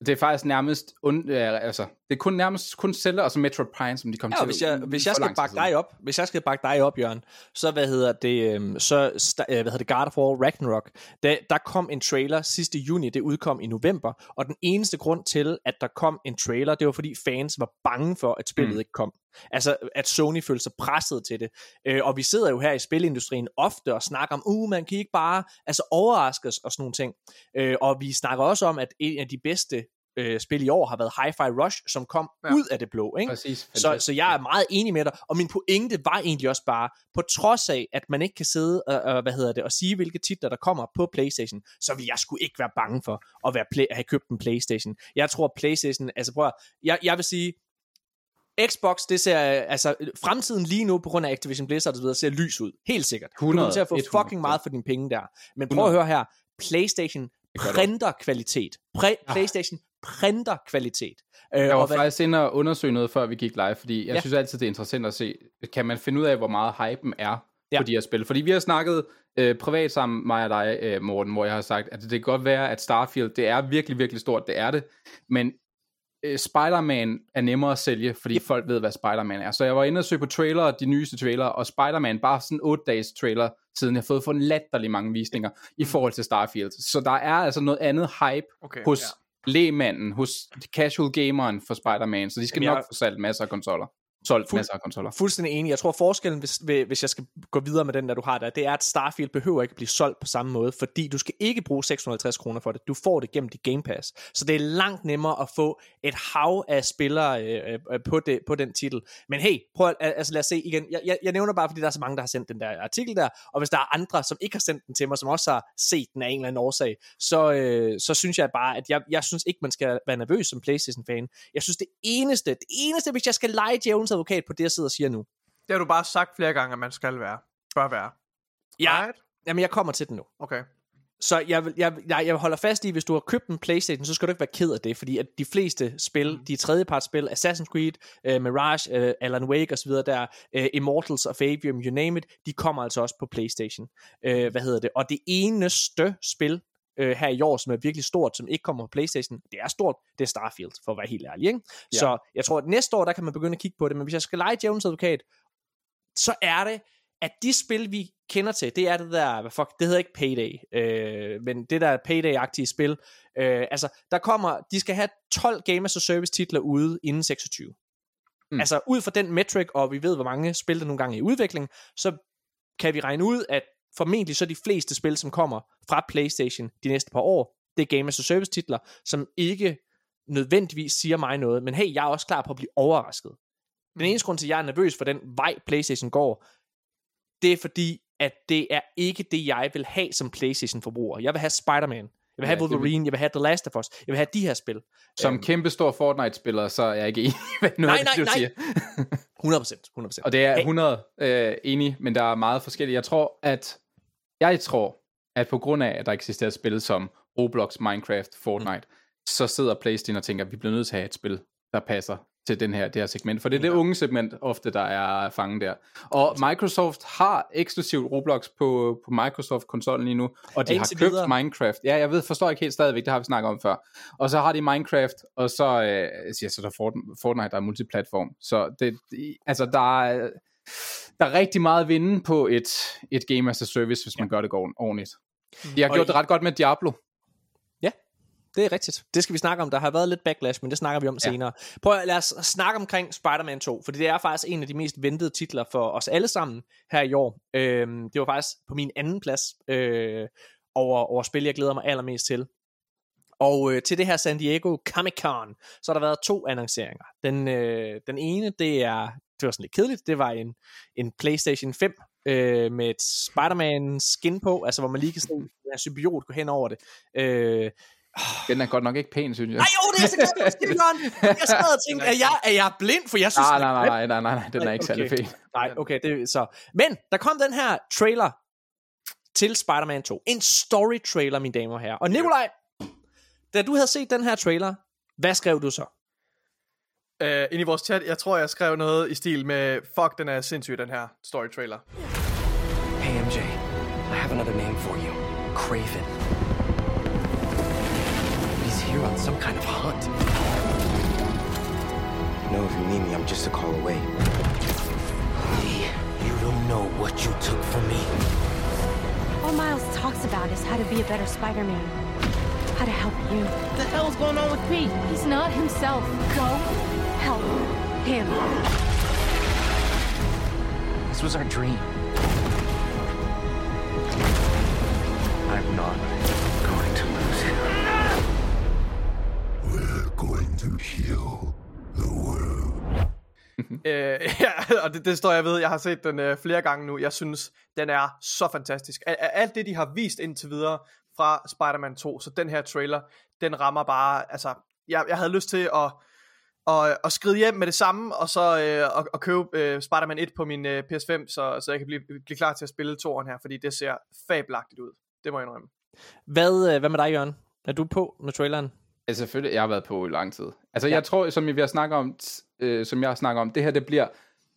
Det er faktisk nærmest, und, øh, altså, det er kun nærmest kun Zelda og så Metroid Prime, som de kom Ja, til. hvis jeg, hvis jeg skal bakke siden. dig op, hvis jeg skal bakke dig op, Jørgen, så hvad hedder det, øhm, så øh, hvad hedder det, God of War Ragnarok, der, der kom en trailer sidste juni, det udkom i november, og den eneste grund til, at der kom en trailer, det var fordi fans var bange for, at spillet mm. ikke kom. Altså, at Sony følte sig presset til det. Øh, og vi sidder jo her i spilindustrien ofte og snakker om, uh, man kan ikke bare altså, overraske os og sådan nogle ting. Øh, og vi snakker også om, at en af de bedste øh, spil i år har været Hi-Fi Rush, som kom Ja. ud af det blå. Ikke? Præcis. Så, så jeg er meget enig med dig, og min pointe var egentlig også bare, på trods af, at man ikke kan sidde og, og, hvad hedder det, og sige, hvilke titler der kommer på Playstation, så vil jeg sgu ikke være bange for at, være play, at have købt en Playstation. Jeg tror, Playstation, altså prøv at, jeg, jeg vil sige, Xbox, det ser, altså fremtiden lige nu, på grund af Activision Blizzard og så videre, ser lys ud. Helt sikkert. Du 100, kommer til at få 100. fucking meget for dine penge der. Men prøv at høre her, Playstation du. printer kvalitet. Pre- Playstation printer kvalitet. Øh, Jeg var og hvad- faktisk inde og undersøge noget, før vi gik live, fordi jeg Ja. synes altid, det er interessant at se, kan man finde ud af, hvor meget hypen er Ja. på de her spil. Fordi vi har snakket øh, privat sammen, mig og dig, øh, Morten, hvor jeg har sagt, at det kan godt være, at Starfield, det er virkelig, virkelig stort, det er det, men øh, Spider-Man er nemmere at sælge, fordi yep. folk ved, hvad Spider-Man er. Så jeg var inde og søge på trailer, de nyeste trailer, og Spider-Man, bare sådan 8 dages trailer, siden jeg har fået for latterlig mange visninger i Mm. forhold til Starfield. Så der er altså noget andet hype Okay, hos ja. lægmanden, hos casual gameren for Spider-Man, så de skal Jamen, nok jeg- få salgt masser af konsoller. Solgt Fuld- masser af konsoller. Fuldstændig enig. Jeg tror forskellen, hvis, hvis jeg skal gå videre med den, der du har der, det er, at Starfield behøver ikke blive solgt på samme måde, fordi du skal ikke bruge 650 kroner for det. Du får det gennem dit Game Pass. Så det er langt nemmere at få et hav af spillere øh, øh, på, det, på den titel. Men hey, prøv at, altså lad os se igen. Jeg, jeg, jeg nævner bare, fordi der er så mange, der har sendt den der artikel der, og hvis der er andre, som ikke har sendt den til mig, som også har set den af en eller anden årsag, så, øh, så synes jeg bare, at jeg, jeg synes ikke, man skal være nervøs som Playstation-fan. Jeg synes det eneste, det eneste, hvis jeg skal lege djævelens advokat på det, jeg sidder og siger nu, Det har du bare sagt flere gange, at man skal være. Bør være. Ja, Right? jamen jeg kommer til den nu. Okay. Så jeg, jeg, jeg, jeg holder fast i, hvis du har købt en Playstation, så skal du ikke være ked af det, fordi at de fleste spil, de tredjepartsspil, Assassin's Creed, uh, Mirage, uh, Alan Wake osv., der, uh, Immortals of Avium, you name it, de kommer altså også på Playstation. Uh, hvad hedder det? Og det eneste spil uh, her i år, som er virkelig stort, som ikke kommer på Playstation, det er stort, det er Starfield, for at være helt ærlig. Ikke? Ja. Så jeg tror, at næste år, der kan man begynde at kigge på det, men hvis jeg skal lege djævelens advokat, så er det, at de spil, vi kender til, det er det der, hvad fuck, det hedder ikke Payday, øh, men det der Payday-agtige spil, øh, altså, der kommer, de skal have 12 Game as a Service titler ude inden 26. Mm. Mm. Altså, ud fra den metric, og vi ved, hvor mange spil, der nogle gange er i udvikling, så kan vi regne ud, at formentlig så de fleste spil, som kommer fra PlayStation de næste par år, det er Game as a Service titler, som ikke nødvendigvis siger mig noget, men hey, jeg er også klar på at blive overrasket. Den eneste grund til, at jeg er nervøs for den vej, PlayStation går, det er fordi, at det er ikke det, jeg vil have som PlayStation-forbruger. Jeg vil have Spider-Man. Jeg vil have Ja, det vil- Wolverine. Jeg vil have The Last of Us. Jeg vil have de her spil. Som Øhm. kæmpe stor Fortnite-spiller, så er jeg ikke enig med noget, Nej, af det, du nej. siger. 100%. 100%. Og det er Hey. 100 øh, enig, men der er meget forskelligt. Jeg tror, at jeg tror, at på grund af, at der eksisterer spil som Roblox, Minecraft, Fortnite, mm. så sidder PlayStation og tænker, at vi bliver nødt til at have et spil, der passer til den her, det her segment. For det er det unge segment ofte, der er fanget der. Og Microsoft har eksklusivt Roblox på, på Microsoft-konsollen lige nu, og de har købt videre. Minecraft. Ja, jeg ved, forstår ikke helt stadigvæk, det har vi snakket om før. Og så har de Minecraft, og så, øh, ja, så er der Fort- Fortnite, der er multiplatform. Så det- altså, der er, der er rigtig meget at vinde på et, et game as a service, hvis man gør det ordentligt. De har Og gjort det ret godt med Diablo. Det er rigtigt. Det skal vi snakke om. Der har været lidt backlash, men det snakker vi om Ja. ja. senere. Prøv at lad os snakke omkring Spider-Man 2, fordi det er faktisk en af de mest ventede titler for os alle sammen her i år. Øhm, det var faktisk på min anden plads øh, over, over spil, jeg glæder mig allermest til. Og øh, til det her San Diego Comic-Con, så har der været to annonceringer. Den, øh, den ene, det er, det var sådan lidt kedeligt, det var en, en PlayStation 5 øh, med et Spider-Man skin på, altså hvor man lige kan se [LAUGHS] den her symbiot gå hen over det. Øh, Den er godt nok ikke pæn, synes jeg. Nej, jo, det er så Jørgen. [LAUGHS] Jeg sad og tænkte, er jeg, er jeg blind? For jeg synes, Nej, nej, grim. nej, nej, nej, nej, den er ikke særlig Okay. fed. Nej, okay, det så. Men der kom den her trailer til Spider-Man 2. En story trailer, mine damer og herrer. Og Nikolaj, da du havde set den her trailer, hvad skrev du så? Uh, ind i vores chat, jeg tror, jeg skrev noget i stil med, fuck, den er sindssyg, den her story trailer. Hey, MJ. I have another name for you. Craven. He's here on some kind of hunt. know if you need me, I'm just a call away. Lee, you don't know what you took from me. All Miles talks about is how to be a better Spider-Man. How to help you. What the hell's going on with Pete? He's not himself. Go help him. This was our dream. I'm not going to lose him. We're going to heal the world. [LAUGHS] Øh, ja, og det, det står jeg ved. Jeg har set den øh, flere gange nu. Jeg synes, den er så fantastisk. Af alt det, de har vist indtil videre fra Spider-Man 2, så den her trailer, den rammer bare, altså, jeg, jeg havde lyst til at, at, at skride hjem med det samme, og så øh, at, at købe øh, Spider-Man 1 på min øh, PS5, så, så jeg kan blive, blive klar til at spille toeren her, fordi det ser fabelagtigt ud. Det må jeg indrømme. Hvad, øh, hvad med dig, Jørgen? Er du på med traileren? Altså selvfølgelig, jeg har været på i lang tid. Altså jeg tror, som vi har snakket om, øh, som jeg har snakket om, det her det bliver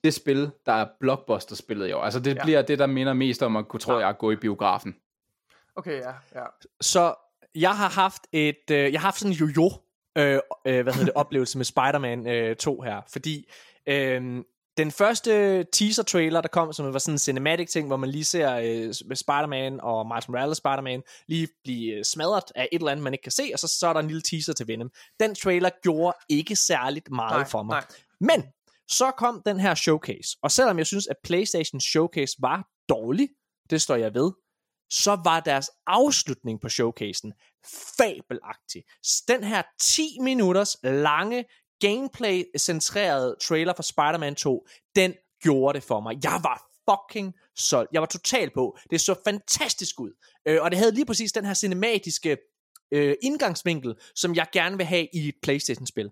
det spil, der er blockbuster-spillet i år. Altså det Ja. ja. bliver det, der minder mest om at kunne, tror jeg, at gå i biografen. Okay, ja, ja. Så jeg har haft et, øh, jeg har haft sådan en jojo øh, øh, hvad hedder det, oplevelse med Spider-Man øh, 2 her, fordi øh, den første teaser-trailer, der kom, som var sådan en cinematic ting, hvor man lige ser øh, Spider-Man og Miles Morales Spider-Man lige blive øh, smadret af et eller andet, man ikke kan se, og så, så er der en lille teaser til Venom. Den trailer gjorde ikke særligt meget Nej, for mig. nej. Men så kom den her showcase, og selvom jeg synes, at PlayStation Showcase var dårlig, det står jeg ved, så var deres afslutning på showcasen fabelagtig. Den her 10 minutters lange gameplay-centrerede trailer for Spider-Man 2, den gjorde det for mig. Jeg var fucking solgt. Jeg var total på. Det så fantastisk ud. Øh, og det havde lige præcis den her cinematiske øh, indgangsvinkel, som jeg gerne vil have i et Playstation-spil.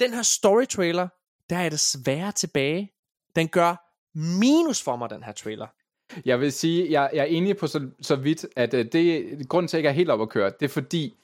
Den her story-trailer, der er jeg desværre tilbage. Den gør minus for mig, den her trailer. Jeg vil sige, jeg, jeg er enig på så, så vidt, at øh, det grund til, at jeg ikke er helt op at køre, det er fordi,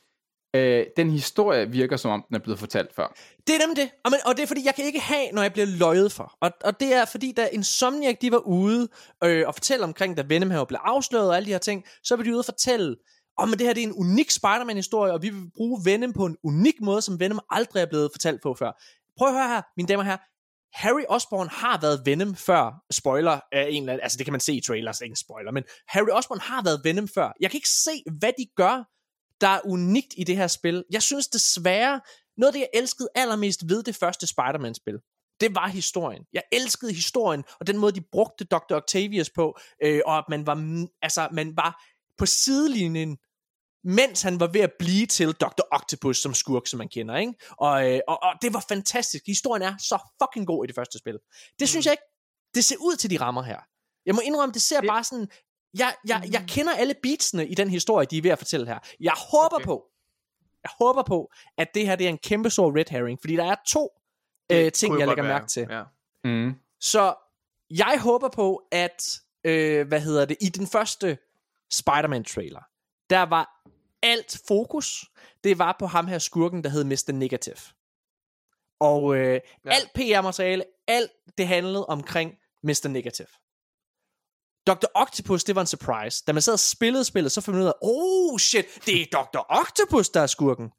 øh, den historie virker som om, den er blevet fortalt før. Det er nemlig det. Og, men, og det er fordi, jeg kan ikke have, når jeg bliver løjet for. Og, og det er fordi, da Insomniac de var ude øh, og fortælle omkring, da Venom her blev afsløret og alle de her ting, så var de ude og fortælle, om oh, det her det er en unik Spider-Man-historie, og vi vil bruge Venom på en unik måde, som Venom aldrig er blevet fortalt på før. Prøv at høre her, mine damer og herrer. Harry Osborn har været Venom før. Spoiler af en eller anden, altså det kan man se i trailers, ikke en spoiler, men Harry Osborn har været Venom før. Jeg kan ikke se, hvad de gør, der er unikt i det her spil. Jeg synes desværre, noget af det, jeg elskede allermest ved det første Spider-Man-spil, det var historien. Jeg elskede historien, og den måde, de brugte Dr. Octavius på, øh, og at man var, altså, man var på sidelinjen, mens han var ved at blive til Dr. Octopus som skurk, som man kender, ikke? Og, øh, og, og det var fantastisk. Historien er så fucking god i det første spil. Det synes jeg ikke, det ser ud til de rammer her. Jeg må indrømme, det ser Det- bare sådan, jeg, jeg, jeg kender alle beatsene i den historie, de er ved at fortælle her. Jeg håber Okay. på, jeg håber på, at det her det er en kæmpe stor red herring, fordi der er to øh, ting, jeg lægger mærke til. Ja. Mm. Så jeg håber på, at, øh, hvad hedder det, i den første Spider-Man-trailer, der var alt fokus, det var på ham her skurken, der hed Mr. Negative. Og øh, ja. alt PR-materiale, alt det handlede omkring Mr. Negative. Dr. Octopus, det var en surprise. Da man sad og spillede spillet, så fandt man ud af, oh shit, det er Dr. Octopus, der er skurken.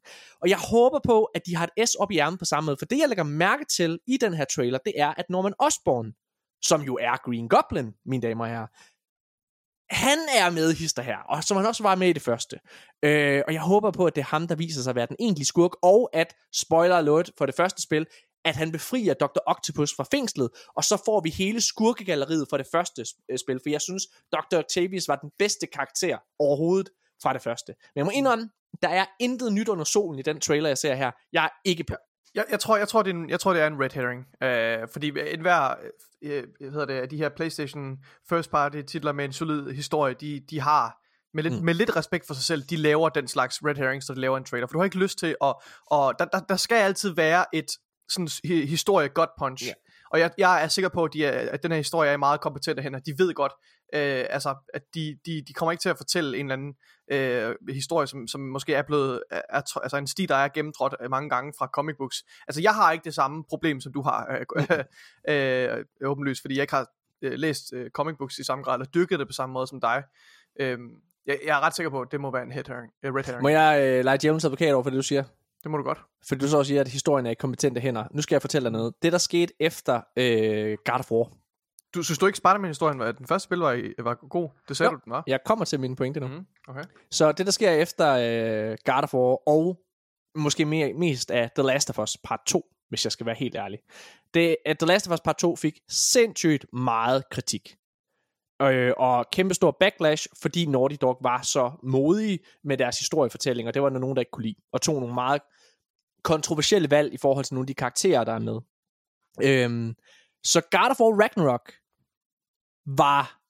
Og jeg håber på, at de har et S op i ærmet på samme måde, for det jeg lægger mærke til i den her trailer, det er, at Norman Osborn, som jo er Green Goblin, mine damer og herrer, han er med hister her, og som han også var med i det første. Øh, og jeg håber på, at det er ham, der viser sig at være den egentlige skurk, og at, spoiler alert for det første spil, at han befrier Dr. Octopus fra fængslet, og så får vi hele skurkegalleriet for det første øh, spil, for jeg synes, Dr. Octavius var den bedste karakter overhovedet fra det første. Men jeg må indrømme, der er intet nyt under solen i den trailer, jeg ser her. Jeg er ikke på. Jeg, jeg, tror, jeg, tror, det er en, jeg tror, det er en red herring. Øh, fordi enhver øh, hvad hedder det, af de her PlayStation first party titler med en solid historie, de, de har med lidt, mm. med lidt respekt for sig selv, de laver den slags red herrings, så de laver en trailer. For du har ikke lyst til at... Og der, der, der skal altid være et sådan hi- historie gut punch. Ja. Og jeg, jeg er sikker på, at, de er, at den her historie er meget kompetent hen, de ved godt, øh, altså, at de, de, de kommer ikke til at fortælle en eller anden øh, historie, som, som måske er blevet, er, er, altså en sti, der er gennemtrådt øh, mange gange fra comic books. Altså, jeg har ikke det samme problem, som du har, øh, [LAUGHS] øh, øh, åbenlyst, fordi jeg ikke har øh, læst øh, comic books i samme grad, eller dykket det på samme måde som dig. Øh, jeg, jeg er ret sikker på, at det må være en head herring, øh, red herring. Må jeg øh, lege djævelens advokat over for det, du siger? Det må du godt. Fordi du så også siger, at historien er i kompetente hænder. Nu skal jeg fortælle dig noget. Det, der skete efter øh, God of War. Du, synes du ikke, Spider-Man-historien var, at den første spil var, var god? Det sagde Jo. du, den var. Jeg kommer til mine pointe nu. Mm, okay. Så det, der sker efter øh, God of War, og måske mere, mest af The Last of Us part 2, hvis jeg skal være helt ærlig. Det, at The Last of Us part 2 fik sindssygt meget kritik. Øh, og kæmpestor backlash, fordi Naughty Dog var så modige med deres historiefortælling, og det var der nogen, der ikke kunne lide, og tog nogle meget kontroversielle valg i forhold til nogle af de karakterer, der er med. Øhm, så God of War Ragnarok var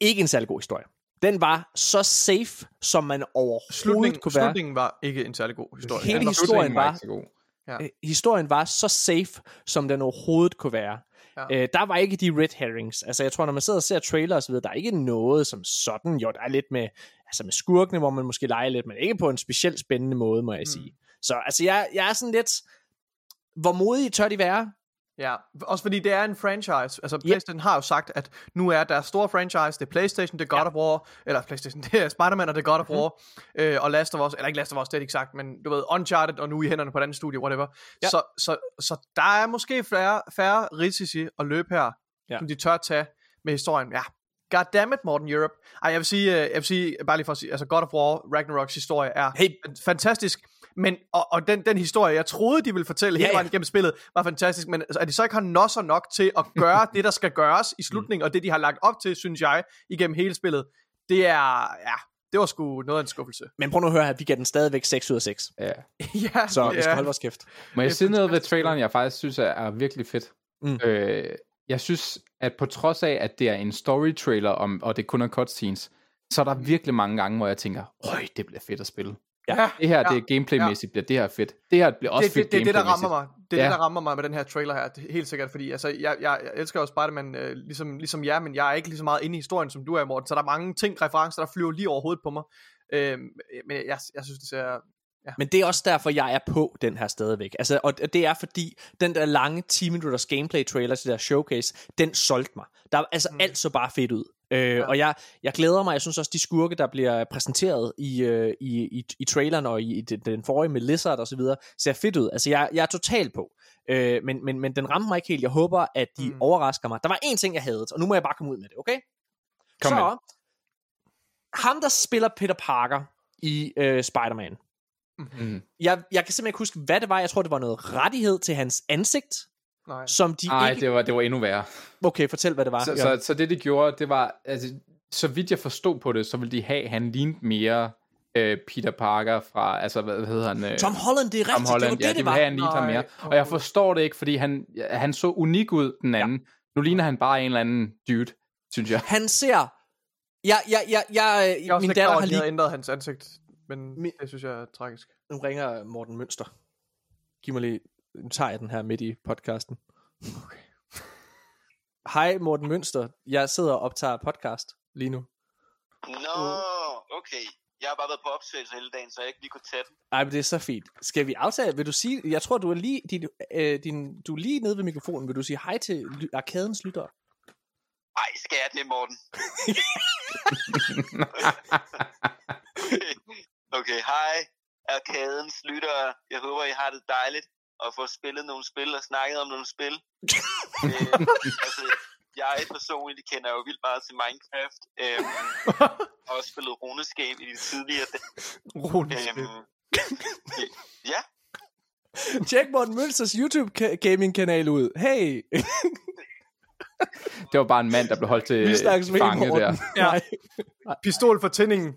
ikke en særlig god historie. Den var så safe, som man overhovedet Slutningen, kunne være. slutningen var ikke en særlig god historie. Hele var- historien var- ikke så god. Ja. Øh, historien var så safe, som den overhovedet kunne være. Ja. Øh, der var ikke de red herrings. Altså, jeg tror, når man sidder og ser trailer og så videre, der er ikke noget som sådan. Jo, der er lidt med, altså med skurkene, hvor man måske leger lidt, men ikke på en specielt spændende måde, må jeg Mm. sige. Så altså, jeg, jeg er sådan lidt, hvor modige tør de være? Ja, også fordi det er en franchise. Altså, PlayStation har jo sagt, at nu er der store franchise, det er PlayStation, det er God ja. of War, eller PlayStation, [LAUGHS] det er Spider-Man, og det er God of Mhm. War, øh, og Last of Us, eller ikke Last of Us, det er ikke sagt, men du ved, Uncharted, og nu i hænderne på et andet studie, whatever. Ja. Så, så, så der er måske færre, færre risici at løbe her, Ja. ja. som de tør tage med historien. Ja, goddammit, Morten Europe. Ej, jeg vil sige, øh, jeg vil sige, bare lige for at sige, altså God of War, Ragnaroks historie er Hey. fantastisk, men, og, og den, den historie, jeg troede, de ville fortælle Ja, hele ja. vejen igennem spillet, var fantastisk, men altså, at de så ikke har nosser nok til at gøre [LAUGHS] det, der skal gøres i slutningen, og det, de har lagt op til, synes jeg, igennem hele spillet, det er, ja, det var sgu noget af en skuffelse. Men prøv nu at høre her, vi giver den stadigvæk 6 ud af 6. Ja. [LAUGHS] ja, Så vi skal ja. holde vores kæft. Må jeg sige noget ved traileren, jeg faktisk synes er, er virkelig fedt? Mm. Øh, jeg synes, at på trods af, at det er en story-trailer, om, og det kun er cutscenes, så er der virkelig mange gange, hvor jeg tænker, øj, det bliver fedt at spille. Ja, Det her, ja, det er gameplaymæssigt, bliver det her fedt. Det her bliver også det, fedt det, det, er det, der rammer mig. Det er Ja. det, der rammer mig med den her trailer her. Det er helt sikkert, fordi altså, jeg, jeg, jeg elsker jo Spider-Man øh, ligesom, ligesom jer, men jeg er ikke lige så meget inde i historien, som du er, Morten. Så der er mange ting, referencer, der flyver lige over hovedet på mig. Øh, men jeg, jeg synes, det ser... Men det er også derfor, jeg er på den her stadigvæk. Altså, og det er fordi, den der lange 10 minutters gameplay trailer til der showcase, den solgte mig. Der, altså, mm. alt så bare fedt ud. Øh, ja. Og jeg, jeg glæder mig, jeg synes også, de skurke, der bliver præsenteret i, øh, i, i, i traileren og i, i den, forrige med Lizard og så videre, ser fedt ud. Altså, jeg, jeg er totalt på. Øh, men, men, men den rammer mig ikke helt. Jeg håber, at de mm. overrasker mig. Der var én ting, jeg havde, og nu må jeg bare komme ud med det, okay? Kom så, med. ham, der spiller Peter Parker i øh, Spider-Man, Mm. jeg, jeg kan simpelthen ikke huske, hvad det var. Jeg tror, det var noget rettighed til hans ansigt, Nej. som de Nej, ikke... det var, det var endnu værre. Okay, fortæl, hvad det var. Så, så, så det, de gjorde, det var, altså, så vidt jeg forstod på det, så ville de have, han lignede mere øh, Peter Parker fra, altså, hvad, hvad hedder han? Øh, Tom Holland, det er rigtigt. Tom Holland, det var ja, det, de det var. have, han lignede ham mere. Og jeg forstår det ikke, fordi han, han så unik ud, den anden. Nu ligner han bare en eller anden dude, synes jeg. Han ser... Jeg, jeg, jeg, jeg, Jeg min datter har lige... ændret hans ansigt, men Mi- det synes jeg er tragisk. Nu ringer Morten Mønster. Giv mig lige... Nu tager jeg den her midt i podcasten. Okay. Hej Morten Mønster. Jeg sidder og optager podcast lige nu. Nå, okay. Jeg har bare været på optagelse hele dagen, så jeg ikke lige kunne tage den. Ej, men det er så fint. Skal vi aftale? Vil du sige... Jeg tror, du er lige, din, øh, din, du er lige nede ved mikrofonen. Vil du sige hej til ly- arkadens lyttere? Ej, skal jeg det, Morten? okay. [LAUGHS] [LAUGHS] okay, hej. Arkadens lyttere. Jeg håber, I har det dejligt og får spillet nogle spil og snakket om nogle spil. [LAUGHS] øh, altså, jeg personligt kender jo vildt meget til Minecraft. Øh, [LAUGHS] og også spillet Runescape i de tidligere dage. Runescape. Øhm, ja, Tjek Morten Mønsters YouTube ka- gaming kanal ud. Hey! Det var bare en mand, der blev holdt til fange der. Ja. Pistol for tændingen.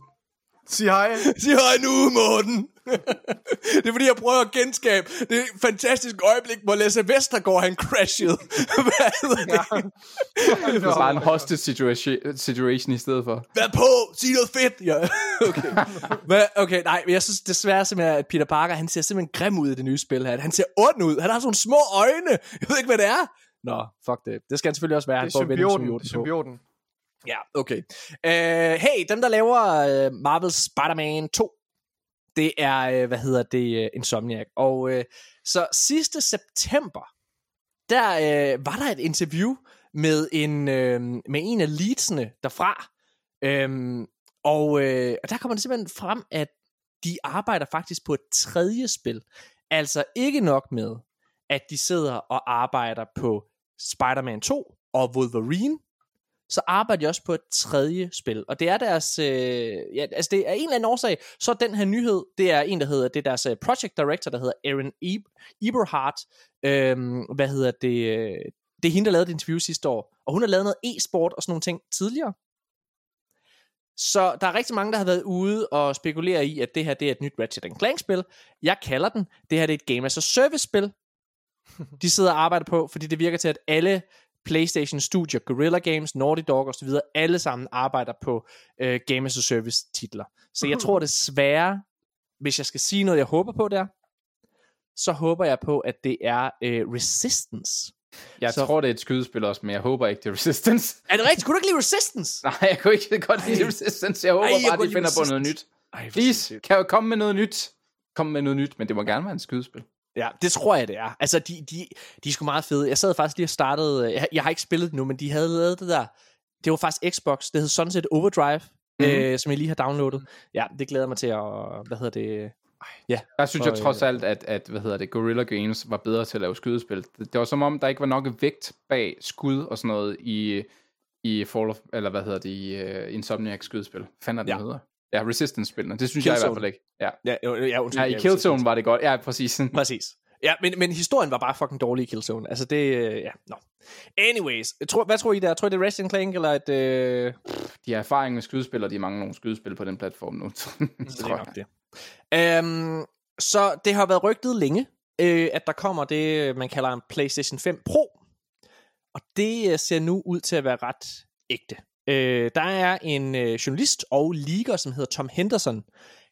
Sig hej. [LAUGHS] Sig hej nu, Morten. [LAUGHS] det er fordi, jeg prøver at genskabe det fantastiske øjeblik, hvor Lasse Vestergaard han crashede. [LAUGHS] Hvad hedder det? Det var bare en hostage situation, situation i stedet for. Vær på, sig noget fedt. Ja, okay. Hvad, okay, nej, men jeg synes desværre simpelthen, at Peter Parker, han ser simpelthen grim ud i det nye spil her. Han ser ond ud. Han har sådan små øjne. Jeg ved ikke, hvad det er. Nå, fuck det. Det skal han selvfølgelig også være. Han Det er symbioten. Det er symbioten på. symbioten. Ja, okay. Uh, hey, dem der laver øh, uh, Marvel Spider-Man 2, det er, uh, hvad hedder det, uh, Insomniac. Og uh, så sidste september, der uh, var der et interview med en, uh, med en af leadsene derfra. Um, og uh, og der kommer det simpelthen frem, at de arbejder faktisk på et tredje spil. Altså ikke nok med, at de sidder og arbejder på Spider-Man 2 og Wolverine, så arbejder de også på et tredje spil. Og det er deres, øh, ja, altså det er en eller anden årsag, så den her nyhed, det er en, der hedder, det er deres øh, project director, der hedder Aaron e- Eberhardt, øhm, hvad hedder det, øh, det er hende, der lavede et interview sidste år, og hun har lavet noget e-sport og sådan nogle ting tidligere. Så der er rigtig mange, der har været ude og spekulere i, at det her det er et nyt Ratchet Clank-spil. Jeg kalder den, det her det er et Game as a Service-spil, de sidder og arbejder på, fordi det virker til, at alle PlayStation Studio, Guerrilla Games, Naughty Dog og så videre, alle sammen arbejder på øh, Game as a Service titler. Så jeg tror desværre, hvis jeg skal sige noget, jeg håber på der, så håber jeg på, at det er øh, Resistance. Jeg Så- tror, det er et skydespil også, men jeg håber ikke, det er Resistance. Er det rigtigt? Kunne du ikke lide Resistance? [LAUGHS] Nej, jeg kunne ikke godt lide Resistance. Jeg håber Ej, jeg bare, de finder på noget nyt. Ej, Please, kan jeg komme med noget nyt? Kom med noget nyt, men det må gerne være en skydespil. Ja, det tror jeg, det er. Altså, de, de, de er sgu meget fede. Jeg sad faktisk lige og startede, jeg, jeg har ikke spillet det nu, men de havde lavet det der, det var faktisk Xbox, det hed Sunset Overdrive, mm-hmm. øh, som jeg lige har downloadet. Ja, det glæder mig til at, hvad hedder det, ja. Der synes Og, jeg trods øh, alt, at, at hvad hedder det, Guerrilla Games var bedre til at lave skydespil. Det, det var som om, der ikke var nok vægt bag skud og sådan noget i, i Fall of, eller hvad hedder det, i uh, Insomniac skydespil. Det, Ja. ja. hedder? Ja, Resistance-spillene. Det synes jeg i hvert Killzone. fald ikke. Ja, Ja, jo, ja, undskyld, ja i Killzone var det godt. Ja, præcis. [LAUGHS] Præcis. Ja, men, men historien var bare fucking dårlig i Killzone. Altså det, øh, ja, nå. Anyways, jeg tror, hvad tror I der? Tror I det er Ratchet Clank, eller et... Øh, De har erfaring med skydespil, og de mangler nogle skydespil på den platform nu. [LAUGHS] det er nok det. Um, så det har været rygtet længe, øh, at der kommer det, man kalder en PlayStation 5 Pro. Og det øh, ser nu ud til at være ret ægte. Øh, der er en øh, journalist og leaker, som hedder Tom Henderson.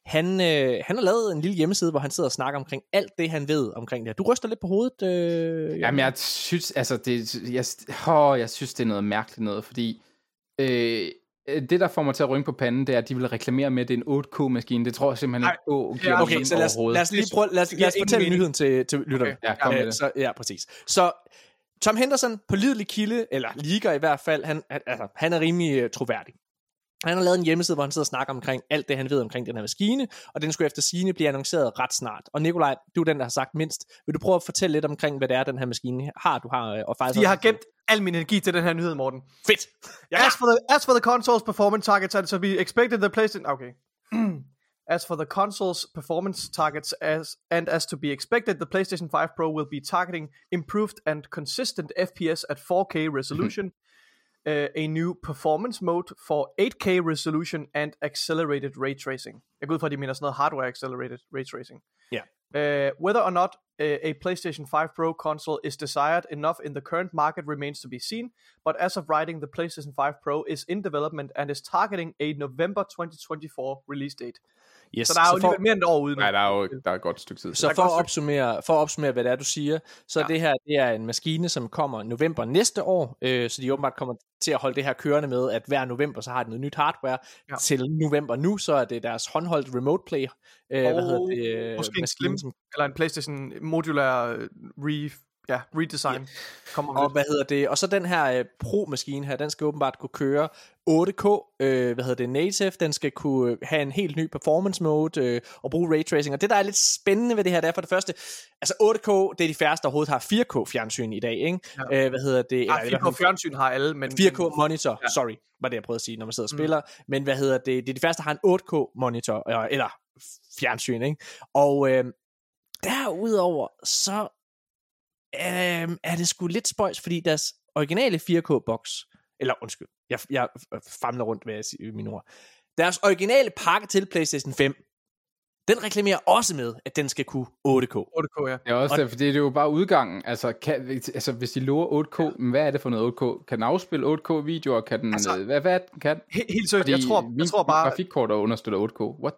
Han, øh, han har lavet en lille hjemmeside, hvor han sidder og snakker omkring alt det, han ved omkring det. Du ryster lidt på hovedet. Øh, Jamen, jeg synes, altså, det, jeg, åh, jeg synes, det er noget mærkeligt noget, fordi øh, det, der får mig til at rynke på panden, det er, at de vil reklamere med, at det er en 8K-maskine. Det tror jeg simpelthen Nej, ikke det er Okay, så lad os, lad os lige prøve, lad os, lad os fortælle mening. nyheden til, til lytterne. Ja, kom med Øh, det. Så, ja, præcis. Så Tom Henderson, pålidelig kilde, eller liger i hvert fald, han, altså, han er rimelig uh, troværdig. Han har lavet en hjemmeside, hvor han sidder og snakker omkring alt det, han ved omkring den her maskine, og den skulle efter sigende blive annonceret ret snart. Og Nikolaj, du er den, der har sagt mindst. Vil du prøve at fortælle lidt omkring, hvad det er, den her maskine har, du har, øh, og faktisk De har gemt al min energi til den her nyhed, Morten. Fedt! Ja, As for the as for the console's performance targets, and to be expected, the PlayStation. Okay. [CLEARS THROAT] as for the console's performance targets, as and as to be expected, the PlayStation 5 Pro will be targeting improved and consistent FPS at 4K resolution, uh, a new performance mode for 8K resolution and accelerated ray tracing. Jeg går ud fra, at de mener sådan noget hardware accelerated ray tracing. Yeah. Uh, whether or not uh, a PlayStation 5 Pro console is desired enough in the current market remains to be seen, but as of writing, the PlayStation 5 Pro is in development and is targeting a November 2024 release date. Yes. Så der er jo for- alligevel mere end et år ude nu. Nej, der er jo der er et godt stykke tid. Så for at, opsummere, for at opsummere, hvad det er, du siger, så ja. det her det er en maskine, som kommer november næste år, øh, så de åbenbart kommer til at holde det her kørende med, at hver november, så har de noget nyt hardware. Ja. Til november nu, så er det deres håndholdt remote play, øh, hvad hedder det, øh, måske en maskine, Slim, som eller en PlayStation modular øh, re, ja, redesign. Kommer Og hvad hedder det? Og så den her øh, Pro-maskine her, den skal åbenbart kunne køre 8K, øh, hvad hedder det, native. Den skal kunne øh, have en helt ny performance mode øh, og bruge ray tracing. Og det, der er lidt spændende ved det her, det er for det første, altså 8K, det er de færreste, der overhovedet har 4K-fjernsyn i dag, ikke? Ja. Øh, hvad hedder det? Ja, i hvert 4K fald- fjernsyn har alle, men... 4K monitor, ja. sorry, var det jeg prøvede at sige, når man sidder og spiller. Mm. Men hvad hedder det? Det er de første, der har en 8K monitor, øh, eller fjernsyn, ikke? Og øh, derudover, så øh, er det sgu lidt spøjs, fordi deres originale 4K-boks, eller undskyld, jeg, jeg famler rundt med sige mine ord. Deres originale pakke til PlayStation 5, den reklamerer også med, at den skal kunne 8K. 8K, ja. Det er også Og- det, fordi det er jo bare udgangen. Altså, kan, altså hvis de lover 8K, ja. hvad er det for noget 8K? Kan den afspille 8K-videoer? Kan den, Altså, altså, hvad, hvad den kan? Helt, helt seriøst, jeg tror, min, jeg tror bare... Min grafikkort understøtter 8K. What?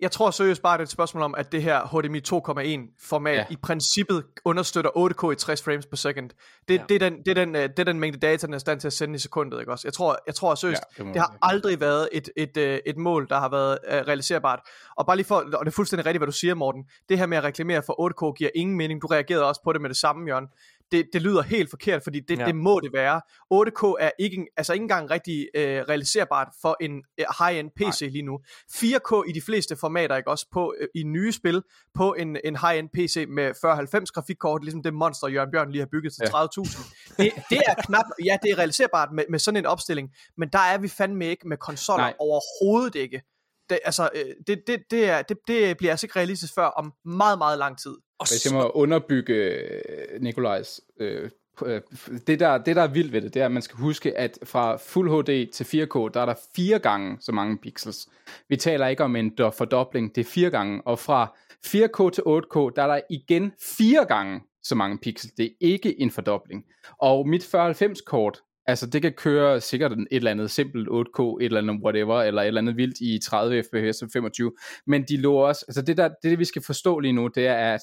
Jeg tror seriøst bare, det er et spørgsmål om, at det her HDMI 2.1 format ja. I princippet understøtter 8K i 60 frames per second. Det, Ja. det, er, den, det, er, den, øh, det er den mængde data, den er stand til at sende i sekundet, ikke også? Jeg tror, jeg tror seriøst, Ja, det må det, har aldrig været et, et, et, et mål, der har været uh, realiserbart. Og bare lige for, og det er fuldstændig rigtigt, hvad du siger, Morten. Det her med at reklamere for 8K giver ingen mening. Du reagerede også på det med det samme, Jørgen. Det, det lyder helt forkert, fordi det, Ja. det må det være. 8K er ikke, altså ikke engang rigtig øh, realiserbart for en øh, high-end PC Nej. lige nu. 4K i de fleste formater, ikke også på øh, i nye spil på en, en high-end PC med 4090 grafikkort, ligesom det monster Jørgen Bjørn lige har bygget til Ja. 30.000. Det, det er knap, ja, det er realiserbart med, med sådan en opstilling, men der er vi fandme ikke med konsoller Nej. overhovedet ikke. Det, altså, øh, det, det, det, er, det, det bliver altså ikke realistisk før om meget, meget lang tid. Og Hvis jeg må underbygge øh, Nikolajs... Øh, øh, det, der, det, der er vildt ved det, det er, at man skal huske, at fra Fuld HD til 4K, der er der fire gange så mange pixels. Vi taler ikke om en do- fordobling, det er fire gange. Og fra 4K til 8K, der er der igen fire gange så mange pixels. Det er ikke en fordobling. Og mit 4090-kort, altså det kan køre sikkert et eller andet simpelt 8K, et eller andet whatever, eller et eller andet vildt i 30 fps og 25. Men de lå også, altså det der, det vi skal forstå lige nu, det er, at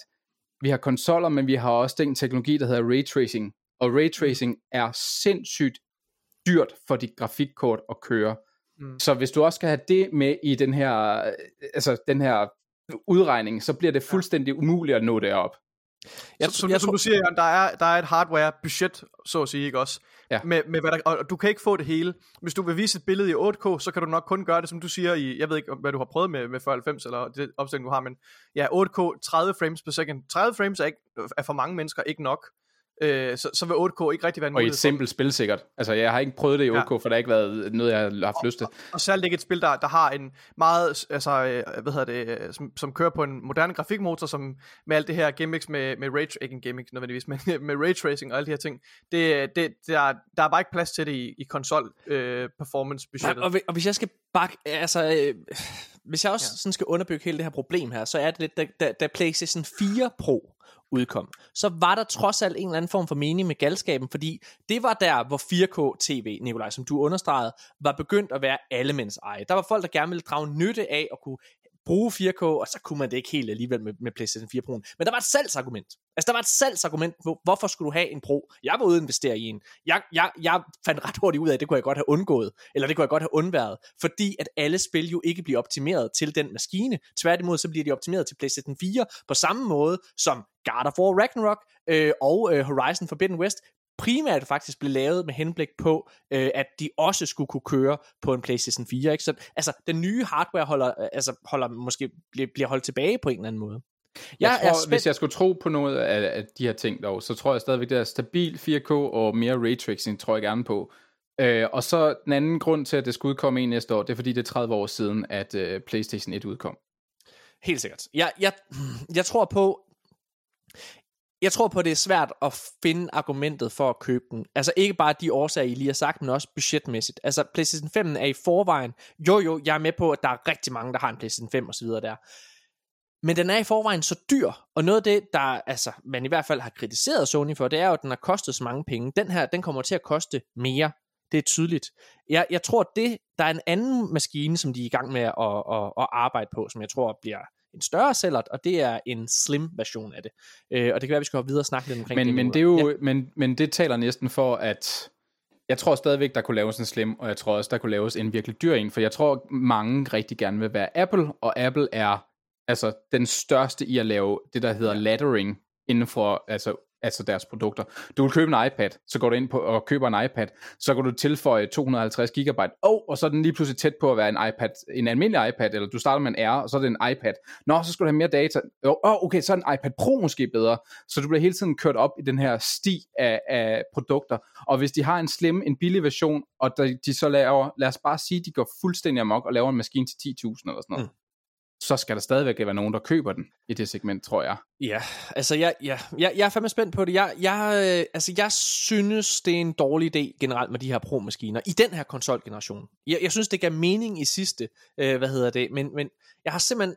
vi har konsoller, men vi har også den teknologi, der hedder ray tracing. Og ray tracing er sindssygt dyrt for dit grafikkort at køre. Mm. Så hvis du også skal have det med i den her, øh, altså den her udregning, så bliver det fuldstændig umuligt at nå derop. Jeg, som, jeg som du siger, Jørgen, der er, der er et hardware-budget, så at sige, ikke også? Ja. Med, med hvad der, og du kan ikke få det hele. Hvis du vil vise et billede i 8K, så kan du nok kun gøre det, som du siger, i, jeg ved ikke, hvad du har prøvet med, med 90 eller det opstilling, du har, men ja, 8K, 30 frames per second. 30 frames er, ikke, er for mange mennesker ikke nok øh, så, så vil 8K ikke rigtig være en Og i et simpelt spil sikkert. Altså, jeg har ikke prøvet det i 8K, ja. for det har ikke været noget, jeg har haft lyst til. Og, og særligt ikke et spil, der, der har en meget, altså, øh, hvad hedder det, øh, som, som kører på en moderne grafikmotor, som med alt det her gimmicks med, med ray, ikke en gimmick nødvendigvis, [LAUGHS] men med ray tracing og alle de her ting, det, det, der, der er bare ikke plads til det i, i konsol øh, performance budgettet. og, og hvis jeg skal bakke, altså, øh, hvis jeg også ja. sådan skal underbygge hele det her problem her, så er det lidt, da, da, da PlayStation 4 Pro udkom, så var der trods alt en eller anden form for mening med galskaben, fordi det var der, hvor 4K TV, Nikolaj, som du understregede, var begyndt at være allemands eje. Der var folk, der gerne ville drage nytte af at kunne bruge 4K, og så kunne man det ikke helt alligevel med, med PlayStation 4 Pro. Men der var et salgsargument. Altså, der var et salgsargument på, hvorfor skulle du have en Pro? Jeg var ude at investere i en. Jeg, jeg, jeg fandt ret hurtigt ud af, at det kunne jeg godt have undgået, eller det kunne jeg godt have undværet, fordi at alle spil jo ikke bliver optimeret til den maskine. Tværtimod, så bliver de optimeret til PlayStation 4 på samme måde som God of War Ragnarok øh, og øh, Horizon Forbidden West primært faktisk blev lavet med henblik på, øh, at de også skulle kunne køre på en PlayStation 4. Ikke? Så altså, den nye hardware holder, altså, holder måske bliver, holdt tilbage på en eller anden måde. Jeg, jeg tror, spændt... hvis jeg skulle tro på noget af, af de her ting dog, så tror jeg stadigvæk, det er stabil 4K og mere raytracing, tror jeg gerne på. Øh, og så den anden grund til, at det skulle udkomme en næste år, det er fordi, det er 30 år siden, at øh, PlayStation 1 udkom. Helt sikkert. Jeg, jeg, jeg tror på, jeg tror på, at det er svært at finde argumentet for at købe den. Altså ikke bare de årsager, I lige har sagt, men også budgetmæssigt. Altså PlayStation 5 er i forvejen. Jo jo, jeg er med på, at der er rigtig mange, der har en PlayStation 5 og så videre der. Men den er i forvejen så dyr, og noget af det, der altså, man i hvert fald har kritiseret Sony for, det er jo, at den har kostet så mange penge. Den her, den kommer til at koste mere. Det er tydeligt. Jeg, jeg tror, det, der er en anden maskine, som de er i gang med at, at, at arbejde på, som jeg tror bliver en større sælger, og det er en slim version af det. Øh, og det kan være, at vi skal gå videre og snakke lidt omkring men, det. Men det, er jo, ja. men, men det taler næsten for, at jeg tror stadigvæk, der kunne laves en slim, og jeg tror også, der kunne laves en virkelig dyr en, for jeg tror, mange rigtig gerne vil være Apple, og Apple er altså den største i at lave det, der hedder laddering inden for altså altså deres produkter. Du vil købe en iPad, så går du ind på og køber en iPad, så kan du tilføje 250 GB, oh, og så er den lige pludselig tæt på at være en iPad, en almindelig iPad, eller du starter med en R, og så er det en iPad. Nå, så skal du have mere data. Oh, okay, så er en iPad Pro måske bedre. Så du bliver hele tiden kørt op i den her sti af, af produkter. Og hvis de har en slim, en billig version, og de så laver, lad os bare sige, de går fuldstændig amok og laver en maskine til 10.000 eller sådan noget. Mm så skal der stadigvæk være nogen, der køber den i det segment, tror jeg. Ja, altså jeg, jeg, jeg, jeg er fandme spændt på det. Jeg, jeg, øh, altså jeg synes, det er en dårlig idé generelt med de her Pro-maskiner i den her konsolgeneration. Jeg, jeg synes, det gav mening i sidste, øh, hvad hedder det, men, men jeg har simpelthen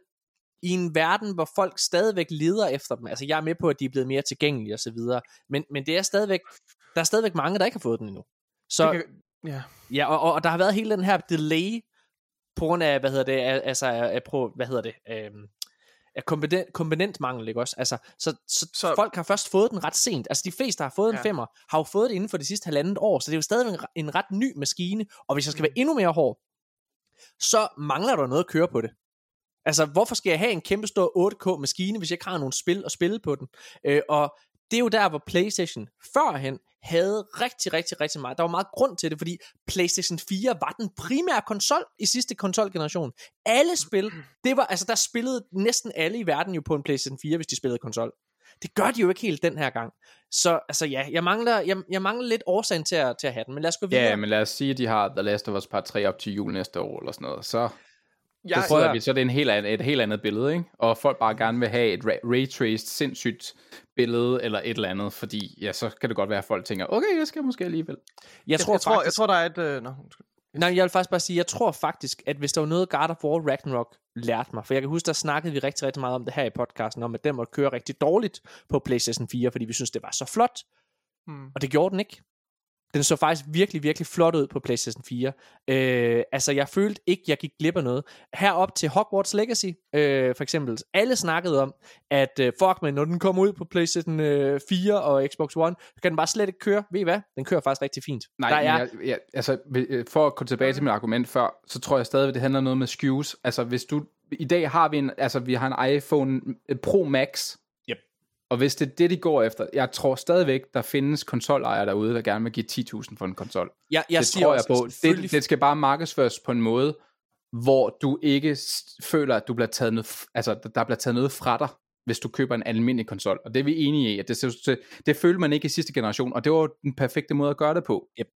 i en verden, hvor folk stadigvæk leder efter dem, altså jeg er med på, at de er blevet mere tilgængelige osv., men, men det er stadigvæk, der er stadigvæk mange, der ikke har fået den endnu. Så, kan, ja, ja og, og, og der har været hele den her delay på grund af, hvad hedder det, altså, af, på, hvad hedder det, øhm, af komponent, komponentmangel, ikke også? Altså, så, så, så, folk har først fået den ret sent. Altså, de fleste, der har fået ja. en femmer, har jo fået det inden for de sidste halvandet år, så det er jo stadig en, en ret ny maskine, og hvis jeg skal være mm. endnu mere hård, så mangler der noget at køre på det. Altså, hvorfor skal jeg have en kæmpe stor 8K maskine, hvis jeg ikke har nogle spil at spille på den? Øh, og det er jo der, hvor PlayStation førhen havde rigtig, rigtig, rigtig meget. Der var meget grund til det, fordi PlayStation 4 var den primære konsol i sidste konsolgeneration. Alle spil, det var, altså der spillede næsten alle i verden jo på en PlayStation 4, hvis de spillede konsol. Det gør de jo ikke helt den her gang. Så altså ja, jeg mangler, jeg, jeg mangler lidt årsagen til at, til at have den, men lad os gå videre. Ja, men lad os sige, at de har The Last of Us Part 3 op til jul næste år, eller sådan noget. Så jeg, så tror jeg, vi, så det er en helt andet, et helt andet billede, ikke? Og folk bare gerne vil have et ray-traced, sindssygt billede, eller et eller andet, fordi ja, så kan det godt være, at folk tænker, okay, jeg skal måske alligevel. Jeg, tror, jeg, tror, faktisk, jeg tror, der er et... Øh, no, Nej, jeg vil faktisk bare sige, jeg tror faktisk, at hvis der var noget God of War Ragnarok lærte mig, for jeg kan huske, der snakkede vi rigtig, rigtig meget om det her i podcasten, om at den måtte køre rigtig dårligt på PlayStation 4, fordi vi synes, det var så flot, hmm. og det gjorde den ikke. Den så faktisk virkelig, virkelig flot ud på PlayStation 4. Øh, altså, jeg følte ikke, jeg gik glip af noget. Herop til Hogwarts Legacy, øh, for eksempel. Alle snakkede om, at øh, fuck, men når den kommer ud på PlayStation øh, 4 og Xbox One, så kan den bare slet ikke køre. Ved I hvad? Den kører faktisk rigtig fint. Nej, Der er... jeg, jeg, altså, øh, for at gå tilbage til mit argument før, så tror jeg stadig, at det handler noget med SKUs. Altså, hvis du... I dag har vi en, altså, vi har en iPhone Pro Max, Og hvis det er det, de går efter, jeg tror stadigvæk, der findes konsolejere derude, der gerne vil give 10.000 for en konsol. Jeg, jeg det siger tror jeg også, på. selvfølgelig- Det, det skal bare markedsføres på en måde, hvor du ikke føler, at du bliver taget noget, altså, der- bliver taget noget fra dig, hvis du køber en almindelig konsol. Og det er vi enige i, at det, det, følte man ikke i sidste generation, og det var den perfekte måde at gøre det på. Yep.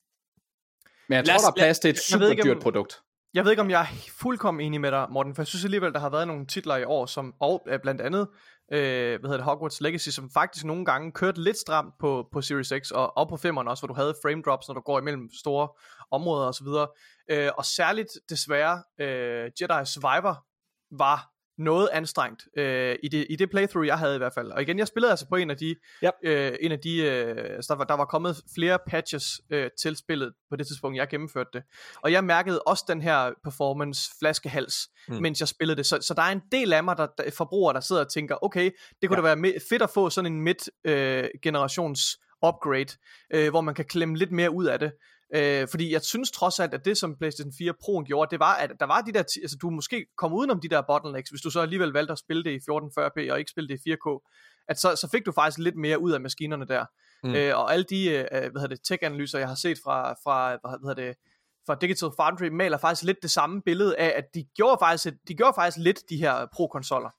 Men jeg Lad tror, os- der er plads til et super ikke, om- dyrt produkt. Jeg ved ikke, om jeg er fuldkommen enig med dig, Morten, for jeg synes alligevel, der har været nogle titler i år, som, og blandt andet, øh, hvad hedder det, Hogwarts Legacy, som faktisk nogle gange kørte lidt stramt på, på Series X, og, og på 5'eren også, hvor du havde frame drops, når du går imellem store områder osv. Øh, og særligt, desværre, øh, Jedi Survivor var noget anstrengt øh, i, det, i det playthrough, jeg havde i hvert fald. Og igen, jeg spillede altså på en af de, Yep. øh, en af de øh, der, var, der var kommet flere patches øh, til spillet på det tidspunkt, jeg gennemførte det. Og jeg mærkede også den her performance flaskehals, Mm. mens jeg spillede det. Så, så der er en del af mig, der, der forbrugere, der sidder og tænker, okay, det kunne Ja. da være fedt at få sådan en midt-generations upgrade, øh, hvor man kan klemme lidt mere ud af det. Øh, fordi jeg synes trods alt, at det som PlayStation 4 Pro'en gjorde, det var, at der var de der, altså du måske kom udenom de der bottlenecks, hvis du så alligevel valgte at spille det i 1440p og ikke spille det i 4K, at så, så fik du faktisk lidt mere ud af maskinerne der. Mm. Mm. Øh, og alle de, øh, hvad hedder det, tech-analyser, jeg har set fra, fra hvad hedder det, fra Digital Foundry, maler faktisk lidt det samme billede af, at de gjorde faktisk, de gjorde faktisk lidt de her pro-konsoller.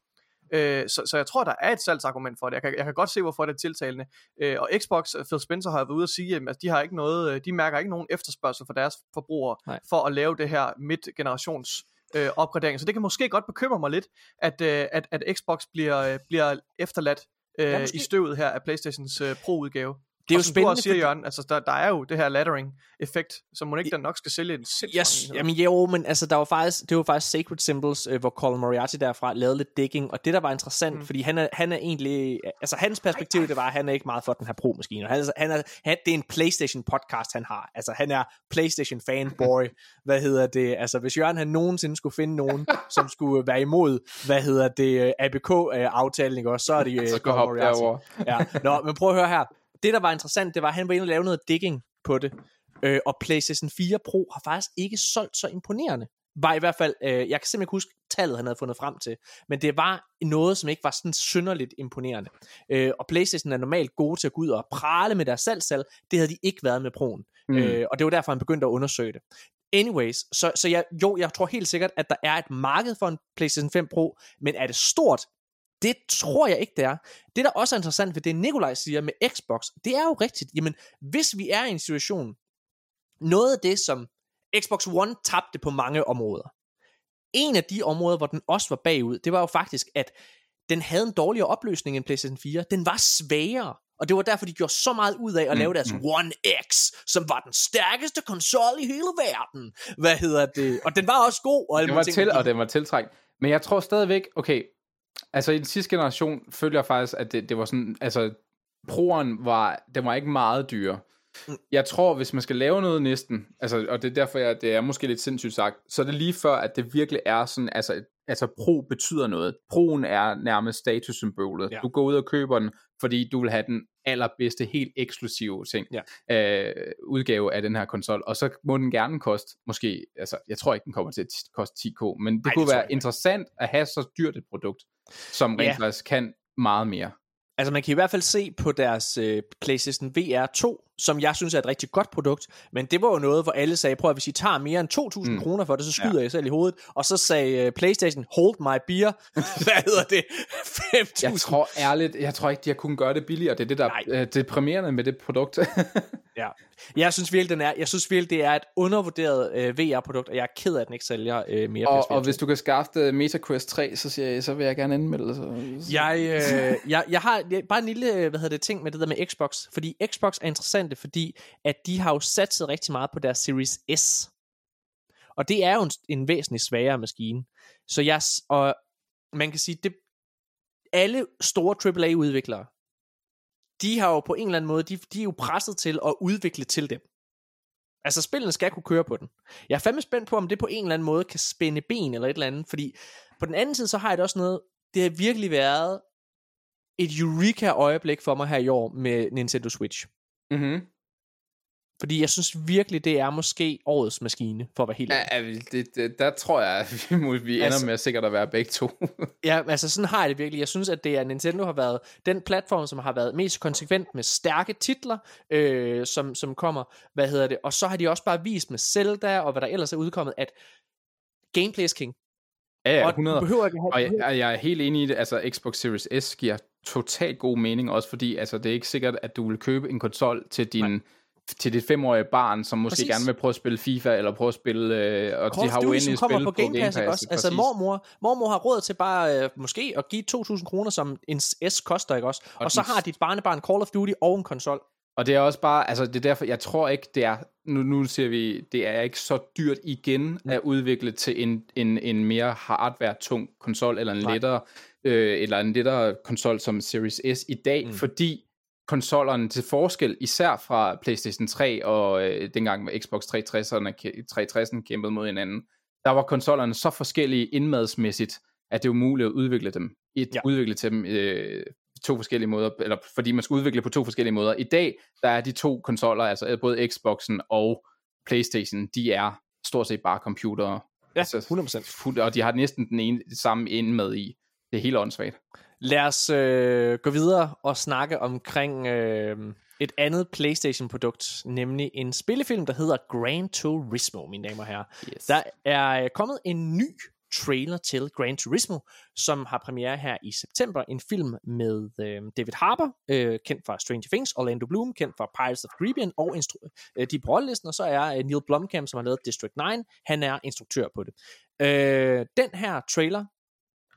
Øh, så, så jeg tror, der er et salgsargument for det. Jeg kan, jeg kan godt se, hvorfor det er tiltalende. Øh, og Xbox, øh, Phil Spencer har været ude at sige, at altså, de, har ikke noget, øh, de mærker ikke nogen efterspørgsel for deres forbrugere Nej. for at lave det her midt-generations øh, opgradering. Så det kan måske godt bekymre mig lidt, at, øh, at, at Xbox bliver, øh, bliver efterladt Ja, øh, måske. i støvet her af Playstations øh, Pro-udgave. Det er jo og du spændende, også siger, fordi- Jørgen, altså der, der er jo det her laddering-effekt, som må ikke den nok skal sælge en sindssygt Yes, jamen jo, men altså, der var faktisk, det var faktisk Sacred Symbols, øh, hvor Colin Moriarty derfra lavede lidt digging, og det der var interessant, mm. Fordi han er, han er egentlig, altså hans perspektiv, det var, at han er ikke meget for den her Pro-maskine, han, han er, han, det er en Playstation podcast, han har, altså han er Playstation fanboy, [LAUGHS] hvad hedder det, altså hvis Jørgen han nogensinde skulle finde nogen, som skulle være imod, hvad hedder det, ABK-aftalen, ikke også, så er det [LAUGHS] øh, Colin Moriarty. ja. Nå, men prøv at høre her. Det, der var interessant, det var, at han var inde og lave noget digging på det. Øh, og PlayStation 4 Pro har faktisk ikke solgt så imponerende. Var i hvert fald, øh, jeg kan simpelthen ikke huske tallet, han havde fundet frem til. Men det var noget, som ikke var sådan synderligt imponerende. Øh, og PlayStation er normalt gode til at gå ud og prale med deres salgssalg. Det havde de ikke været med Pro'en. Mm. Øh, og det var derfor, han begyndte at undersøge det. Anyways, så, så jeg, jo, jeg tror helt sikkert, at der er et marked for en PlayStation 5 Pro, men er det stort? Det tror jeg ikke, det er. Det, der også er interessant ved det, Nikolaj siger med Xbox, det er jo rigtigt. Jamen, hvis vi er i en situation, noget af det, som Xbox One tabte på mange områder, en af de områder, hvor den også var bagud, det var jo faktisk, at den havde en dårligere opløsning end PlayStation 4. Den var svagere. Og det var derfor, de gjorde så meget ud af at Mm, lave deres mm. One X, som var den stærkeste konsol i hele verden. Hvad hedder det? Og den var også god. Og Den var ting, til, og den var tiltrængt. Men jeg tror stadigvæk, okay, altså i den sidste generation følger jeg faktisk, at det, det var sådan, altså proeren var, den var ikke meget dyre. Mm. Jeg tror, hvis man skal lave noget næsten, altså, og det er derfor, jeg, det er måske lidt sindssygt sagt, så er det lige før, at det virkelig er sådan, altså, altså pro betyder noget. Proen er nærmest statussymbolet. Ja. Du går ud og køber den, fordi du vil have den allerbedste, helt eksklusive ting, Ja. øh, udgave af den her konsol, og så må den gerne koste, måske, altså, jeg tror ikke, den kommer til at koste 10k, men det Ej, kunne det være interessant at have så dyrt et produkt, som rent Ja. faktisk kan meget mere. Altså man kan i hvert fald se på deres øh, PlayStation VR 2, som jeg synes er et rigtig godt produkt, men det var jo noget, hvor alle sagde, prøv at hvis I tager mere end 2.000 mm. Kroner for det, så skyder ja. jeg selv i hovedet, og så sagde øh, PlayStation, hold my beer, [LAUGHS] hvad hedder det, 5.000. [LAUGHS] Jeg tror ærligt, jeg tror ikke, de har kunnet gøre det billigere. Det er det, der Nej. er deprimerende med det produkt. [LAUGHS] Ja. Jeg synes virkelig, den er, jeg synes virkelig, det er et undervurderet øh, VR-produkt, og jeg er ked af, at den ikke sælger øh, mere og, PSVR 2. og hvis du kan skaffe MetaQuest 3, så, siger jeg, så vil jeg gerne anmelde det. Så. Jeg, øh, jeg, jeg har jeg, bare en lille øh, hvad hedder det, ting med det der med Xbox, fordi Xbox er interessante, fordi at de har jo satset rigtig meget på deres Series S. Og det er jo en, en væsentlig svagere maskine. Så jeg, og man kan sige, det, alle store AAA-udviklere, de har jo på en eller anden måde, de, de er jo presset til at udvikle til dem. Altså spillene skal kunne køre på den. Jeg er fandme spændt på, om det på en eller anden måde kan spænde ben eller et eller andet, fordi på den anden side, så har jeg det også noget, det har virkelig været et eureka øjeblik for mig her i år med Nintendo Switch. Mm-hmm. Fordi jeg synes virkelig, det er måske årets maskine, for at være helt Ja, det, det, der tror jeg, at vi, må- vi ender Altså- med at sikkert at være begge to. [LAUGHS] Ja, altså sådan har jeg det virkelig. Jeg synes, at det er Nintendo har været den platform, som har været mest konsekvent med stærke titler, øh, som, som kommer. Hvad hedder det? Og så har de også bare vist med Zelda, og hvad der ellers er udkommet, at gameplay is king. ja, ja, og 100. du behøver ikke have... Og jeg, og jeg er helt enig i det. Altså, Xbox Series S giver totalt god mening, også fordi altså, det er ikke sikkert, at du vil købe en konsol til din til dit femårige barn, som måske Præcis. gerne vil prøve at spille FIFA, eller prøve at spille, øh, og Call de har uendelige kommer spil på Game Pass, også? Altså mormor, mormor har råd til bare øh, måske at give 2.000 kroner, som en S koster, ikke også? Og, og så har dit barnebarn Call of Duty og en konsol. Og det er også bare, altså det er derfor, jeg tror ikke, det er, nu, nu siger vi, det er ikke så dyrt igen at udvikle til en, en, en mere hardware-tung konsol, eller en Nej. lettere, øh, eller en lettere konsol som Series S i dag, Mm. mm. fordi konsollerne til forskel, især fra PlayStation 3 og øh, dengang med Xbox 360'erne, kæ- 360'en kæmpede mod hinanden, der var konsollerne så forskellige indmadsmæssigt, at det er umuligt at udvikle dem. Et, ja. Udvikle til dem øh, to forskellige måder, eller fordi man skal udvikle på to forskellige måder. I dag, der er de to konsoller, altså både Xboxen og Playstation, de er stort set bare computere. Ja, Altså, 100%. fuld- Og de har næsten den ene, samme inde med i. Det er helt åndssvagt. Lad os øh, gå videre og snakke omkring øh, et andet PlayStation-produkt, nemlig en spillefilm, der hedder Gran Turismo, mine damer og herrer. Yes. Der er øh, kommet en ny trailer til Gran Turismo, som har premiere her i september. En film med øh, David Harbour, øh, kendt fra Stranger Things, Orlando Bloom, kendt fra Pirates of the Caribbean, og instru- øh, de på rollelisten, og så er øh, Neil Blomkamp, som har lavet District 9, han er instruktør på det. Øh, den her trailer,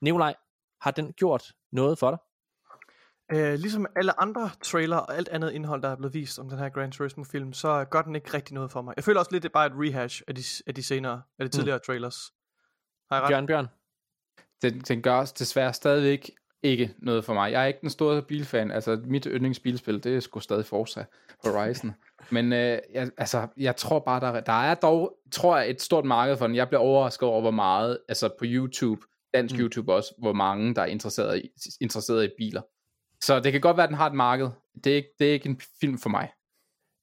Nikolaj, har den gjort noget for dig? Øh, ligesom alle andre trailer og alt andet indhold, der er blevet vist om den her Gran Turismo film, så gør den ikke rigtig noget for mig. Jeg føler også lidt, det er bare et rehash af de, af de senere, af de tidligere mm. trailers. Har jeg ret? Bjørn Bjørn? den, den gør desværre stadigvæk ikke noget for mig. Jeg er ikke den store bilfan. Altså, mit yndlingsbilspil, det er sgu stadig Forza Horizon. [LAUGHS] Men øh, jeg, altså, jeg tror bare, der, der er dog, tror jeg, et stort marked for den. Jeg bliver overrasket over, hvor meget, altså på YouTube, dansk mm. YouTube også, hvor mange, der er interesseret i, interesseret i biler. Så det kan godt være, at den har et marked. Det er ikke, det er ikke en film for mig.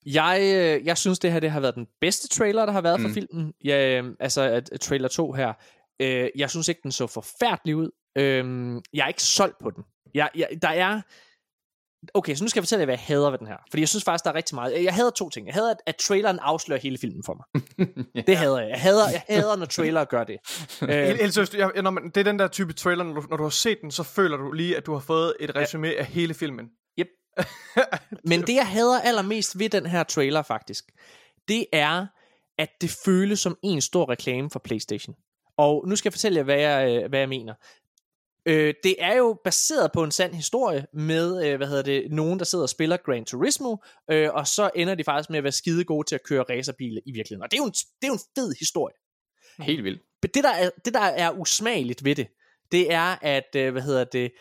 Jeg, øh, jeg synes, det her det har været den bedste trailer, der har været for Mm. filmen. Ja, øh, altså at, at trailer 2 her. Øh, jeg synes ikke, den så forfærdelig ud. Øh, jeg er ikke solgt på den. Jeg, jeg, der er... Okay, så nu skal jeg fortælle jer, hvad jeg hader ved den her. Fordi jeg synes faktisk, der er rigtig meget. Jeg hader to ting. Jeg hader, at, at traileren afslører hele filmen for mig. [LAUGHS] Det hader jeg. Jeg hader, jeg hader når trailer gør det. [LAUGHS] Øh, helt seriøst, jeg, jeg, når man, det er den der type trailer, når du, når du har set den, så føler du lige, at du har fået et resume af hele filmen. Yep. [LAUGHS] Men det, jeg hader allermest ved den her trailer faktisk, det er, at det føles som en stor reklame for PlayStation. Og nu skal jeg fortælle jer, hvad jeg, øh, hvad jeg mener. Øh, det er jo baseret på en sand historie med, øh, hvad hedder det, nogen, der sidder og spiller Gran Turismo, øh, og så ender de faktisk med at være skide gode til at køre racerbiler i virkeligheden. Og det er jo en, det er jo en fed historie. Helt vildt. Men det der er, det der er usmageligt ved det, det er, at, øh, hvad hedder det,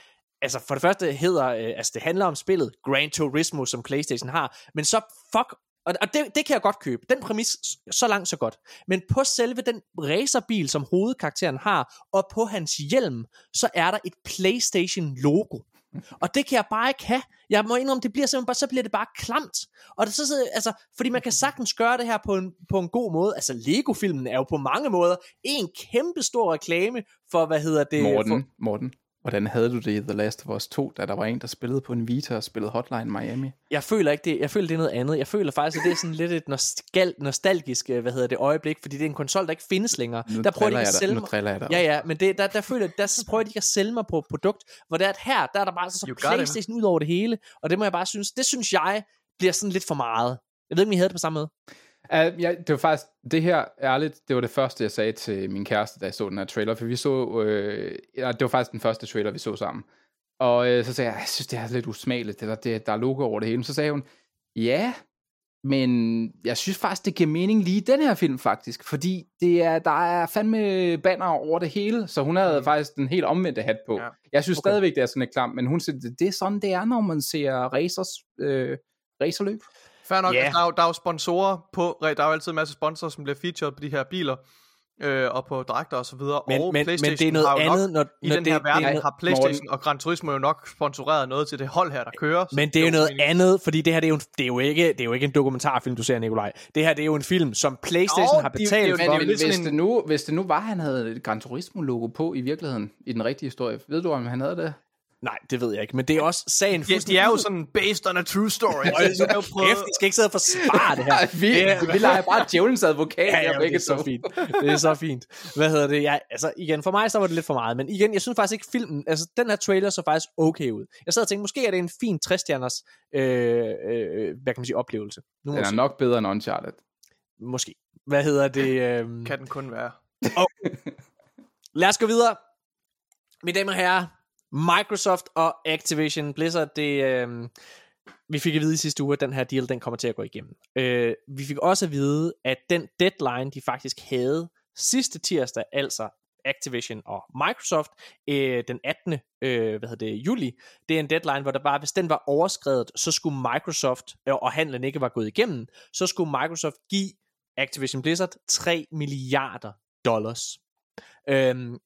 altså for det første hedder, øh, altså det handler om spillet Gran Turismo, som Playstation har, men så fuck, og, og det, det kan jeg godt købe, den præmis, så langt så godt, men på selve den racerbil, som hovedkarakteren har, og på hans hjelm, så er der et Playstation logo. Og det kan jeg bare ikke have. Jeg må indrømme, det bliver simpelthen bare, så bliver det bare klamt. Og det så, så altså, fordi man kan sagtens gøre det her på en, på en god måde. Altså, Lego-filmen er jo på mange måder en kæmpe stor reklame for, hvad hedder det? Morten, For, Morten, hvordan havde du det i The Last of Us 2, da der var en, der spillede på en Vita og spillede Hotline Miami? jeg føler ikke det. Jeg føler, det er noget andet. Jeg føler faktisk, at det er sådan lidt et nostal, nostalgisk, hvad hedder det, øjeblik, fordi det er en konsol, der ikke findes længere. Nu der prøver de ikke at dig- sælge nu mig. dig Ja, ja, men det, der, der, føler, der så prøver de ikke at sælge mig på et produkt, hvor det er, at her, der er der bare så, så. Playstation ud over det hele, og det må jeg bare synes, det synes jeg bliver sådan lidt for meget. Jeg ved ikke, om I havde det på samme måde. Uh, ja, det var faktisk, det her, ærligt, det var det første, jeg sagde til min kæreste, da jeg så den her trailer, for vi så, øh, ja, det var faktisk den første trailer, vi så sammen. Og øh, så sagde jeg, jeg synes, det er lidt usmageligt, det der, det, der er logo over det hele. Så sagde hun, ja, men jeg synes faktisk, det giver mening lige i den her film faktisk, fordi det er, der er fandme banner over det hele, så hun havde mm. faktisk den helt omvendte hat på. Ja. Jeg synes Okay. stadigvæk, det er sådan lidt klamt, men hun siger, det, det er sådan, det er, når man ser racers, øh, racerløb. Fair nok, yeah. der, er jo, der er jo sponsorer på, der er jo altid en masse sponsorer, som bliver featured på de her biler. øh, og på dragter og så videre. Men- og men- men PlayStation det er noget har jo andet, nok, når- i når den det- her det er verden noget- har PlayStation og Gran Turismo jo nok sponsoreret noget til det hold her, der kører. Men det er jo noget mening. andet, fordi det her det er jo, en- det er jo, ikke, det er jo ikke en dokumentarfilm, du ser, Nikolaj. Det her det er jo en film, som PlayStation Jo, har det er betalt det er for. det er jo Men hvis sådan det, en- nu, hvis det nu var, at han havde et Gran Turismo-logo på i virkeligheden, i den rigtige historie, ved du, om han havde det? Nej, det ved jeg ikke, men det er også sagen Ja, de er jo sådan based on a true story. så de har jo prøvet- Kæft, de skal ikke sidde og forsvare det her. Nej, vi, Det er- vi leger bare djævelens advokat Ja, her ja, det er så fint. Det er så fint. Hvad hedder det? Jeg, altså, igen, for mig så var det lidt for meget, men igen, jeg synes faktisk ikke filmen, altså den her trailer så faktisk okay ud. Jeg sad og tænkte, måske er det en fin 60-stjerners, øh, øh, hvad kan man sige, oplevelse. Nu må Den er nok bedre end Uncharted. Måske. Hvad hedder det? Øh, Kan den kun være. Lad os gå videre. Mine damer og herrer, Microsoft og Activision Blizzard, det, øh, vi fik at vide i sidste uge, at den her deal, den kommer til at gå igennem. Øh, vi fik også at vide, at den deadline, de faktisk havde sidste tirsdag, altså Activision og Microsoft, øh, den 18. Øh, hvad hedder det, juli, det er en deadline, hvor der bare, hvis den var overskrevet, så skulle Microsoft, øh, og handlen ikke var gået igennem, så skulle Microsoft give Activision Blizzard 3 milliarder dollars. Øhm,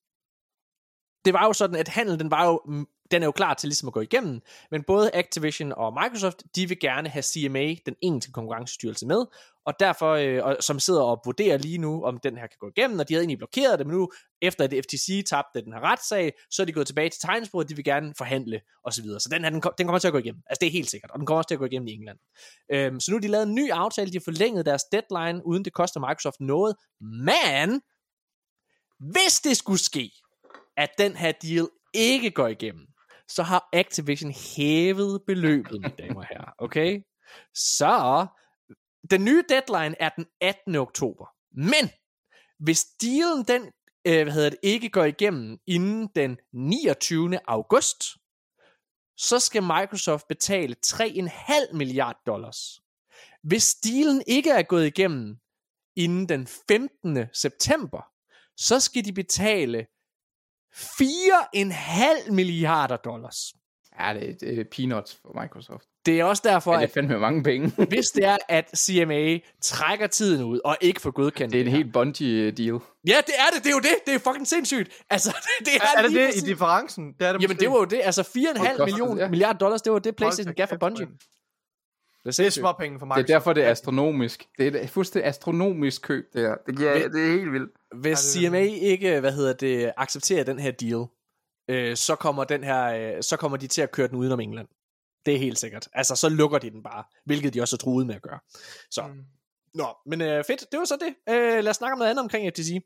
det var jo sådan, at handel, den var jo, mm, den er jo klar til ligesom at gå igennem, men både Activision og Microsoft, de vil gerne have CMA, den engelske konkurrencestyrelse, med, og derfor, øh, og, som sidder og vurderer lige nu, om den her kan gå igennem, og de havde egentlig blokeret det, men nu, efter at FTC tabte den her retssag, så er de gået tilbage til tegnsproget, de vil gerne forhandle, og så videre. Så den her, den, kom- den kommer til at gå igennem. Altså det er helt sikkert, og den kommer også til at gå igennem i England. Øhm, så nu har de lavet en ny aftale, de har forlænget deres deadline, uden det koster Microsoft noget, men hvis det skulle ske, at den her deal ikke går igennem, så har Activision hævet beløbet, mine damer og herrer. Okay? Så den nye deadline er den 18. oktober. Men hvis dealen den, øh, hvad hedder det, ikke går igennem inden den 29. august, så skal Microsoft betale 3,5 milliard dollars. Hvis dealen ikke er gået igennem inden den 15. september, så skal de betale 4,5 milliarder dollars. Ja, det er, det er peanuts for Microsoft. Det er også derfor, Ja, det er at fandme mange penge. [LAUGHS] hvis det er, at CMA trækker tiden ud, og ikke får godkendt Det er en helt Bungie-deal. Ja, det er det, det er jo det, det er fucking sindssygt. Altså, det, [LAUGHS] det er, Er, er det det præcis- i differencen? Det er det Jamen, måske. det var jo det, altså 4,5 koster million, ja. milliarder dollars, det var det, PlayStation gav for Bungie. Det er Det er småpenge for Det Microsoft. er derfor, det er astronomisk. Det er et fuldstændig astronomisk køb, det her. Det, giver, det er helt vildt. Hvis det CMA ikke, hvad hedder det, accepterer den her deal, øh, så kommer den her, øh, så kommer de til at køre den udenom England. Det er helt sikkert. Altså, så lukker de den bare, hvilket de også er truet med at gøre. Så, Mm. nå, men øh, fedt, det var så det. Øh, lad os snakke om noget andet omkring FTC.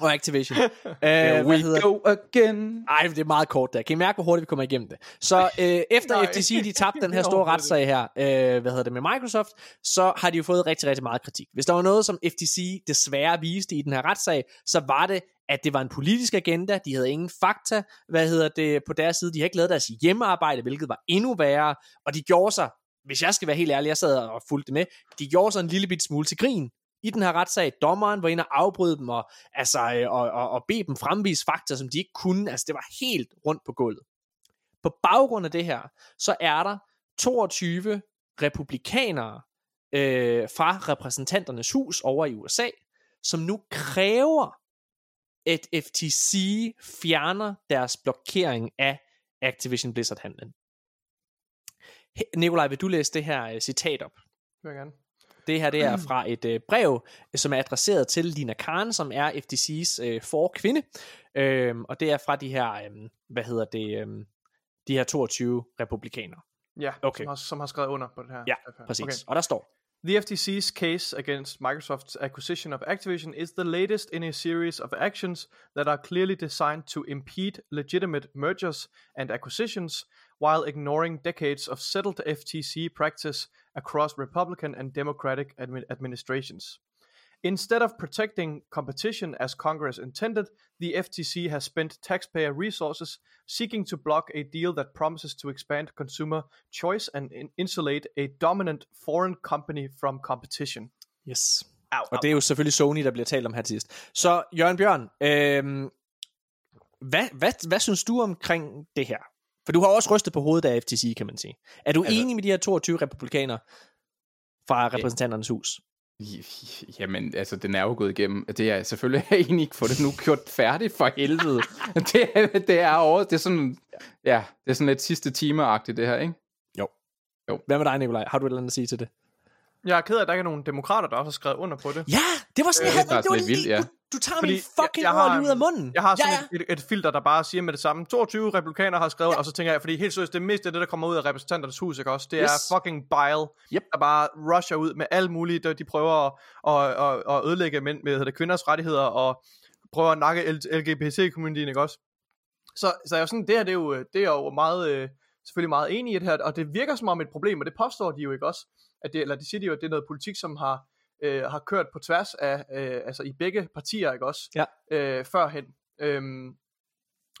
Og Activision. [LAUGHS] øh, Here hvad we hedder go again. ej, det er meget kort der. Kan I mærke, hvor hurtigt vi kommer igennem det? Så øh, efter. FTC de tabte den [LAUGHS] her store retssag her, øh, hvad hedder det, med Microsoft, så har de jo fået rigtig, rigtig meget kritik. Hvis der var noget, som FTC desværre viste i den her retssag, så var det, at det var en politisk agenda. De havde ingen fakta, hvad hedder det, på deres side. De har ikke lavet deres hjemmearbejde, hvilket var endnu værre. Og de gjorde sig, hvis jeg skal være helt ærlig, jeg sad og fulgte det med, de gjorde sig en lille bit smule til grin i den her retssag. Dommeren var inde og afbryde dem, og, altså, øh, og, og, og bede dem fremvise fakta, som de ikke kunne. Altså, det var helt rundt på gulvet. På baggrund af det her, så er der 22 republikanere øh, fra repræsentanternes hus over i USA, som nu kræver, at FTC fjerner deres blokering af Activision Blizzard-handlen. Nikolaj, vil du læse det her uh, citat op? Det vil jeg gerne. Det her det er fra et øh, brev, som er adresseret til Lina Khan, som er FTC's øh, forkvinde. Øhm, og det er fra de her, øhm, hvad hedder det, øhm, de her 22 republikanere. Ja, Okay. som, har, som har skrevet under på det her. Ja, præcis. Okay. Og der står, The FTC's case against Microsoft's acquisition of Activision is the latest in a series of actions that are clearly designed to impede legitimate mergers and acquisitions while ignoring decades of settled FTC practice across Republican and Democratic admi- administrations. Instead of protecting competition as Congress intended, the FTC has spent taxpayer resources seeking to block a deal that promises to expand consumer choice and in- insulate a dominant foreign company from competition. yes. Au, Og det er jo selvfølgelig Sony, der bliver talt om her til sidst. Så Jørgen Bjørn, øhm, hvad, hvad, hvad synes du omkring det her? For du har også rystet på hovedet af FTC, kan man sige. Er du Altså- enig med de her 22 republikanere fra repræsentanternes hus? Jamen, altså, den er jo gået igennem. Det er selvfølgelig egentlig ikke få det nu gjort færdigt for helvede. [LAUGHS] det, er, det er over, det er sådan, ja, det er sådan lidt sidste timeagtigt det her, ikke? Jo. Jo. Hvad med dig, Nikolaj? Har du et eller andet at sige til det? Jeg er ked af, at der ikke er nogen demokrater, der også har skrevet under på det. Ja, det var sådan, Øh, jeg det havde, det var vildt, ja. Du, tager Fordi min fucking jeg- jeg ord lige ud af munden. Jeg har sådan ja, ja. Et, et, et filter, der bare siger med det samme. 22 republikanere har skrevet, ja. og så tænker jeg, fordi helt seriøst, det meste af det, der kommer ud af repræsentanternes hus, ikke også? Det Yes. er fucking bile, Yep. der bare rusher ud med alt muligt. De, de prøver at, at, at, at ødelægge mænd med det, kvinders rettigheder, og prøver at nakke LGBT-communityen, ikke også? Så, så jeg er sådan, det her, det er jo, det er jo meget, øh, selvfølgelig meget enig i det her, og det virker som om et problem, og det påstår de jo ikke også, at det, eller de siger de jo, at det er noget politik, som har, øh, har kørt på tværs af, øh, altså i begge partier, ikke også? Ja. Øh, førhen. Øhm,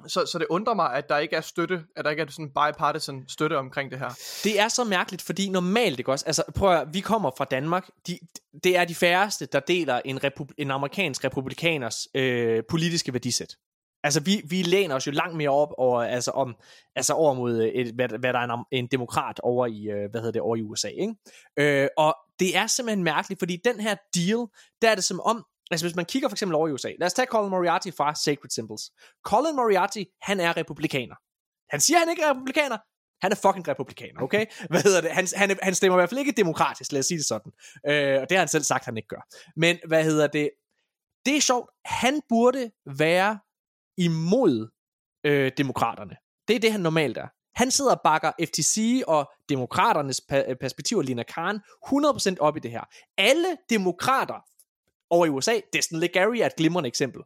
så, så det undrer mig, at der ikke er støtte, at der ikke er sådan bipartisan støtte omkring det her. Det er så mærkeligt, fordi normalt, ikke også? Altså, prøv at, vi kommer fra Danmark. De, det er de færreste, der deler en, repub, en amerikansk republikaners øh, politiske værdisæt. Altså, vi, vi læner os jo langt mere op over, altså, om, altså over mod, øh, et, hvad, hvad der er en, en demokrat over i, øh, hvad hedder det, over i USA, ikke? Øh, og det er simpelthen mærkeligt, fordi den her deal, der er det som om, altså hvis man kigger for eksempel over i USA, lad os tage Colin Moriarty fra Sacred Symbols. Colin Moriarty, han er republikaner. Han siger, han ikke er republikaner, han er fucking republikaner, okay? [LAUGHS] Hvad hedder det? Han, han, han stemmer i hvert fald ikke demokratisk, lad os sige det sådan. Øh, og det har han selv sagt, han ikke gør. Men hvad hedder det? Det er sjovt. Han burde være imod øh, demokraterne. Det er det, han normalt er. Han sidder og bakker FTC og demokraternes pa- øh, perspektiver, Lina Khan, 100% op i det her. Alle demokrater over i USA, Destin Legary er et glimrende eksempel.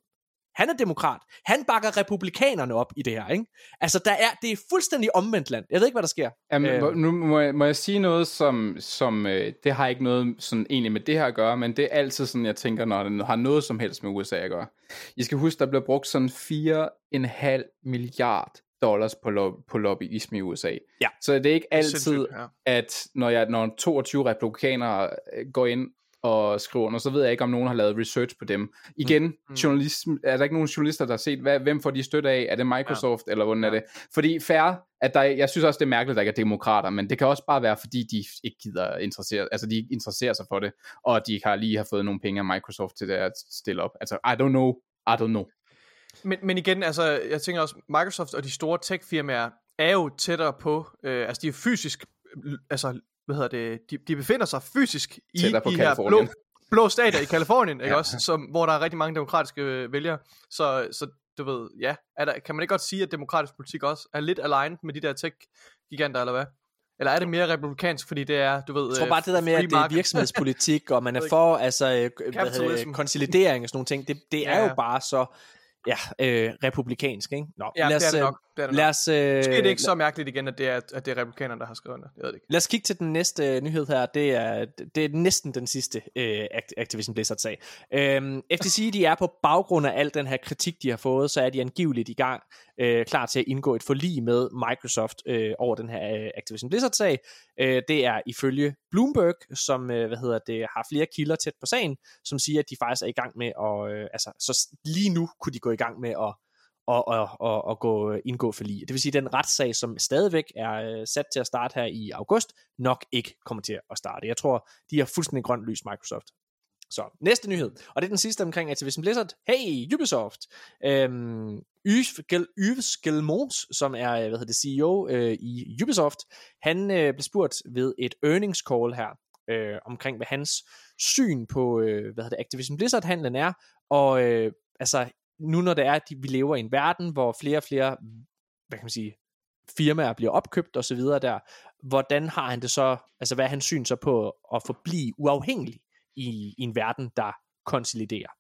Han er demokrat. Han bakker republikanerne op i det her, ikke? Altså, der er, det er fuldstændig omvendt land. Jeg ved ikke, hvad der sker. Jamen, Øh. nu må jeg, må jeg sige noget, som, som øh, det har ikke noget sådan egentlig med det her at gøre, men det er altid sådan, jeg tænker, når det har noget som helst med USA at gøre. I skal huske, der bliver brugt sådan 4,5 milliard dollars på, lo- på lobbyisme i USA. Ja. Så det er ikke er altid, sindssygt, ja. at når, jeg, når 22 republikanere øh, går ind og skriver under, så ved jeg ikke, om nogen har lavet research på dem. Igen, mm. journalist, er der ikke nogen journalister, der har set, hvad, hvem får de støtte af? Er det Microsoft, ja. eller hvordan ja. er det? Fordi fair, at der, jeg synes også, det er mærkeligt, at der ikke er demokrater, men det kan også bare være, fordi de ikke gider interessere, altså de interesserer sig for det, og de har lige har fået nogle penge af Microsoft til det at stille op. Altså, I don't know, I don't know. Men, men igen, altså, jeg tænker også, Microsoft og de store tech-firmaer er jo tættere på, øh, altså de er fysisk, altså, hvad hedder det, de, de befinder sig fysisk i de her blå, Californien. blå stater i [LAUGHS] Kalifornien, ikke Ja. også, som, hvor der er rigtig mange demokratiske øh, vælgere, så, så du ved, ja, er der, kan man ikke godt sige, at demokratisk politik også er lidt aligned med de der tech-giganter, eller hvad? Eller er det mere republikansk, fordi det er, du ved... Jeg tror bare, det der med, at det er virksomhedspolitik, og man er [LAUGHS] for altså, øh, hvad hedder Capitalism. det, konsolidering og sådan nogle ting, det, det er Ja, jo bare så ja, øh, republikansk, ikke? Nå, Ja, det er det øh, nok. Det er det lad os, øh, Måske er det ikke så mærkeligt igen, at det er, at det er republikanerne, der har skrevet det. Jeg ved det ikke. Lad os kigge til den næste øh, nyhed her. Det er, det er næsten den sidste øh, Act- Activision Blizzard-sag. Øhm, FTC, de er på baggrund af al den her kritik, de har fået, så er de angiveligt i gang, øh, klar til at indgå et forlig med Microsoft øh, over den her øh, Activision Blizzard-sag. Øh, det er ifølge Bloomberg, som øh, hvad hedder det, har flere kilder tæt på sagen, som siger, at de faktisk er i gang med at, øh, altså, så lige nu kunne de gå i gang med at og, og, og, og gå, øh, indgå for lige. Det vil sige, at den retssag, som stadigvæk er øh, sat til at starte her i august, nok ikke kommer til at starte. Jeg tror, de har fuldstændig grønt lys Microsoft. Så, næste nyhed, og det er den sidste omkring Activision Blizzard. Hey, Ubisoft! Øhm, Yves Gel- Yves Gelmons, som er øh, hvad hedder det, CEO øh, i Ubisoft, han øh, blev spurgt ved et earnings call her, øh, omkring hvad hans syn på øh, hvad hedder det, Activision Blizzard-handlen er, og øh, altså nu når det er, at vi lever i en verden, hvor flere og flere, hvad kan man sige, firmaer bliver opkøbt og så videre der, hvordan har han det så, altså hvad er hans syn så på at forblive uafhængig i, i en verden, der konsoliderer?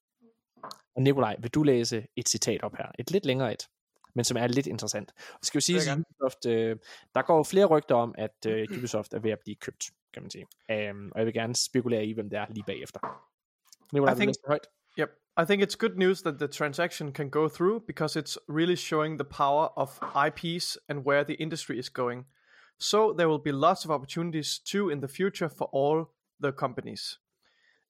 Og Nikolaj, vil du læse et citat op her? Et lidt længere et, men som er lidt interessant. Og skal jo sige, vil at Ubisoft, øh, der går jo flere rygter om, at øh, [CLEARS THROAT] Ubisoft er ved at blive købt, kan man sige. Um, og jeg vil gerne spekulere i, hvem det er lige bagefter. Nikolaj, I vil du think- læse det højt? Yep. I think it's good news that the transaction can go through because it's really showing the power of IPs and where the industry is going. So there will be lots of opportunities too in the future for all the companies.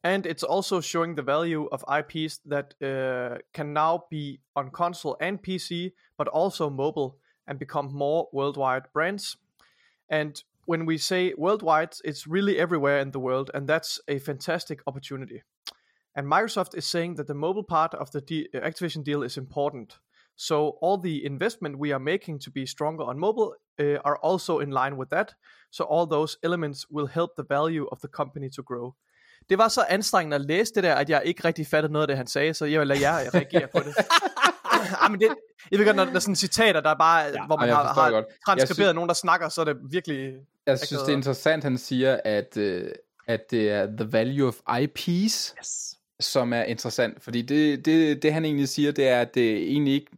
And it's also showing the value of IPs that uh, can now be on console and PC, but also mobile and become more worldwide brands. And when we say worldwide, it's really everywhere in the world, and that's a fantastic opportunity. And Microsoft is saying that the mobile part of the de- Activision deal is important. So all the investment we are making to be stronger on mobile uh, are also in line with that. So all those elements will help the value of the company to grow. Det var så anstrengende at læse det der, at jeg ikke rigtig fattede noget af det, han sagde, så jeg vil lade jer [LAUGHS] reagere på det. ah, men det, jeg ved godt, når der er sådan citater, der er bare, ja, hvor man har, har godt. transkriberet Jeg sy- nogen, der snakker, så er det virkelig... Jeg synes, det er interessant, han siger, at, øh, at det er the value of IPs, Yes. Som er interessant. Fordi det, det, det han egentlig siger, det er, at det egentlig ikke...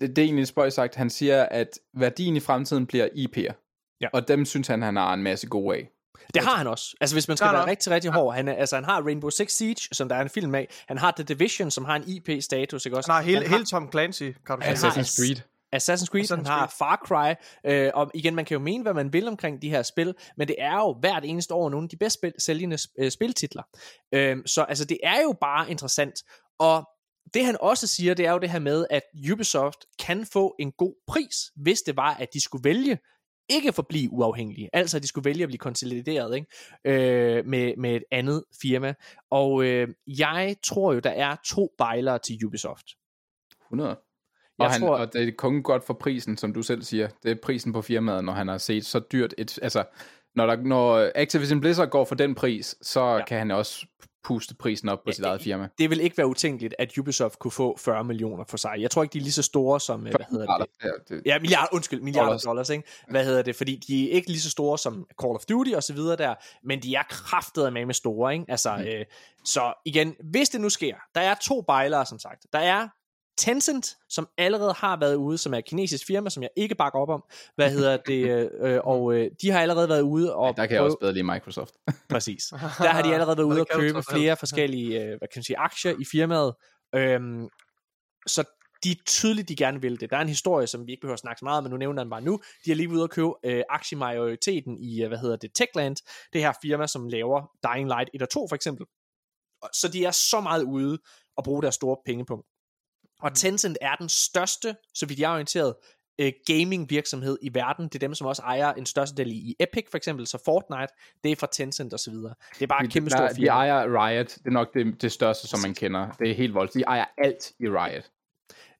Det, det er egentlig spøjt sagt. Han siger, at værdien i fremtiden bliver IP'er. Ja. Og dem synes han, han har en masse gode af. Det har han også. Altså hvis man skal Klart være nok. rigtig, rigtig hård. Han, er, altså, han har Rainbow Six Siege, som der er en film af. Han har The Division, som har en IP-status. Ikke også? Han har hele, han hele Tom Clancy, kan du har Assassin's Creed. Assassin's Creed, Assassin's han har Far Cry, øh, og igen, man kan jo mene, hvad man vil omkring de her spil, men det er jo hvert eneste år nogle af de bedst spil, sælgende øh, spiltitler. Øh, så altså, det er jo bare interessant, og det han også siger, det er jo det her med, at Ubisoft kan få en god pris, hvis det var, at de skulle vælge ikke at forblive uafhængige, altså at de skulle vælge at blive konsolideret ikke? Øh, med, med et andet firma. Og øh, jeg tror jo, der er to bejlere til Ubisoft. 100. Jeg og, han, tror- og det er kun godt for prisen, som du selv siger. Det er prisen på firmaet, når han har set så dyrt et... Altså, når, der, når Activision Blizzard går for den pris, så ja. kan han også puste prisen op på sit eget firma. det vil ikke være utænkeligt, at Ubisoft kunne få 40 millioner for sig. Jeg tror ikke, de er lige så store som, øh, hvad hedder det? Ja, det Ja, milliarder, undskyld, milliarder Dollars. dollars, ikke? Hvad hedder det? Fordi de er ikke lige så store som Call of Duty og så videre der, men de er kraftet med med store, ikke? Altså, mm. øh, så igen, hvis det nu sker, der er to bejlere, som sagt. Der er Tencent, som allerede har været ude, som er et kinesisk firma, som jeg ikke bakker op om. Hvad hedder det? [LAUGHS] øh, øh, og øh, de har allerede været ude og der kan jeg også bedre lide Microsoft. [LAUGHS] Præcis. [LAUGHS] Der har de allerede været ude og købe flere forskellige øh, hvad kan man sige, aktier i firmaet. Øhm, så de er tydeligt, de gerne vil det. Der er en historie, som vi ikke behøver at snakke så meget om, men nu nævner den bare nu. De er lige ude og købe øh, aktiemajoriteten i, øh, hvad hedder det, Techland, det her firma, som laver Dying Light 1 og 2 for eksempel. Så de er så meget ude og bruge deres store pengepunkt. Og Tencent er den største, så vidt jeg er orienteret, øh, gaming virksomhed i verden. Det er dem, som også ejer en største del i Epic for eksempel, så Fortnite, det er fra Tencent og så videre. Det er bare et kæmpe Der- stort de firma. ejer Riot. Det er nok det, det største, som man kender. Det er helt voldsomt. De ejer alt i Riot.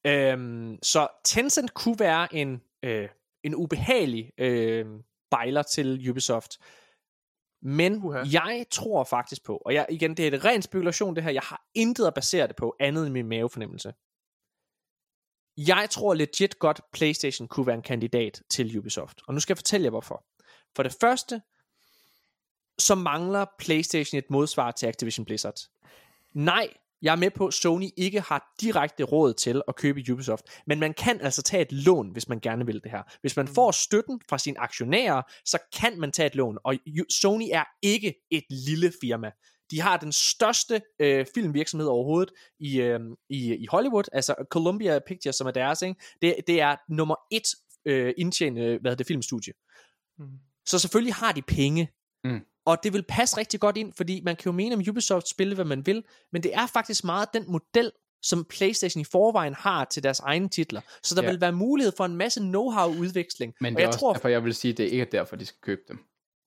Øhm, så Tencent kunne være en, øh, en ubehagelig øh, bejler til Ubisoft. Men Uha. jeg tror faktisk på, og jeg, igen, det er et ren spekulation det her, jeg har intet at basere det på, andet end min mavefornemmelse. Jeg tror legit godt, PlayStation kunne være en kandidat til Ubisoft. Og nu skal jeg fortælle jer hvorfor. For det første, så mangler PlayStation et modsvar til Activision Blizzard. Nej, jeg er med på, at Sony ikke har direkte råd til at købe Ubisoft, men man kan altså tage et lån, hvis man gerne vil det her. Hvis man får støtten fra sine aktionærer, så kan man tage et lån, og Sony er ikke et lille firma. De har den største øh, filmvirksomhed overhovedet i, øh, i, i Hollywood, altså Columbia Pictures, som er deres, ikke? Det, det er nummer et øh, indtjenende hvad hedder det, filmstudie. Mm. Så selvfølgelig har de penge. Mm. Og det vil passe rigtig godt ind, fordi man kan jo mene om Ubisoft spille, hvad man vil, men det er faktisk meget den model, som PlayStation i forvejen har til deres egne titler. Så der Ja. vil være mulighed for en masse know-how udveksling. Men og det er jeg også tror, derfor, jeg vil sige, at det ikke er derfor, de skal købe dem.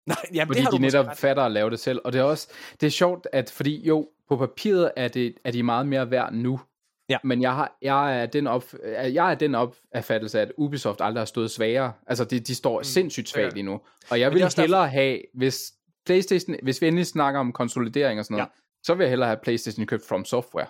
[LAUGHS] nej, jamen, Fordi det har de netop ret fatter at lave det selv. Og det er også det er sjovt, at fordi jo, på papiret er, det, er de meget mere værd nu. Ja. Men jeg, har, jeg, er den op, jeg er den opfattelse at Ubisoft aldrig har stået svagere. Altså, de, de står mm, sindssygt svagt ja. lige nu. Og jeg vil er hellere have, hvis PlayStation, hvis vi endelig snakker om konsolidering og sådan noget, ja. så vil jeg hellere have PlayStation købt From Software.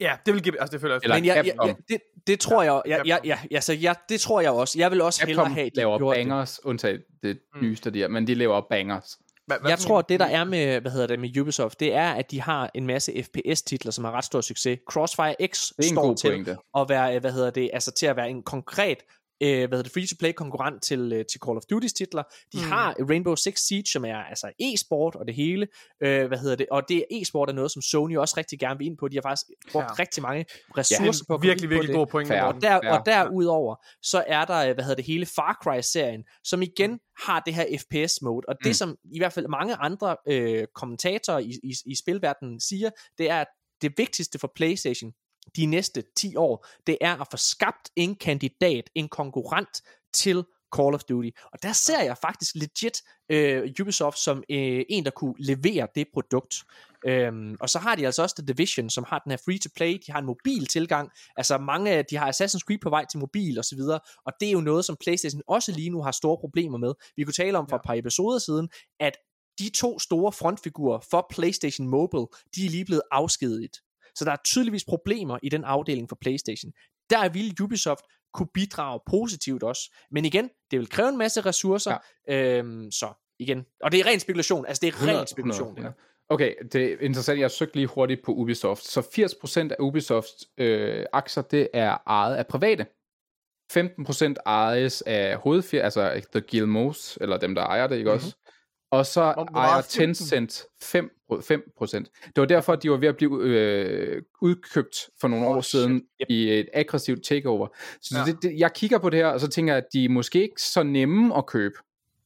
Ja, det vil give... Altså, det føler jeg... Eller Men jeg, jeg, det, det tror jeg, jeg, jeg, jeg, jeg, så jeg, det tror jeg også. Jeg vil også hellere Capcom have, at de laver gjorde det. bangers, undtaget det nyeste der, men de laver bangers. Hvad, hvad Jeg tror, det der er med, hvad hedder det, med Ubisoft, det er, at de har en masse FPS-titler, som har ret stor succes. Crossfire X står til pointe. at være, hvad hedder det, altså til at være en konkret øh, hvad hedder det, free-to-play konkurrent til, øh, til Call of Duty's titler. De mm. har Rainbow Six Siege, som er altså e-sport og det hele. Øh, hvad hedder det? Og det e-sport er noget, som Sony også rigtig gerne vil ind på. De har faktisk brugt Ja. ja. rigtig mange ressourcer på at Virkelig, ind på virkelig det. god point. Og, der, Ja. og derudover, så er der, øh, hvad hedder det, hele Far Cry-serien, som igen har det her FPS-mode, og det Mm. som i hvert fald mange andre øh, kommentatorer i, i, i spilverdenen siger, det er, at det vigtigste for PlayStation de næste 10 år, det er at få skabt en kandidat, en konkurrent til Call of Duty. Og der ser jeg faktisk legit øh, Ubisoft som øh, en, der kunne levere det produkt. Øhm, og så har de altså også The Division, som har den her free-to-play, de har en mobil tilgang, altså mange af, de har Assassin's Creed på vej til mobil og så videre, og det er jo noget, som Playstation også lige nu har store problemer med. Vi kunne tale om for et par episoder siden, at de to store frontfigurer for PlayStation Mobile, de er lige blevet afskediget. Så der er tydeligvis problemer i den afdeling for PlayStation. Der vil Ubisoft kunne bidrage positivt også. Men igen, det vil kræve en masse ressourcer, ja. øhm, så igen. Og det er ren spekulation, altså det er 100, ren spekulation. 100, ja. Okay, det er interessant. Jeg søgte lige hurtigt på Ubisoft. Så 80% af Ubisofts øh, aktier, det er ejet af private. 15% ejes af hovedfir, altså The Gilmos, eller dem, der ejer det, ikke mm-hmm. også? Og så ejer 15? Tencent 5, 5%. Det var derfor, at de var ved at blive øh, udkøbt for nogle Oh, år siden shit. i et aggressivt takeover. Så Ja. det, det, jeg kigger på det her, og så tænker jeg, at de er måske ikke så nemme at købe.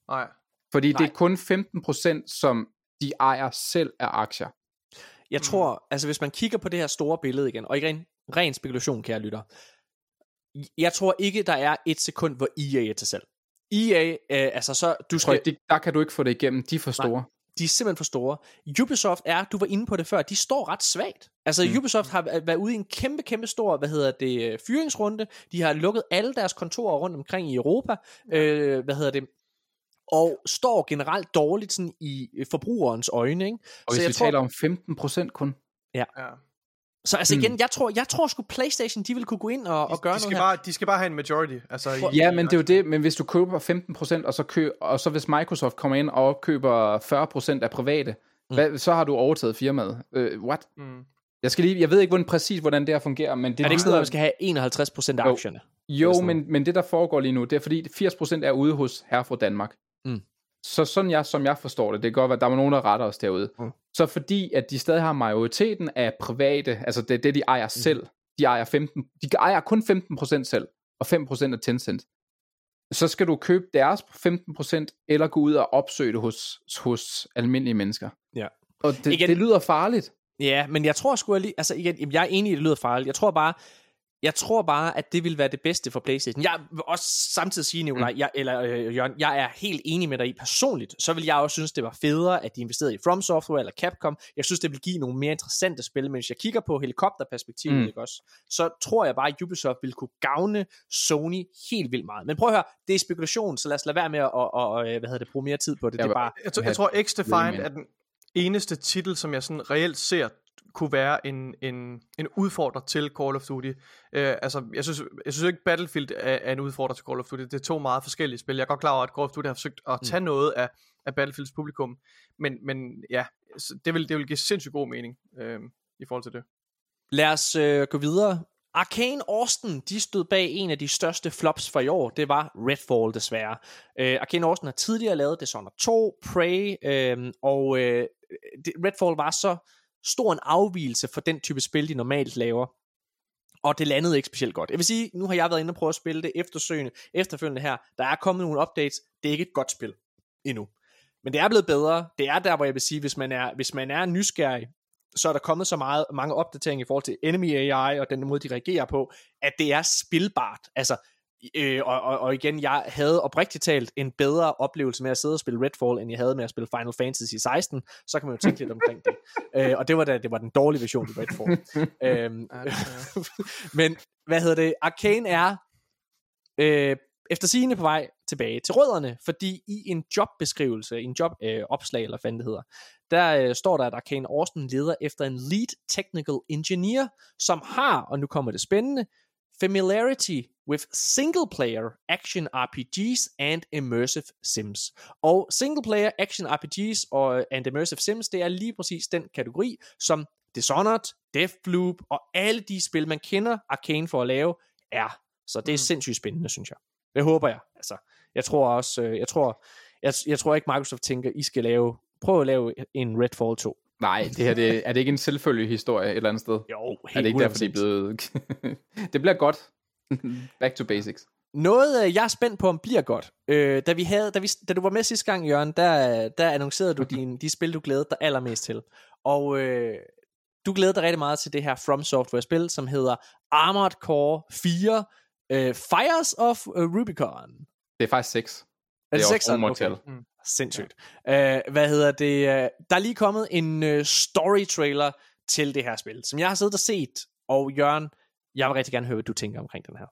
Nej. Fordi Nej. det er kun 15%, som de ejer selv af aktier. Jeg tror, altså hvis man kigger på det her store billede igen, og igen, ren spekulation, kære lytter. Jeg tror ikke, der er et sekund, hvor EA er til salg. EA, øh, altså så, du Tror skal, jeg, de, der kan du ikke få det igennem. De er for store. De er simpelthen for store. Ubisoft er, du var inde på det før, de står ret svagt. Altså mm. Ubisoft har væ- været ude i en kæmpe, kæmpe stor, hvad hedder det, øh, fyringsrunde. De har lukket alle deres kontorer rundt omkring i Europa. Øh, hvad hedder det? Og står generelt dårligt sådan i øh, forbrugerens øjne. Ikke? Og hvis jeg vi tror, taler om 15% kun. Ja. Så altså igen, Mm. jeg tror, jeg tror sgu Playstation, de vil kunne gå ind og, og gøre de, skal noget her. bare, de skal bare have en majority. Altså, i, Ja, i men det er jo det. Men hvis du køber 15%, og så, kø, og så hvis Microsoft kommer ind og køber 40% af private, mm. hvad, så har du overtaget firmaet. Uh, what? Mm. Jeg, skal lige, jeg ved ikke hvordan, præcis, hvordan det her fungerer, men det Er det ikke sådan, at man skal have 51% af Jo. aktierne? Jo, men, men det der foregår lige nu, det er fordi 80% er ude hos herre fra Danmark. Mm. Så sådan jeg, som jeg forstår det, det kan godt være, at der er nogen, der retter os derude. Mm. Så fordi, at de stadig har majoriteten af private, altså det, det de ejer selv, de ejer, 15, de ejer kun 15% selv, og 5% af Tencent. Så skal du købe deres 15%, eller gå ud og opsøge det hos, hos almindelige mennesker. Ja. Og det, Igen- det lyder farligt. Ja, men jeg tror sgu lige, altså igen, jeg er enig i, at det lyder farligt. Jeg tror bare, jeg tror bare, at det vil være det bedste for Playstation. Jeg vil også samtidig sige, Nikolaj, mm. jeg, eller øh, Jørgen, jeg er helt enig med dig i personligt. Så vil jeg også synes, det var federe, at de investerede i From Software eller Capcom. Jeg synes, det vil give nogle mere interessante spil, men hvis jeg kigger på helikopterperspektivet, mm. Ikke også, så tror jeg bare, at Ubisoft vil kunne gavne Sony helt vildt meget. Men prøv at høre, det er spekulation, så lad os lade være med at, og, og, hvad hedder det, bruge mere tid på det. Ja, det er bare, Jeg, tror, jeg tror X-Defiant er den eneste titel, som jeg sådan reelt ser kunne være en, en, en udfordrer til Call of Duty. Øh, altså, jeg synes, jeg synes ikke Battlefield er, er en udfordrer til Call of Duty. Det er to meget forskellige spil. Jeg er godt klar over, at Call of Duty har forsøgt at tage mm. noget af, af Battlefields publikum. Men, men ja, det vil, det vil give sindssygt god mening øh, i forhold til det. Lad os øh, gå videre. Arcane Austin, de stod bag en af de største flops for i år. Det var Redfall desværre. Øh, Arcane Austin har tidligere lavet Dishonored 2, Prey, øh, og øh, Redfall var så stor en afvielse for den type spil, de normalt laver. Og det landede ikke specielt godt. Jeg vil sige, nu har jeg været inde og prøve at spille det eftersøgende, efterfølgende her. Der er kommet nogle updates. Det er ikke et godt spil endnu. Men det er blevet bedre. Det er der, hvor jeg vil sige, hvis man er, hvis man er nysgerrig, så er der kommet så meget, mange opdateringer i forhold til enemy AI og den måde, de reagerer på, at det er spilbart. Altså, øh, og, og, og igen, jeg havde oprigtigt talt en bedre oplevelse med at sidde og spille Redfall, end jeg havde med at spille Final Fantasy 16. Så kan man jo tænke lidt omkring det. [LAUGHS] Øh, og det var da det var den dårlige version i Redfall. [LAUGHS] øhm, [LAUGHS] men hvad hedder det? Arcane er øh, efter sigende på vej tilbage til rødderne, fordi i en jobbeskrivelse, i en jobopslag, øh, eller hvad det hedder, der øh, står der, at Arcane Austin leder efter en lead technical engineer, som har, og nu kommer det spændende, familiarity with single player action RPGs and immersive sims. Og single player action RPGs og and immersive sims, det er lige præcis den kategori, som Dishonored, Deathloop og alle de spil, man kender Arcane for at lave, er. Så det er sindssygt spændende, synes jeg. Det håber jeg. Altså, jeg tror også, øh, jeg tror, jeg, jeg tror ikke Microsoft tænker, I skal lave, prøv at lave en Redfall 2. Nej, det her det, er det ikke en selvfølgelig historie et eller andet sted? Jo, Er det ikke derfor, de er blevet... [LAUGHS] det bliver godt. [LAUGHS] Back to basics. Noget, øh, jeg er spændt på, om bliver godt. Øh, da, vi havde, da, vi, da du var med sidste gang, Jørgen, der, der annoncerede du din, de spil, du glædede dig allermest til. Og øh, du glæder dig rigtig meget til det her From Software-spil, som hedder Armored Core 4 øh, Fires of øh, Rubicon. Det er faktisk 6. Er det også sekseren? romertal. Okay. Sindssygt. Ja. Uh, hvad hedder det? Uh, der er lige kommet en uh, story trailer til det her spil, som jeg har siddet og set. Og Jørgen, jeg vil rigtig gerne høre, hvad du tænker omkring den her.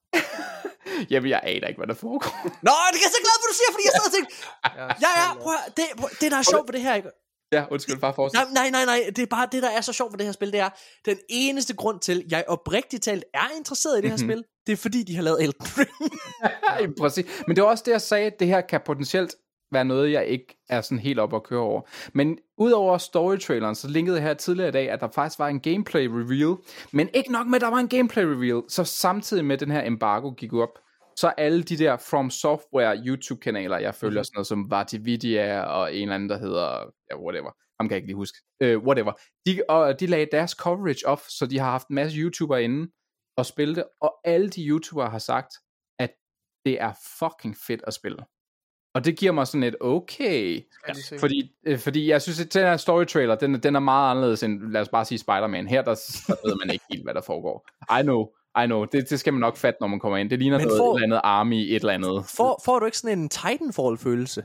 [LAUGHS] Jamen, jeg aner ikke, hvad der foregår. [LAUGHS] Nå, det er jeg så glad for, du siger, fordi jeg sad og tænkte, [LAUGHS] ja, ja, prøv at, det, prøv, det der er sjovt ved det her, ikke? ja, undskyld, bare fortsæt. Nej, nej, nej, nej, det er bare det, der er så sjovt ved det her spil, det er, den eneste grund til, jeg oprigtigt talt er interesseret i det her Mhm. spil, det er fordi, de har lavet Elden Ring. [LAUGHS] Ja, præcis. Men det var også det, jeg sagde, at det her kan potentielt være noget, jeg ikke er sådan helt op at køre over. Men udover story-traileren, så linkede jeg her tidligere i dag, at der faktisk var en gameplay reveal. Men ikke nok med, at der var en gameplay reveal, så samtidig med den her embargo gik op, så alle de der From Software YouTube-kanaler, jeg følger, sådan noget som Vartividia og en eller anden, der hedder, ja, whatever, ham kan jeg ikke lige huske, uh, whatever, de, og de lagde deres coverage op, så de har haft en masse YouTubere inde og spille det, og alle de YouTubere har sagt, at det er fucking fedt at spille. Og det giver mig sådan et okay, fordi, øh, fordi jeg synes, at den her story trailer, den, den er meget anderledes end, lad os bare sige Spider-Man. Her, der, der ved man ikke helt, hvad der foregår. I know, I know, det, det skal man nok fatte, når man kommer ind. Det ligner Men noget, får- et eller andet army, et eller andet. Får, får du ikke sådan en Titanfall-følelse?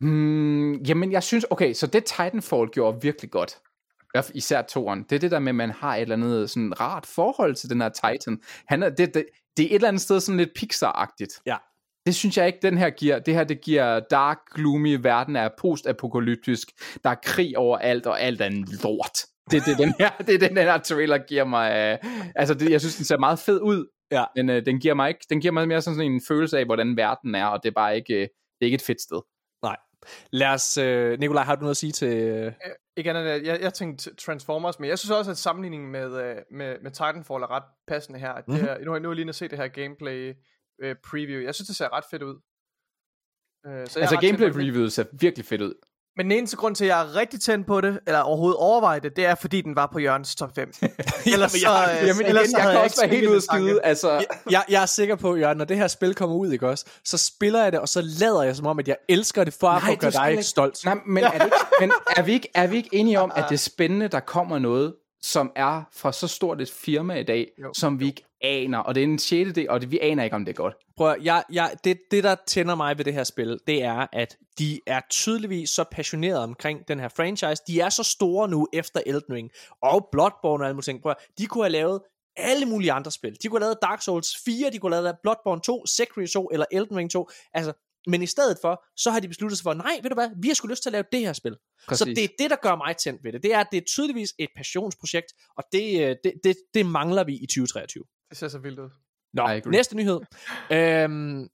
Hmm, jamen, jeg synes, okay, så det Titanfall gjorde virkelig godt. Især toeren. Det er det der med, at man har et eller andet sådan rart forhold til den her Titan. Han er, det, det, det er et eller andet sted sådan lidt Pixar-agtigt. Ja. Det synes jeg ikke, den her giver. Det her, det giver dark, gloomy, verden er postapokalyptisk. Der er krig overalt, og alt er en lort. Det det, den her, det er den her trailer giver mig. Uh, altså, det, jeg synes, den ser meget fed ud. Ja. Men uh, den giver mig ikke, den giver mig mere sådan en følelse af, hvordan verden er, og det er bare ikke, uh, det er ikke et fedt sted. Lad os... Øh, Nikolaj, har du noget at sige til... Øh... Ikke andet, at jeg, jeg tænkte Transformers, men jeg synes også, at sammenligningen med, øh, med, med Titanfall er ret passende her. At det Mhm. er, nu har jeg nu lige at se det her gameplay øh, preview. Jeg synes, det ser ret fedt ud. Øh, så jeg Altså, gameplay reviewet ser virkelig fedt ud. Men den eneste grund til, at jeg er rigtig tændt på det, eller overhovedet overvejer det, det er, fordi den var på Jørgens top 5. [LAUGHS] ellers så, jeg- øh, Jamen ellers igen, så jeg kan også være helt at skide. Altså, jeg, jeg er sikker på, Jørgen, når det her spil kommer ud, ikke også, så spiller jeg det, og så lader jeg som om, at jeg elsker det, for at Nej, få gøre dig ikke- stolt. Nej, men, er, det ikke, [LAUGHS] men er, vi ikke, er vi ikke enige om, at det er [LAUGHS] spændende, der kommer noget, som er fra så stort et firma i dag, Jo. som vi ikke aner, og det er en sjette del, og det, vi aner ikke, om det er godt. Prøv at, jeg, jeg, det, det, der tænder mig ved det her spil, det er, at de er tydeligvis så passionerede omkring den her franchise. De er så store nu efter Elden Ring og Bloodborne og alle mulige ting. Prøv at, de kunne have lavet alle mulige andre spil. De kunne have lavet Dark Souls 4, de kunne have lavet Bloodborne 2, Sekiro 2 eller Elden Ring 2. Altså, men i stedet for, så har de besluttet sig for, nej, ved du hvad, vi har sgu lyst til at lave det her spil. Præcis. Så det er det, der gør mig tændt ved det. Det er, at det er tydeligvis et passionsprojekt, og det, øh, det, det, det mangler vi i 2023. Det ser så vildt ud. Nå, næste nyhed. Øhm,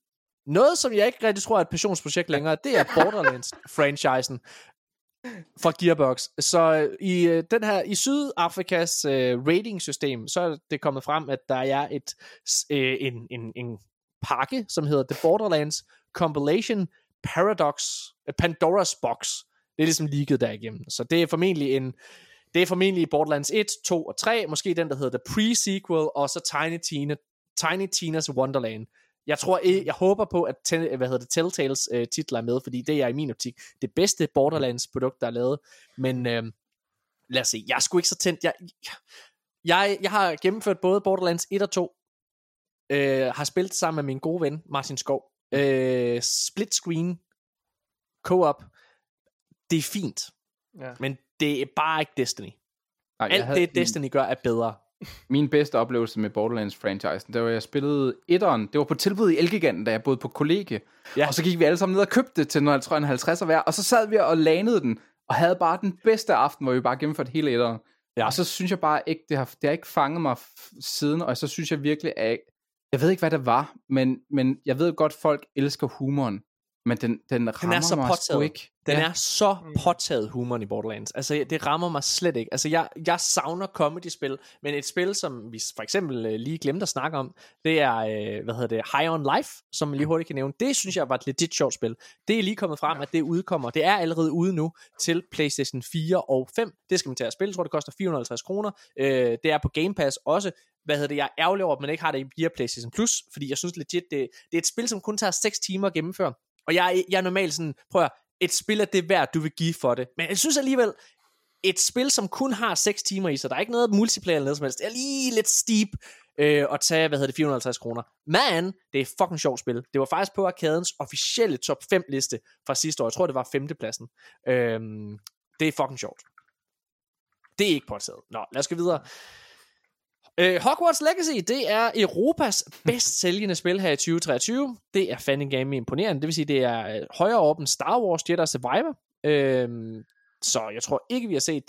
noget, som jeg ikke rigtig tror er et passionsprojekt længere, det er Borderlands-franchisen fra Gearbox. Så øh, i øh, den her i Sydafrikas øh, rating-system, så er det kommet frem, at der er et øh, en, en, en pakke, som hedder The Borderlands Compilation Paradox Pandora's Box. Det er ligesom leaget derigennem. Så det er formentlig en det er formentlig Borderlands 1, 2 og 3, måske den, der hedder The Pre-Sequel, og så Tiny, Tina, Tiny Tina's Wonderland. Jeg tror, jeg, jeg håber på, at ten, hvad hedder det, Telltales øh, titler er med, fordi det er i min optik det bedste Borderlands produkt, der er lavet. Men øh, lad os se, jeg er sgu ikke så tændt. Jeg, jeg, jeg har gennemført både Borderlands 1 og 2, øh, har spillet sammen med min gode ven, Martin Skov. Øh, split screen, co-op, det er fint, Ja. men det er bare ikke Destiny. Nej, Alt havde- det, Destiny gør, er bedre. Min bedste oplevelse med Borderlands-franchisen, det var, jeg spillede etteren. Det var på tilbud i Elgiganten, da jeg boede på kollegie. Ja. Og så gik vi alle sammen ned og købte det til noget, jeg tror, en 50'er hver. Og så sad vi og lanede den, og havde bare den bedste aften, hvor vi bare gennemførte hele etteren. Ja. Og så synes jeg bare ikke, det har, det har ikke fanget mig siden, og så synes jeg virkelig, at jeg ved ikke, hvad det var, men, men jeg ved godt, folk elsker humoren, men den, den rammer så mig sgu påtaget. ikke. Den ja. er så påtaget humoren i Borderlands. Altså, det rammer mig slet ikke. Altså, jeg, jeg savner comedy-spil, men et spil, som vi for eksempel øh, lige glemte at snakke om, det er, øh, hvad hedder det, High on Life, som man lige hurtigt kan nævne. Det synes jeg var et legit sjovt spil. Det er lige kommet frem, at det udkommer. Det er allerede ude nu til PlayStation 4 og 5. Det skal man til at spille. Jeg tror, det koster 450 kroner. Øh, det er på Game Pass også. Hvad hedder det? Jeg er ærgerlig over, at man ikke har det via PlayStation Plus, fordi jeg synes legit, det, det er et spil, som kun tager 6 timer at gennemføre. Og jeg, jeg er normalt sådan, prøv at, et spil er det værd, du vil give for det. Men jeg synes alligevel, et spil, som kun har 6 timer i sig, der er ikke noget multiplayer eller noget som helst, det er lige lidt steep. øh, at tage, hvad hedder det, 450 kroner. Men, det er fucking sjovt spil. Det var faktisk på Arkadens officielle top 5 liste fra sidste år. Jeg tror, det var femtepladsen. Øh, det er fucking sjovt. Det er ikke påtaget. Nå, lad os gå videre. Øh, Hogwarts Legacy, det er Europas bedst sælgende spil her i 2023. Det er fandme game imponerende. Det vil sige, det er øh, højere op end Star Wars Jedi Survivor. Øhm, så jeg tror ikke, vi har set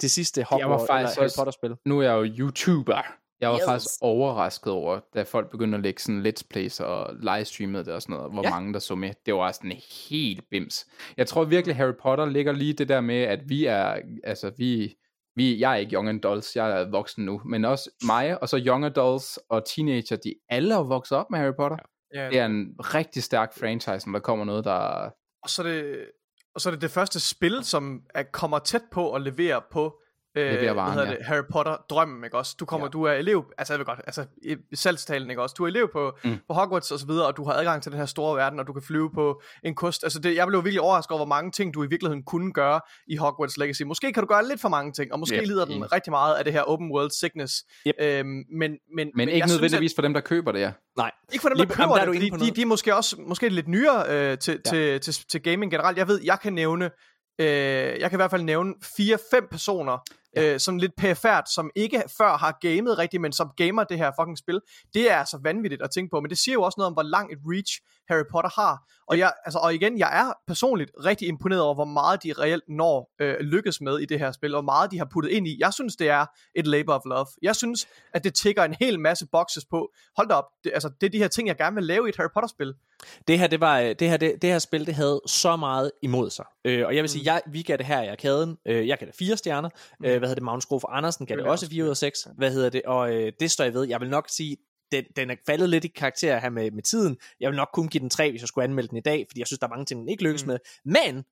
det sidste Hogwarts eller Harry Potter spil. Nu er jeg jo YouTuber. Jeg var Yes. faktisk overrasket over, da folk begyndte at lægge sådan let's plays og livestreamede det og sådan noget, hvor ja. mange der så med. Det var sådan helt bims. Jeg tror virkelig, Harry Potter ligger lige det der med, at vi er, altså vi, vi jeg er ikke young adults, jeg er voksen nu, men også mig, og så young adults og teenager, de alle er vokset op med Harry Potter. Ja. Det er en rigtig stærk franchise, når der kommer noget, der... Og så er det, og så er det det første spil, som er, kommer tæt på at levere på øh, varen, hvad hedder ja. det, Harry Potter drømmen, ikke også? Du kommer, ja. du er elev, altså jeg ved godt, altså salgstalen, ikke også? Du er elev på, mm. på Hogwarts og så videre, og du har adgang til den her store verden, og du kan flyve på en kost. Altså det, jeg blev virkelig overrasket over, hvor mange ting du i virkeligheden kunne gøre i Hogwarts Legacy. Måske kan du gøre lidt for mange ting, og måske Ja, lider den enig. rigtig meget af det her open world sickness. Yep. Øhm, men, men, men, Men ikke nødvendigvis for dem, der køber det, ja. Nej. ikke for dem, Lige- der jamen, køber der er det, de, de er måske også måske lidt nyere øh, til, Ja. ja. til, til, til gaming generelt. Jeg ved, jeg kan nævne, øh, jeg kan i hvert fald nævne 4-5 personer, ja. øh, som lidt pæfærd, som ikke før har gamet rigtigt, men som gamer det her fucking spil. Det er altså vanvittigt at tænke på, men det siger jo også noget om, hvor lang et reach Harry Potter har. Og, jeg, altså, og igen, jeg er personligt rigtig imponeret over, hvor meget de reelt når øh, lykkes med i det her spil, og hvor meget de har puttet ind i. Jeg synes, det er et labor of love. Jeg synes, at det tigger en hel masse boxes på. Hold da op, det, altså, det er de her ting, jeg gerne vil lave i et Harry Potter-spil. Det her, det, var, øh, det, her, det, det her spil, det havde så meget imod sig. Øh, og jeg vil sige, jeg, vi gav det her i arkaden. Øh, jeg gav det fire stjerner. Øh, hvad hedder det? Magnus Grof Andersen gav Det det også 4 ud af 6. Hvad hedder det? Og øh, det står jeg ved. Jeg vil nok sige, den, den er faldet lidt i karakter her med, med tiden. Jeg vil nok kun give den 3, hvis jeg skulle anmelde den i dag, fordi jeg synes, der er mange ting, den ikke lykkes mm. med. Men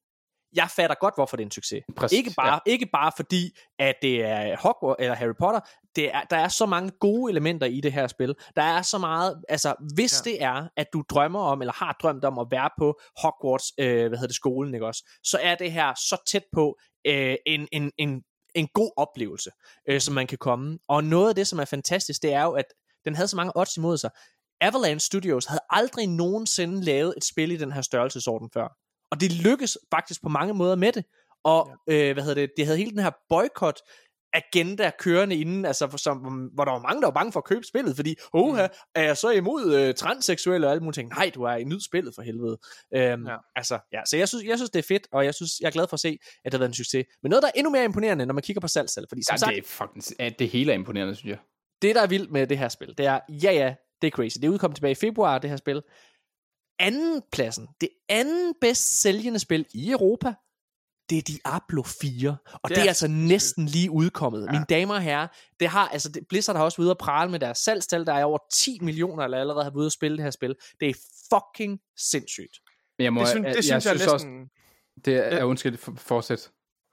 jeg fatter godt, hvorfor det er en succes. Præcis, ikke, bare, ja. ikke bare fordi, at det er Hogwarts eller Harry Potter. Det er, der er så mange gode elementer i det her spil. Der er så meget, altså hvis ja. det er, at du drømmer om, eller har drømt om at være på Hogwarts, øh, hvad hedder det, skolen, ikke også? Så er det her så tæt på øh, en, en, en, en god oplevelse, øh, som man kan komme. Og noget af det, som er fantastisk, det er jo, at den havde så mange odds imod sig. Avalanche Studios havde aldrig nogensinde lavet et spil i den her størrelsesorden før. Og det lykkes faktisk på mange måder med det. Og ja. øh, hvad hedder det, det havde hele den her boykot agenda kørende inden, altså for, som, hvor der var mange, der var bange for at købe spillet, fordi, oha, er jeg så imod øh, transseksuelle og alle mulige ting? Nej, du er imod spillet for helvede. Øhm. Ja. Altså, ja, så jeg synes, jeg synes, det er fedt, og jeg synes, jeg er glad for at se, at det har været en succes. Men noget, der er endnu mere imponerende, når man kigger på salgstal, fordi som ja sagt, det, er fucking, ja, det hele er imponerende, synes jeg. det, der er vildt med det her spil, det er, ja ja, det er crazy. Det udkom tilbage i februar, det her spil. Anden pladsen, det anden bedst sælgende spil i Europa, det er Diablo 4. Og det, Det er er altså næsten lige udkommet. Ja. Mine damer og herrer, det har, altså det, Blizzard har også været ude at prale med deres salgstal. Der er over 10 millioner, eller allerede har været ude at spille det her spil. Det er fucking sindssygt. Men jeg, må, Det, synes, det synes jeg, synes næsten... også, det er, ja. undskyld, for- fortsæt.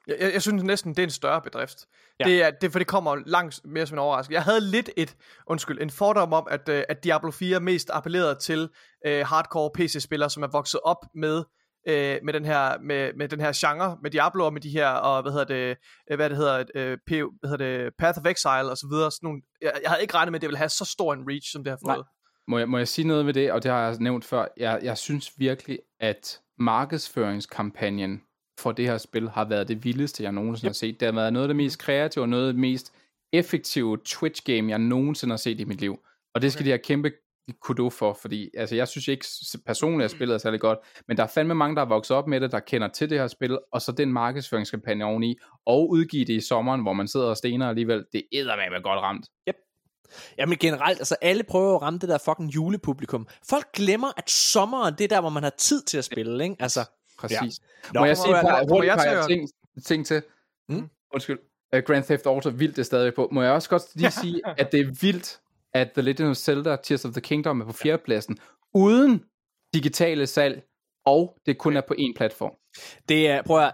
Jeg, jeg, jeg synes næsten, det er en større bedrift. Ja. Det er, det, for det kommer langt mere som en overraskelse. Jeg havde lidt et, undskyld, en fordom om, at, øh, at Diablo 4 mest appellerede til øh, hardcore PC-spillere, som er vokset op med øh, med den her med, med den her genre med Diablo og med de her og hvad hedder det øh, hvad det hedder øh, P, hvad hedder det Path of Exile og så videre sådan nogle, jeg, jeg havde ikke regnet med at det ville have så stor en reach som det har Nej. fået. Må jeg, må jeg sige noget ved det, og det har jeg nævnt før. Jeg, jeg synes virkelig, at markedsføringskampagnen for det her spil har været det vildeste, jeg nogensinde yep. har set. Det har været noget af det mest kreative og noget af det mest effektive Twitch-game, jeg nogensinde har set i mit liv. Og det skal okay. de have kæmpe kudo for, fordi altså, jeg synes ikke personligt, at spillet er særlig godt, men der er fandme mange, der er vokset op med det, der kender til det her spil, og så den markedsføringskampagne oveni, og udgive det i sommeren, hvor man sidder og stener alligevel, det er med godt ramt. Jamen generelt, altså alle prøver at ramme det der fucking julepublikum. Folk glemmer, at sommeren, det er der, hvor man har tid til at spille, ikke? Altså, Præcis. Ja. Ja. Må jeg sige et par at- ting, ting til? Mm. Undskyld. Uh, Grand Theft Auto, vildt det stadig på. Må jeg også godt lige [LAUGHS] sige, at det er vildt, at The Legend of Zelda Tears of the Kingdom er på fjerdepladsen, uden digitale salg, og det kun er på én platform. Det er, prøv at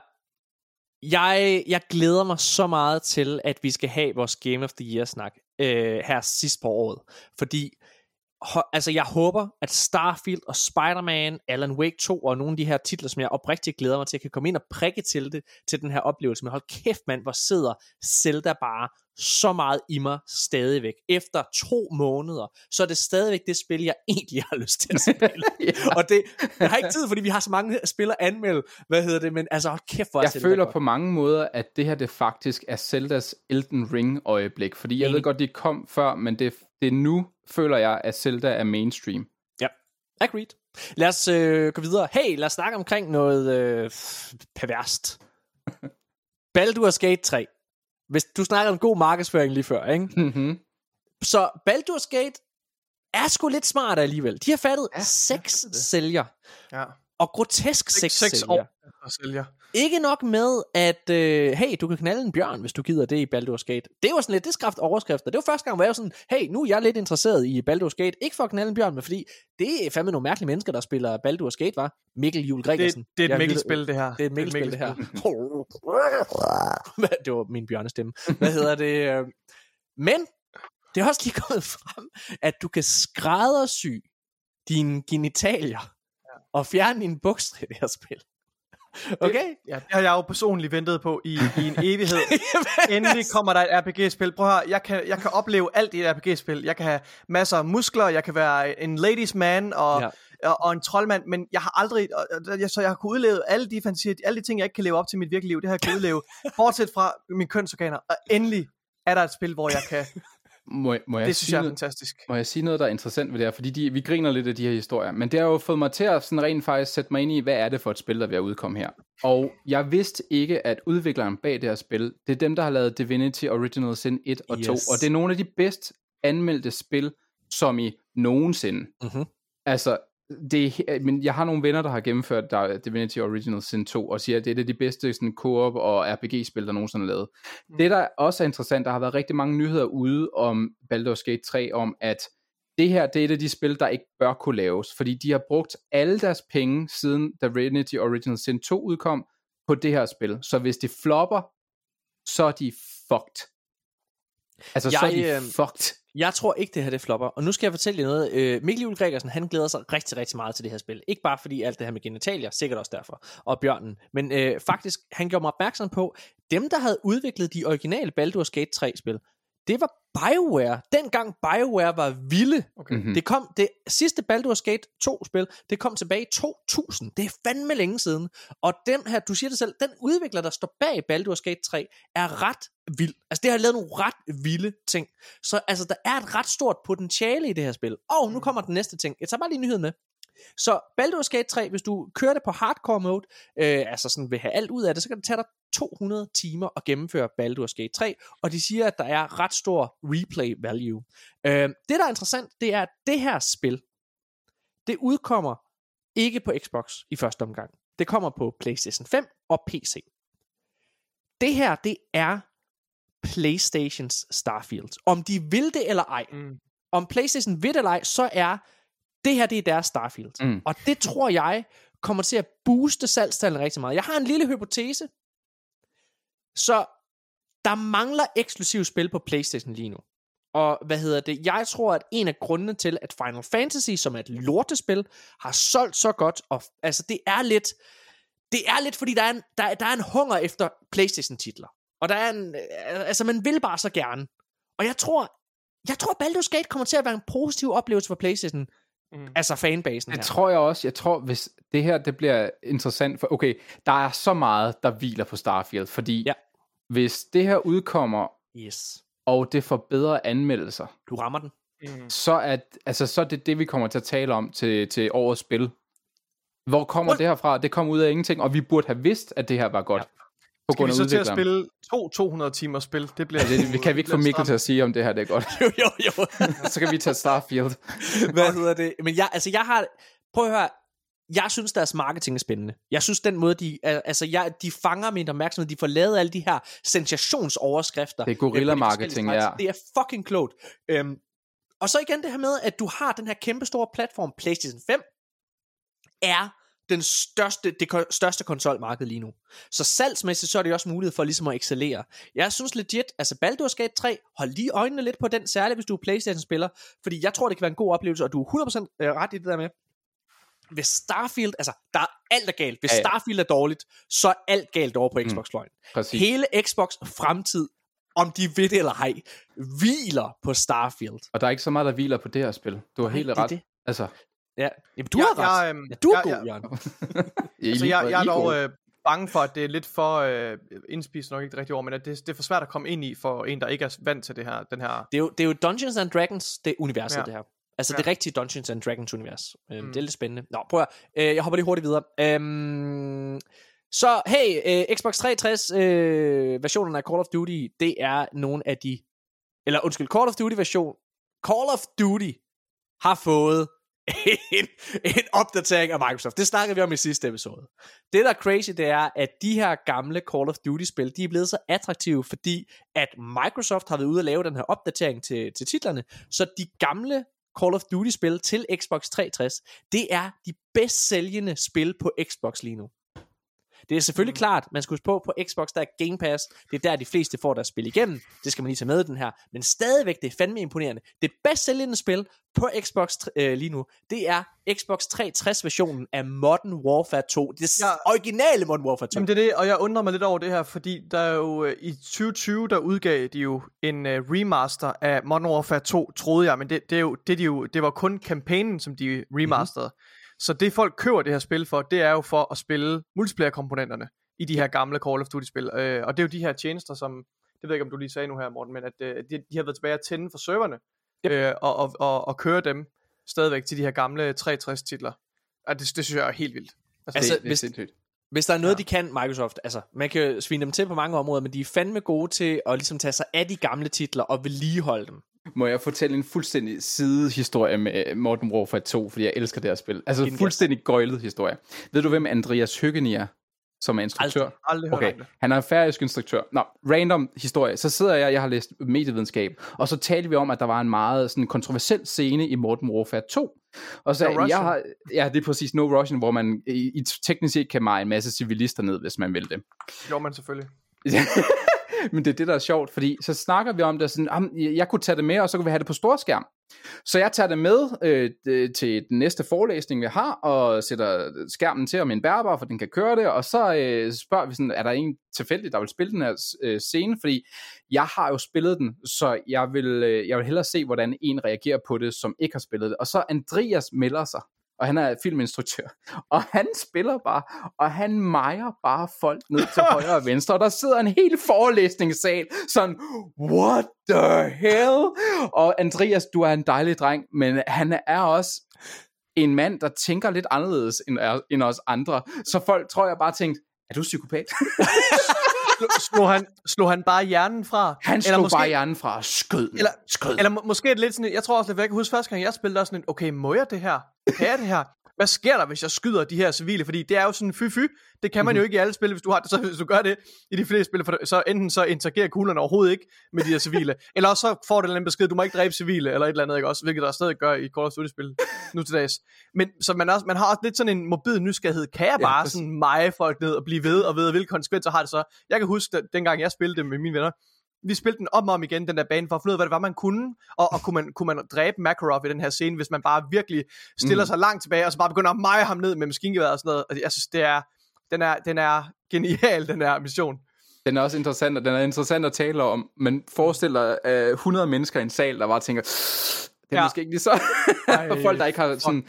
jeg, jeg glæder mig så meget til, at vi skal have vores Game of the Year-snak øh, her sidst på året. Fordi altså, jeg håber, at Starfield og Spider-Man, Alan Wake 2 og nogle af de her titler, som jeg oprigtigt glæder mig til, kan komme ind og prikke til det, til den her oplevelse. Men hold kæft, mand, hvor sidder Zelda bare så meget i mig stadigvæk. Efter to måneder, så er det stadigvæk det spil, jeg [LAUGHS] egentlig har lyst til at spille. [LAUGHS] ja. Og det, jeg har ikke tid, fordi vi har så mange spil at anmelde. Hvad hedder det? Men altså, kæft, hvor Jeg føler godt. på mange måder, at det her det faktisk er Zeldas Elden Ring øjeblik. Fordi jeg Enig. ved godt, de kom før, men det, det er nu, føler jeg, at Zelda er mainstream. Ja, agreed. Lad os øh, gå videre. Hey, lad os snakke omkring noget øh, perverst. [LAUGHS] Baldur's Gate 3. Hvis du snakker om god markedsføring lige før, ikke? Mm-hmm. Så Baldur's Gate er sgu lidt smart alligevel. De har fattet Ja, seks sælger. Ja. Og grotesk Seks, seks sælger. Ikke nok med, at øh, hey, du kan knalde en bjørn, hvis du gider det i Baldur's Gate. Det var sådan lidt, det skræft overskrifter. Det var første gang, hvor jeg var sådan, hey, nu er jeg lidt interesseret i Baldur's Gate. Ikke for at knalde en bjørn, men fordi det er fandme nogle mærkelige mennesker, der spiller Baldur's Gate, var. Mikkel Jul Det, Gregersen. det er Jeg et Mikkel-spil, det her. Det er et Mikkel-spil, det her. [LAUGHS] Det var min bjørnestemme. Hvad hedder det? øh? Men det er også lige kommet frem, at du kan skræddersy dine genitalier og fjerne dine bukser i det her spil. Okay? Ja, det har jeg jo personligt ventet på i, i en [LAUGHS] evighed. Endelig kommer der et RPG-spil. Prøv at jeg kan, jeg kan opleve alt i et RPG-spil. Jeg kan have masser af muskler, jeg kan være en ladies man og, Ja. og, og en troldmand, men jeg har aldrig, og, og, jeg, så jeg har kunnet udleve alle de fantasier, alle de ting, jeg ikke kan leve op til i mit virkelige liv, det har jeg kunnet udleve, [LAUGHS] bortset fra mine kønsorganer. Og endelig er der et spil, hvor jeg kan. Må, jeg- må jeg Det synes jeg er noget- fantastisk. Må jeg sige noget, der er interessant ved det her? Fordi de, vi griner lidt af de her historier, men det har jo fået mig til at sådan rent faktisk sætte mig ind i, hvad er det for et spil, der er at udkomme her. Og jeg vidste ikke, at udvikleren bag det her spil, det er dem, der har lavet Divinity Original Sin 1 og 2, Yes. og det er nogle af de bedst anmeldte spil, som i nogensinde. Mhm. Altså, det men jeg har nogle venner, der har gennemført der, Divinity Original Sin 2, og siger, at det er et af de bedste sådan, co-op og RPG-spil, der nogensinde er lavet. Mm. Det, der også er interessant, der har været rigtig mange nyheder ude om Baldur's Gate 3, om at det her, det er et af de spil, der ikke bør kunne laves, fordi de har brugt alle deres penge, siden Divinity Original Sin 2 udkom, på det her spil. Så hvis det flopper, så er de fucked. Altså, så er Jeg, de øh, fucked. Jeg tror ikke, det her det flopper. Og nu skal jeg fortælle jer noget. Øh, Mikkel Juhl Gregersen, han glæder sig rigtig, rigtig meget til det her spil. Ikke bare fordi alt det her med genitalier, sikkert også derfor, og bjørnen. Men øh, faktisk, han gjorde mig opmærksom på, dem, der havde udviklet de originale Baldur's Gate 3-spil, det var BioWare. Dengang BioWare var vilde. Okay. Mhm. Det kom, det sidste Baldur's Gate 2-spil, det kom tilbage i 2000. Det er fandme længe siden. Og den her, du siger det selv, den udvikler, der står bag Baldur's Gate 3, er ret vild. Altså, det har lavet nogle ret vilde ting. Så altså, der er et ret stort potentiale i det her spil. Og nu kommer den næste ting. Jeg tager bare lige nyheden med. Så Baldur's Gate 3, hvis du kører det på hardcore mode, øh, altså sådan vil have alt ud af det, så kan det tage dig 200 timer at gennemføre Baldur's Gate 3, og de siger, at der er ret stor replay value. Øh, det, der er interessant, det er, at det her spil, det udkommer ikke på Xbox i første omgang. Det kommer på PlayStation 5 og PC. Det her, det er PlayStations Starfield. Om de vil det eller ej, Mm. om PlayStation vil det eller ej, så er det her, det er deres Starfield. Mm. Og det tror jeg kommer til at booste salgstallene rigtig meget. Jeg har en lille hypotese. Så der mangler eksklusive spil på PlayStation lige nu. Og hvad hedder det? Jeg tror, at en af grundene til, at Final Fantasy, som er et lortespil, har solgt så godt, og altså det er lidt, det er lidt, fordi der er en, der, der er en hunger efter PlayStation-titler. Og der er en, øh, altså man vil bare så gerne. Og jeg tror, jeg tror, Baldur's Gate kommer til at være en positiv oplevelse for PlayStation, Mm. altså fanbasen Det her. tror jeg også. Jeg tror, hvis det her det bliver interessant, for okay, der er så meget, der hviler på Starfield, fordi Ja. hvis det her udkommer, Yes. og det får bedre anmeldelser, Du rammer den. Mm. så er, altså, så er det det, vi kommer til at tale om til, til årets spil. Hvor kommer What? det her fra? Det kom ud af ingenting, og vi burde have vidst, at det her var godt. Ja. På Skal grund vi så til at spille to 200 timers spil? Det bliver... Ja, det, vi kan vi ikke få Mikkel til at sige, om det her det er godt. [LAUGHS] jo, jo, jo. [LAUGHS] så kan vi tage Starfield. [LAUGHS] Hvad hedder det? Men jeg, altså, jeg har... Prøv at høre. Jeg synes, deres marketing er spændende. Jeg synes, den måde, de, al- altså, jeg, de fanger min opmærksomhed. De får lavet alle de her sensationsoverskrifter. Det er forskellige ja. Det er fucking klogt. Øhm, og så igen det her med, at du har den her kæmpe store platform, PlayStation 5, er den største, det største konsolmarked lige nu. Så salgsmæssigt, så er det også mulighed for ligesom at excellere. Jeg synes legit, altså Baldur's Gate 3, hold lige øjnene lidt på den, særligt hvis du er Playstation-spiller, fordi jeg tror, det kan være en god oplevelse, og du er 100% øh, ret i det der med, hvis Starfield, altså, der er alt er galt. Hvis Ja, ja. Starfield er dårligt, så er alt galt over på Xbox-fløjen. Præcis. Hele Xbox fremtid om de ved det eller ej, hviler på Starfield. Og der er ikke så meget, der hviler på det her spil. Du har helt ret. det. Altså, Ja, Jamen, du Jeg- har ret. jeg, øhm, ja, du er jeg- god, jeg- Jørgen. [LAUGHS] [LAUGHS] Altså, jeg, jeg er dog øh, bange for, at det er lidt for øh, indspist nok ikke det rigtige ord, men at det, det er for svært at komme ind i for en, der ikke er vant til det her. Den her. Det er, jo, det er jo Dungeons and Dragons, det er universet, ja. Ja. det her. Altså ja. Ja. det rigtige Dungeons and Dragons univers. Øhm, Mm. Det er lidt spændende. Nå, prøv at, øh, jeg hopper lige hurtigt videre. Øhm, så hey, øh, Xbox 360 øh, versionen af Call of Duty, det er nogle af de, eller undskyld, Call of Duty version, Call of Duty har fået en, en opdatering af Microsoft. Det snakkede vi om i sidste episode. Det, der er crazy, det er, at de her gamle Call of Duty-spil, de er blevet så attraktive, fordi at Microsoft har været ude at lave den her opdatering til, til titlerne, så de gamle Call of Duty-spil til Xbox 360, det er de bedst sælgende spil på Xbox lige nu. Det er selvfølgelig mm. klart, man skal huske på, på Xbox der er Game Pass, det er der de fleste får deres spil igennem, det skal man lige tage med den her, men stadigvæk, det er fandme imponerende. Det bedst sælgende spil på Xbox øh, lige nu, det er Xbox 360 versionen af Modern Warfare 2, det Ja. originale Modern Warfare 2. Jamen det er det, og jeg undrer mig lidt over det her, fordi der er jo øh, i 2020, der udgav de jo en uh, remaster af Modern Warfare 2, troede jeg, men det, det, er jo, det, de jo, det var kun kampagnen, som de remasterede. Mm-hmm. Så det folk køber det her spil for, det er jo for at spille multiplayer-komponenterne i de her gamle Call of Duty-spil. Øh, og det er jo de her tjenester, som, det ved jeg ikke, om du lige sagde nu her, Morten, men at øh, de, de har været tilbage at tænde for serverne, øh, og, og, og, og køre dem stadigvæk til de her gamle 360-titler. Og det, det synes jeg er helt vildt. Altså, det, det er hvis- sindssygt. Hvis der er noget, Ja. de kan, Microsoft, altså, man kan svine dem til på mange områder, men de er fandme gode til at ligesom tage sig af de gamle titler og vedligeholde dem. Må jeg fortælle en fuldstændig sidehistorie med Modern Warfare 2, fordi jeg elsker det her spil. Altså gas. fuldstændig gøjlet historie. Ved du, hvem Andreas Høggen er, som er instruktør? Aldrig. Aldrig Okay, det. han er en færøsk instruktør. Nå, random historie. Så sidder jeg, jeg har læst medievidenskab, og så talte vi om, at der var en meget sådan kontroversiel scene i Modern Warfare 2. Og så No jeg har, ja, det er præcis No Russian, hvor man i, i teknisk set kan meje en masse civilister ned, hvis man vil det. Jo, man selvfølgelig. [LAUGHS] [LAUGHS] Men det er det, der er sjovt, fordi så snakker vi om det, sådan, jeg kunne tage det med, og så kunne vi have det på storskærm. Så jeg tager det med øh, til den næste forelæsning, vi har, og sætter skærmen til om en bærbar, for den kan køre det, og så øh, spørger vi sådan, er der en tilfældig, der vil spille den her øh, scene, fordi jeg har jo spillet den, så jeg vil, øh, jeg vil hellere se, hvordan en reagerer på det, som ikke har spillet det. Og så Andreas melder sig, og han er filminstruktør, [LAUGHS] og han spiller bare, og han mejer bare folk ned til [LAUGHS] højre og venstre, og der sidder en hel forelæsningssal, sådan, what the hell? Og Andreas, du er en dejlig dreng, men han er også en mand, der tænker lidt anderledes end, end os andre, så folk tror jeg bare tænkt, er du psykopat? [LAUGHS] Slog han, slog han bare hjernen fra? Han slog Eller måske- bare hjernen fra skød. Eller, skød. eller må, måske lidt sådan, jeg tror også lidt, jeg kan huske første gang, jeg spillede, var sådan en, okay, må jeg det her? Kan jeg det her? Hvad sker der, hvis jeg skyder de her civile? Fordi det er jo sådan fy-fy. Det kan man Mhm. jo ikke i alle spil, hvis du har det. Så hvis du gør det i de fleste spil, så enten så interagerer kuglerne overhovedet ikke med de her civile, [LAUGHS] eller også så får du en besked, du må ikke dræbe civile, eller et eller andet, ikke også? Hvilket der stadig gør i Call of Duty-spil nu til dags. Men så man, også, man har også lidt sådan en morbid nysgerrighed. Kan jeg Ja, bare præcis. sådan meje folk ned og blive ved, og ved, hvilke konsekvenser har det så? Jeg kan huske, at dengang jeg spillede det med mine venner, vi spillede den om og om igen, den der bane, for at finde ud af, hvad det var, man kunne, og, og kunne, man, kunne man dræbe Makarov i den her scene, hvis man bare virkelig stiller Mm. sig langt tilbage, og så bare begynder at meje ham ned med maskingeværet og sådan noget. Og jeg synes, det er, den er, den er genial, den her mission. Den er også interessant, og den er interessant at tale om, men forestil dig uh, 100 mennesker i en sal, der bare tænker, det er Ja. måske ikke lige så. Og [LAUGHS] folk, der ikke har, sådan,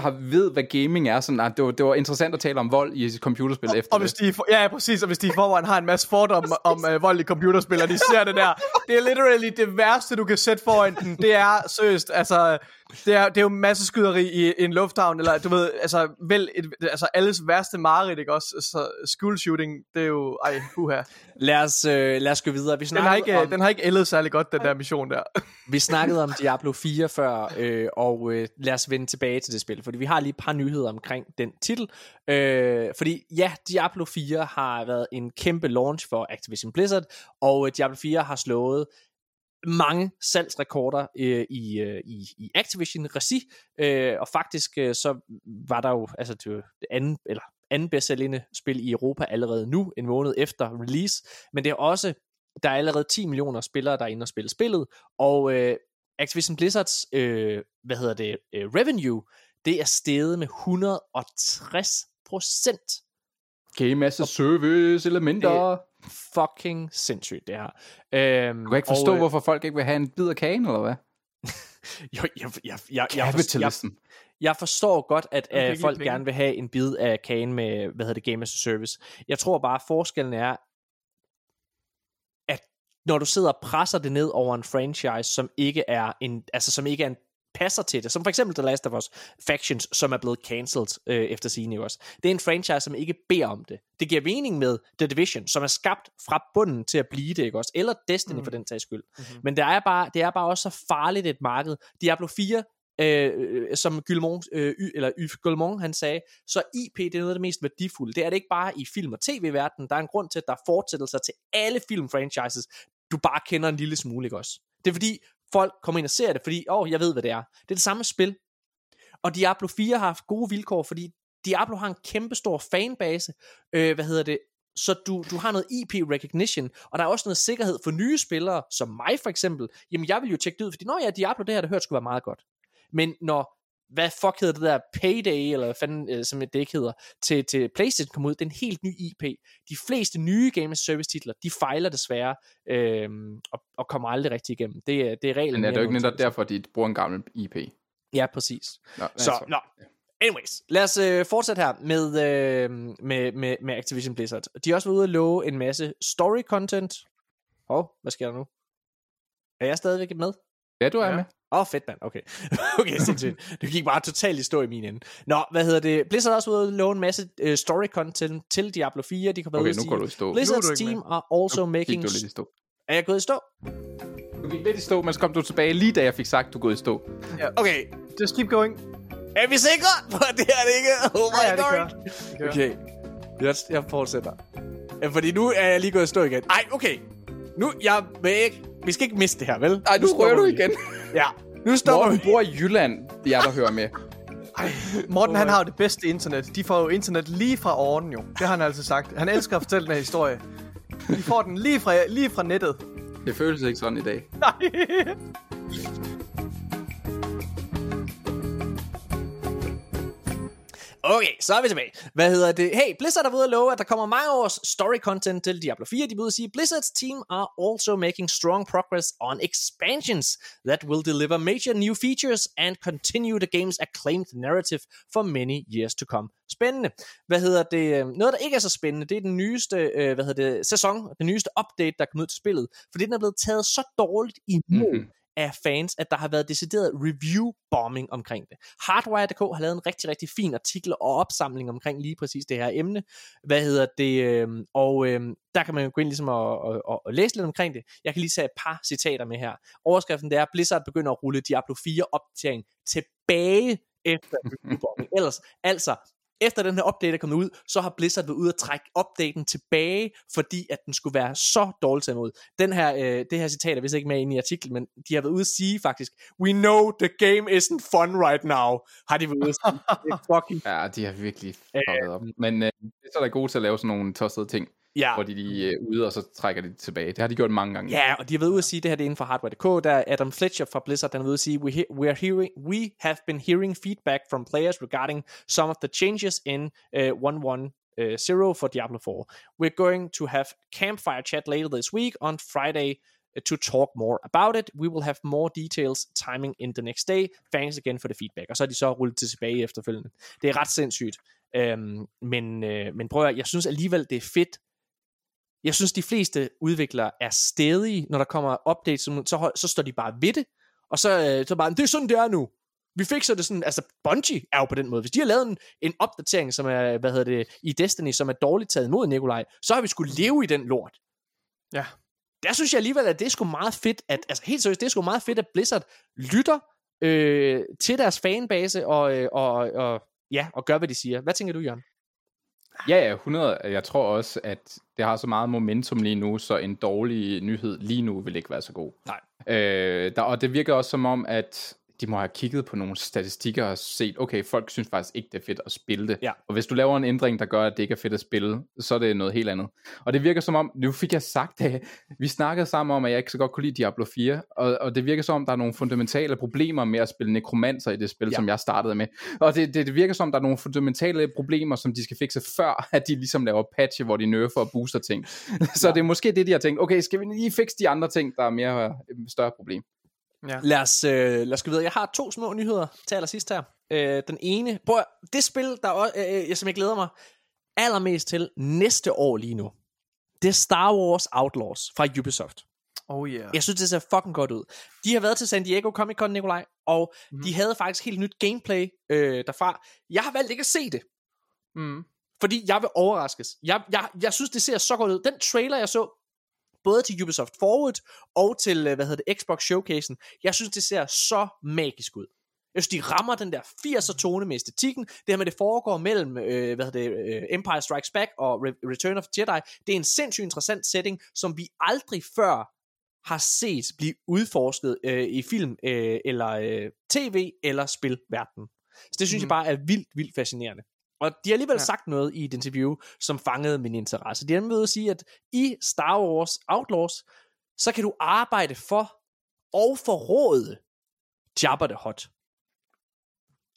har ved, hvad gaming er, sådan, at det, var, det var interessant at tale om vold i computerspil efter Og hvis de, for- ja, ja, præcis, og hvis de i forvejen har en masse fordomme om uh, vold i computerspil, og de ser det der, det er literally det værste, du kan sætte foran den. Det er seriøst, altså, det er, det er jo masse skyderi i, i en lufthavn, eller du ved, altså, vel, et, altså alles værste mareridt, ikke også? Så school shooting, det er jo, ej, huha. Lad os, øh, lad os gå videre. Vi Den har ikke, om, den har ikke ældet særlig godt, den der mission der. [LAUGHS] vi snakkede om Diablo 4 før, øh, og øh, lad os vende tilbage til det spil, fordi vi har lige et par nyheder omkring den titel. Øh, fordi ja, Diablo 4 har været en kæmpe launch for Activision Blizzard, og øh, Diablo 4 har slået mange salgsrekorder øh, i, øh, i, i Activision-regi, øh, og faktisk øh, så var der jo, altså det, det anden, eller anden bedst sælgende spil i Europa allerede nu, en måned efter release, men det er også, der er allerede 10 millioner spillere, der er inde og spille spillet, og øh, Activision Blizzards, øh, hvad hedder det, øh, revenue, det er steget med 160 procent. Game as a service elementer. Fucking sindssygt, det her. Øhm, Du kan ikke forstå, og, øh, hvorfor folk ikke vil have en bid af kagen, eller hvad? [LAUGHS] Jo, jeg, jeg, jeg, jeg, jeg, jeg, forstår godt, at uh, ikke folk gerne vil have en bid af kagen med, hvad hedder det, Game as a Service. Jeg tror bare, forskellen er, at når du sidder og presser det ned over en franchise, som ikke er en, altså som ikke er en passer til det, som for eksempel The Last of Us Factions, som er blevet cancelled øh, efter sine også. Det er en franchise, som ikke beder om det. Det giver mening med The Division, som er skabt fra bunden til at blive det, ikke også? Eller Destiny mm. for den sags skyld. Mm-hmm. Men det er, bare, det er bare også så farligt et marked. Diablo 4 øh, øh, som Guillemont, øh, y, eller Yves Guillemont, han sagde, så IP, det er noget af det mest værdifulde. Det er det ikke bare i film- og tv-verdenen. Der er en grund til, at der er fortsættelser til alle film-franchises, du bare kender en lille smule, ikke også? Det er fordi, folk kommer ind og ser det, fordi, åh, oh, jeg ved, hvad det er. Det er det samme spil. Og Diablo 4 har haft gode vilkår, fordi Diablo har en kæmpestor fanbase, øh, hvad hedder det, så du, du har noget IP recognition, og der er også noget sikkerhed for nye spillere, som mig for eksempel. Jamen, jeg vil jo tjekke det ud, fordi når jeg Diablo, det her, det hørt skulle være meget godt. Men når, hvad fuck hedder det der, Payday, eller hvad fanden, øh, som det ikke hedder, til, til Playstation kom ud, det er en helt ny IP. De fleste nye Game as a Service titler, de fejler desværre, øh, og, og kommer aldrig rigtig igennem. Det, er- det er reglen. Men er det jo ikke netop derfor, de bruger en gammel IP? Ja, præcis. Nå, Så, altså, nå. Anyways, lad os øh, fortsætte her med, øh, med, med, med Activision Blizzard. De har også været ude at love en masse story content. Åh, oh, hvad sker der nu? Er jeg stadigvæk med? Ja, du er Ja. med. Åh, oh, fedt mand, okay. [LAUGHS] okay, sindssygt. Det gik bare totalt i stå i min ende. Nå, hvad hedder det? Blizzard har også ude at love en masse uh, story content til Diablo 4. De kan være Okay, ude nu går du i stå. Nu er Blizzard's du ikke team med. are also Nu making... Gik du lidt i stå. Er jeg gået i stå? Du gik lidt i stå, men så kom du tilbage lige da jeg fik sagt, du er gået i stå. Okay, Just keep going. er vi sikre på, at det her det ikke er? Oh my Ja, ja, det god. kører. Det kører. Okay, jeg, jeg fortsætter. Ja, fordi nu er jeg lige gået i stå igen. Ej, okay. Nu, jeg vil ikke... Vi skal ikke miste det her, vel? Ej, nu stopper rører du igen. Ja, nu stopper Morten vi. bor i Jylland, jeg der hører med. Morten, han har jo det bedste internet. De får jo internet lige fra åren jo. Det har han altid sagt. Han elsker at fortælle den her historie. De får den lige fra, lige fra nettet. Det føles ikke sådan i dag. Nej. Okay, så er vi tilbage. Hvad hedder det? Hey, Blizzard er ved at love, at der kommer mange års story content til Diablo 4. De vil sige, Blizzard's team are also making strong progress on expansions that will deliver major new features and continue the game's acclaimed narrative for many years to come. Spændende. Hvad hedder det? Øhm, noget, der ikke er så spændende, det er den nyeste øh, hvad hedder det, sæson, den nyeste update, der er kommet ud til spillet. Fordi den er blevet taget så dårligt imod Mhm af fans, at der har været decideret review-bombing omkring det. Hardwire.dk har lavet en rigtig, rigtig fin artikel og opsamling omkring lige præcis det her emne. Hvad hedder det? Øhm, og øh, der kan man jo gå ind ligesom og, og, og, og læse lidt omkring det. Jeg kan lige tage et par citater med her. Overskriften det er, Blizzard begynder at rulle Diablo 4 opdatering tilbage efter review-bombing. Ellers, altså, efter den her update er kommet ud, så har Blizzard været ude at trække updaten tilbage, fordi at den skulle være så dårligt taget imod. Den her, øh, det her citat er vist ikke med inde i artiklen, men de har været ude at sige faktisk, we know the game isn't fun right now, har de været ude at sige. Det er fucking, Ja, de har virkelig fucket op. Men øh, det er så der gode til at lave sådan nogle tossede ting, ja. hvor de, de er ude, og så trækker de det tilbage. Det har de gjort mange gange. Ja, og de har været ude at sige, det her det er inden for Hardware.dk, der er Adam Fletcher fra Blizzard, der er ude at sige, we, he- we, are hearing, we have been hearing feedback from players regarding some of the changes in uh, 1.1.0 for Diablo 4. We're going to have campfire chat later this week on Friday uh, to talk more about it. We will have more details timing in the next day. Thanks again for the feedback. Og så er de så rullet tilbage efterfølgende. Det er ret sindssygt. Øhm, men, øh, men prøv at, jeg synes alligevel, det er fedt, jeg synes, de fleste udviklere er stedige, når der kommer updates, så, så, står de bare ved det, og så, øh, så bare, det er sådan, det er nu. Vi fikser det sådan, altså Bungie er jo på den måde. Hvis de har lavet en, en opdatering, som er, hvad hedder det, i Destiny, som er dårligt taget imod Nikolaj, så har vi skulle leve i den lort. Ja. Der synes jeg alligevel, at det er sgu meget fedt, at, altså helt seriøst, det er sgu meget fedt, at Blizzard lytter øh, til deres fanbase, og, øh, og, og, ja, og gør, hvad de siger. Hvad tænker du, Jørgen? Ja, ja, 100. Jeg tror også, at det har så meget momentum lige nu, så en dårlig nyhed lige nu vil ikke være så god. Nej. Øh, der, og det virker også som om, at de må have kigget på nogle statistikker og set, okay, folk synes faktisk ikke, det er fedt at spille det. Ja. Og hvis du laver en ændring, der gør, at det ikke er fedt at spille, så er det noget helt andet. Og det virker som om, nu fik jeg sagt det, [LAUGHS] vi snakkede sammen om, at jeg ikke så godt kunne lide Diablo 4, og, og det virker som om, der er nogle fundamentale problemer med at spille nekromancer i det spil, Ja. som jeg startede med. Og det, det, det virker som om, der er nogle fundamentale problemer, som de skal fikse før, at de ligesom laver patche, hvor de nerfer og booster ting. [LAUGHS] så ja. det er måske det, de har tænkt, okay, skal vi lige fikse de andre ting, der er mere øh, større problem. Ja. Lad os, øh, lad os gå videre. Jeg har to små nyheder til allersidst her. Øh, den ene, prøv, at- det spil, der også, øh, øh, som jeg glæder mig allermest til næste år lige nu, det er Star Wars Outlaws fra Ubisoft. Oh yeah. Jeg synes, det ser fucking godt ud. De har været til San Diego Comic Con, Nikolaj, og mm. de havde faktisk helt nyt gameplay øh, derfra. Jeg har valgt ikke at se det, Mm. fordi jeg vil overraskes. Jeg, jeg, jeg synes, det ser så godt ud. Den trailer, jeg så, både til Ubisoft Forward og til, øh, hvad hedder det, Xbox Showcasen, jeg synes, det ser så magisk ud. Jeg synes, de rammer den der 80'er tone med æstetikken. Det her med, det foregår mellem øh, hvad hedder det, øh, Empire Strikes Back og Re- Return of the Jedi. Det er en sindssygt interessant setting, som vi aldrig før har set blive udforsket øh, i film øh, eller øh, tv eller spilverden. Så det synes mm. jeg Mhm. bare er vildt, vildt fascinerende. Og de har alligevel ja. Sagt noget i et interview, som fangede min interesse. De har nemlig at sige, at i Star Wars Outlaws, så kan du arbejde for og forråde Jabba the Hutt.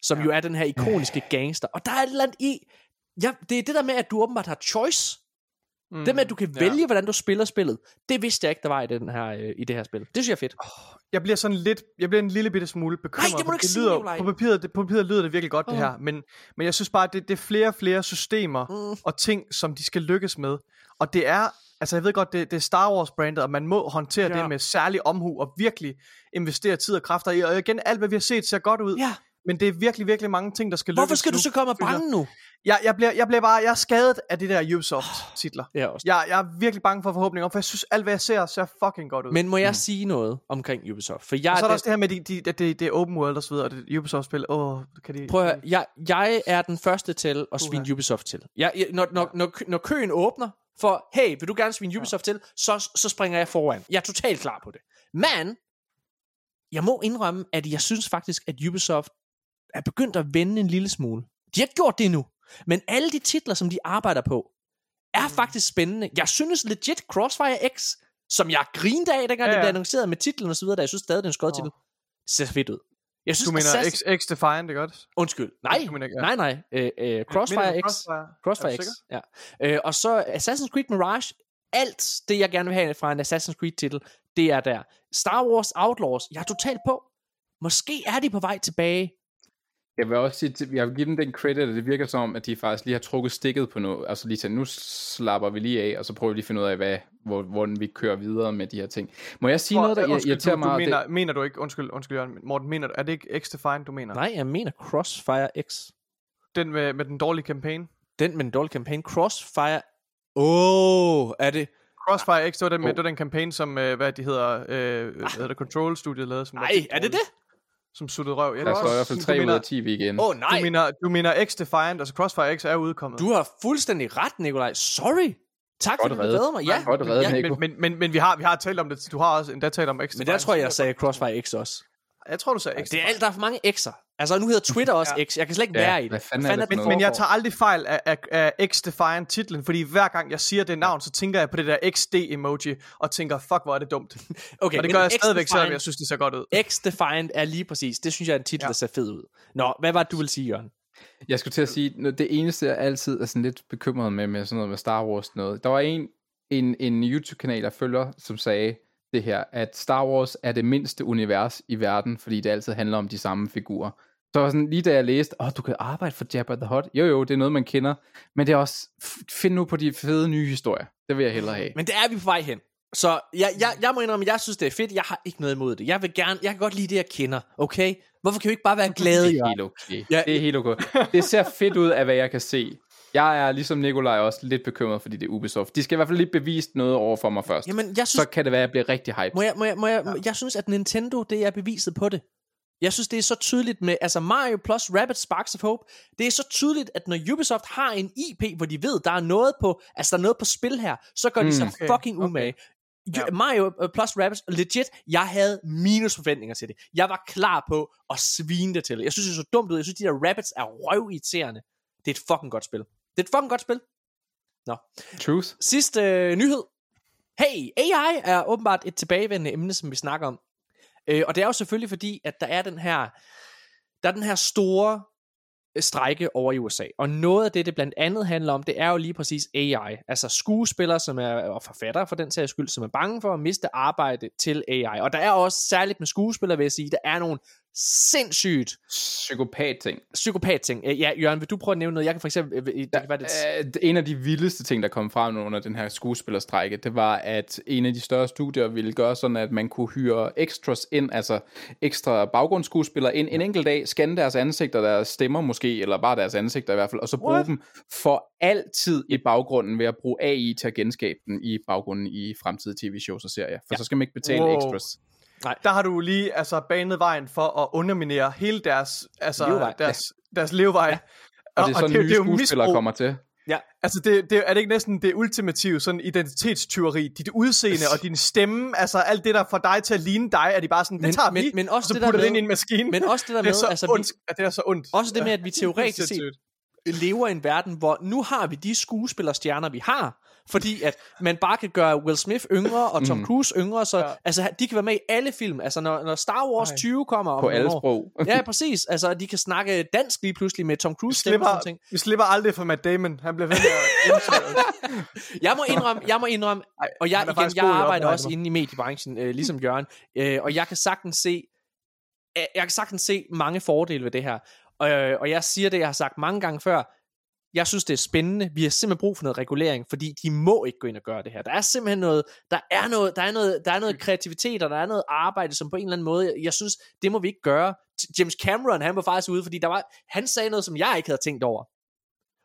Som ja. jo er den her ikoniske gangster. Og der er et eller andet i... Ja, det er det der med, at du åbenbart har choice. Mm. Det med, at du kan vælge, hvordan du spiller spillet. Det vidste jeg ikke, der var i, den her, øh, i det her spil. Det synes jeg er fedt. Jeg bliver sådan lidt, jeg bliver en lille bitte smule bekymret. Nej, det må du ikke sige, lyder, Nikolaj. på papiret, det, på papiret lyder det virkelig godt, det Åh. her. Men, men jeg synes bare, at det, det er flere og flere systemer Mm. og ting, som de skal lykkes med. Og det er, altså jeg ved godt, det, det er Star Wars brandet, og man må håndtere Ja. ja. det med særlig omhu, og virkelig investere tid og kræfter i. Og igen, alt hvad vi har set ser godt ud. Ja. Men det er virkelig, virkelig mange ting, der skal lykkes Hvorfor skal du nu, så komme og jeg. bange nu? Jeg, jeg, bliver, jeg bliver bare, jeg er skadet af de der Ubisoft-titler. [GASPS] Ja, også. Jeg, jeg er virkelig bange for forhåbninger, for jeg synes, alt hvad jeg ser, ser fucking godt ud. Men må jeg mm. sige noget omkring Ubisoft? For jeg og så er der den- også det her med, de, de, at det, det er open world og så videre, og det er Ubisoft-spil. Åh, kan de... Prøv at høre, jeg, jeg er den første til at svine Uha. Ubisoft til. Jeg, jeg, når, når, når, når køen åbner for, hey, vil du gerne svine Ubisoft til, så, så springer jeg foran. Jeg er totalt klar på det. Men, jeg må indrømme, at jeg synes faktisk, at Ubisoft er begyndt at vende en lille smule. De har ikke gjort det endnu. Men alle de titler, som de arbejder på, er Mm. faktisk spændende. Jeg synes legit Crossfire X, som jeg grinede af, dengang ja, Ja, det blev annonceret med titlen og så videre, der jeg synes stadig, det er en skød titel. Ser fedt ud. Jeg synes, Du mener Assassin- X, X Defiant, ikke godt? Undskyld. Nej, Du mener ja. nej, nej. Øh, øh, Crossfire Mener X. Crossfire? Crossfire X, ja. Øh, og så Assassin's Creed Mirage. Alt det, jeg gerne vil have fra en Assassin's Creed-titel, det er der. Star Wars Outlaws, jeg er totalt på. Måske er de på vej tilbage. Jeg vil også sige, jeg vil give dem den credit, at det virker som om, at de faktisk lige har trukket stikket på noget. Altså lige til, nu slapper vi lige af, og så prøver vi lige at finde ud af, hvad, hvor, hvordan vi kører videre med de her ting. Må jeg sige noget, der undskyld, irriterer du, mig? du det- mener, mener du ikke, undskyld, undskyld Jørgen, Morten, mener du, er det ikke X Defiant, du mener? Nej, jeg mener Crossfire X. Den med, med den dårlige campaign? Den med en dårlig kampagne. Crossfire... Åh, oh, er det... Crossfire X, det var den, med, Oh. det var den campaign, som, øh, hvad de hedder, øh, hvad hedder det, Control Studio lavede. Som Nej, er det det? Som suttede røv. Ja, det Der står i også- hvert fald du 3 ud mener- af 10 igen. Åh, oh, nej. Du mener, du mener X Defiant, altså Crossfire X er udkommet. Du har fuldstændig ret, Nikolaj. Sorry. Tak Godt fordi du reddet. redder mig. Ja, Godt reddet, ja, men, men, men, men vi har, vi har talt om det. Du har også endda talt om X men der tror jeg, jeg sagde Crossfire X også. Jeg tror, du sagde X Det er Defiant. alt, der er for mange X'er. Altså, nu hedder Twitter også Ja. X. Jeg kan slet ikke Ja, være i det. hvad fanden er det noget? Men jeg tager aldrig fejl af, af, af X-Defiant titlen, fordi hver gang jeg siger det navn, så tænker jeg på det der XD-emoji, og tænker, fuck, hvor er det dumt. [LAUGHS] Okay, og det men gør jeg stadigvæk, selvom jeg synes, det ser godt ud. X-Defiant er lige præcis. Det synes jeg er en titel, ja. Der ser fed ud. Nå, hvad var det, du ville sige, Jørgen? Jeg skulle til at sige, det eneste, jeg altid er sådan lidt bekymret med, med sådan noget med Star Wars noget. Der var en, en, en YouTube-kanal, jeg følger, som sagde det her, at Star Wars er det mindste univers i verden, fordi det altid handler om de samme figurer. Så var sådan, lige da jeg læste, åh, oh, du kan arbejde for Jabba the Hutt. Jo, jo, det er noget, man kender. Men det er også, find nu på de fede nye historier. Det vil jeg hellere have. Men det er vi på vej hen. Så jeg, jeg, jeg må indrømme, jeg synes, det er fedt. Jeg har ikke noget imod det. Jeg vil gerne, jeg kan godt lide det, jeg kender. Okay? Hvorfor kan vi ikke bare være glade, [LAUGHS] Det er helt okay. Ja. Det er helt okay. Det ser fedt ud af, hvad jeg kan se. Jeg er ligesom Nikolaj også lidt bekymret, fordi det er Ubisoft. De skal i hvert fald lige bevise noget over for mig først. Jamen, jeg synes, så kan det være, at jeg bliver rigtig hype. Må jeg, må jeg, må jeg, ja. jeg synes, at Nintendo, det er beviset på det. Jeg synes, det er så tydeligt med, altså Mario plus Rabbit Sparks of Hope, det er så tydeligt, at når Ubisoft har en IP, hvor de ved, der er noget på, altså der er noget på spil her, så gør de Mm. sig Okay, fucking okay. umage. Ja. Mario øh, plus Rabbids, legit, jeg havde minus forventninger til det. Jeg var klar på at svine det til. Jeg synes, det er så dumt ud. Jeg synes, de der Rabbids er røvirriterende. Det er et fucking godt spil. Det er et fucking godt spil. Nå. Truth. Sidste øh, nyhed. Hey, AI er åbenbart et tilbagevendende emne, som vi snakker om. Øh, og det er jo selvfølgelig fordi, at der er den her, der er den her store øh, strejke over i USA. Og noget af det, det blandt andet handler om, det er jo lige præcis AI. Altså skuespillere, som er, og forfattere for den sags skyld, som er bange for at miste arbejde til AI. Og der er også, særligt med skuespillere, vil jeg sige, der er nogle sindssygt Psykopat-ting. psykopat-ting. Øh, Ja, Jørgen, vil du prøve at nævne noget? Jeg kan for eksempel... øh, Det kan være det, Øh, En af de vildeste ting, der kom frem under den her skuespillerstrække, det var, at en af de større studier ville gøre sådan, at man kunne hyre extras ind, altså ekstra baggrundsskuespillere ind en enkelt dag, scanne deres ansigter, deres stemmer måske, eller bare deres ansigter i hvert fald, og så bruge What? dem for altid i baggrunden ved at bruge AI til at genskabe den i baggrunden i fremtidige tv-shows og serier. For Ja. så skal man ikke betale Wow. extras. Der har du lige altså banet vejen for at underminere hele deres, altså, Levevej. deres, deres levevej. Ja. Og det er sådan, nye skuespillere kommer til. Altså, det, det, er det ikke næsten det ultimative sådan identitetstyveri? Dit udseende og din stemme, altså alt det, der får dig til at ligne dig, er de bare sådan, det Men- tager men- vi, men også og så det der putter det med- ind i en maskine. men også det der det er med, så altså, vi- ondt, at det er så ondt. Også det med, at vi teoretisk [LAUGHS] set lever i en verden, hvor nu har vi de skuespillerstjerner, vi har, fordi at man bare kan gøre Will Smith yngre og Tom Mm. Cruise yngre, så Ja. altså, de kan være med i alle film. Altså når, når Star Wars Ej. 20 kommer om På alle år. sprog. Ja, præcis. Altså de kan snakke dansk lige pludselig med Tom Vi Cruise stemme og sådan slipper, ting. vi slipper aldrig for Matt Damon. Han bliver ved med. [LAUGHS] Jeg må indrømme, jeg må indrømme, Ej, og jeg, igen, jeg arbejder Oppenheimer. også inde i mediebranchen, øh, ligesom Jørgen, øh, og jeg kan sagtens se, jeg kan sagtens se mange fordele ved det her. Øh, og jeg siger det, jeg har sagt mange gange før, jeg synes, det er spændende. Vi har simpelthen brug for noget regulering, fordi de må ikke gå ind og gøre det her. Der er simpelthen noget, der er noget, der er noget, der er noget kreativitet, og der er noget arbejde, som på en eller anden måde, jeg, synes, det må vi ikke gøre. James Cameron, han var faktisk ude, fordi der var, han sagde noget, som jeg ikke havde tænkt over.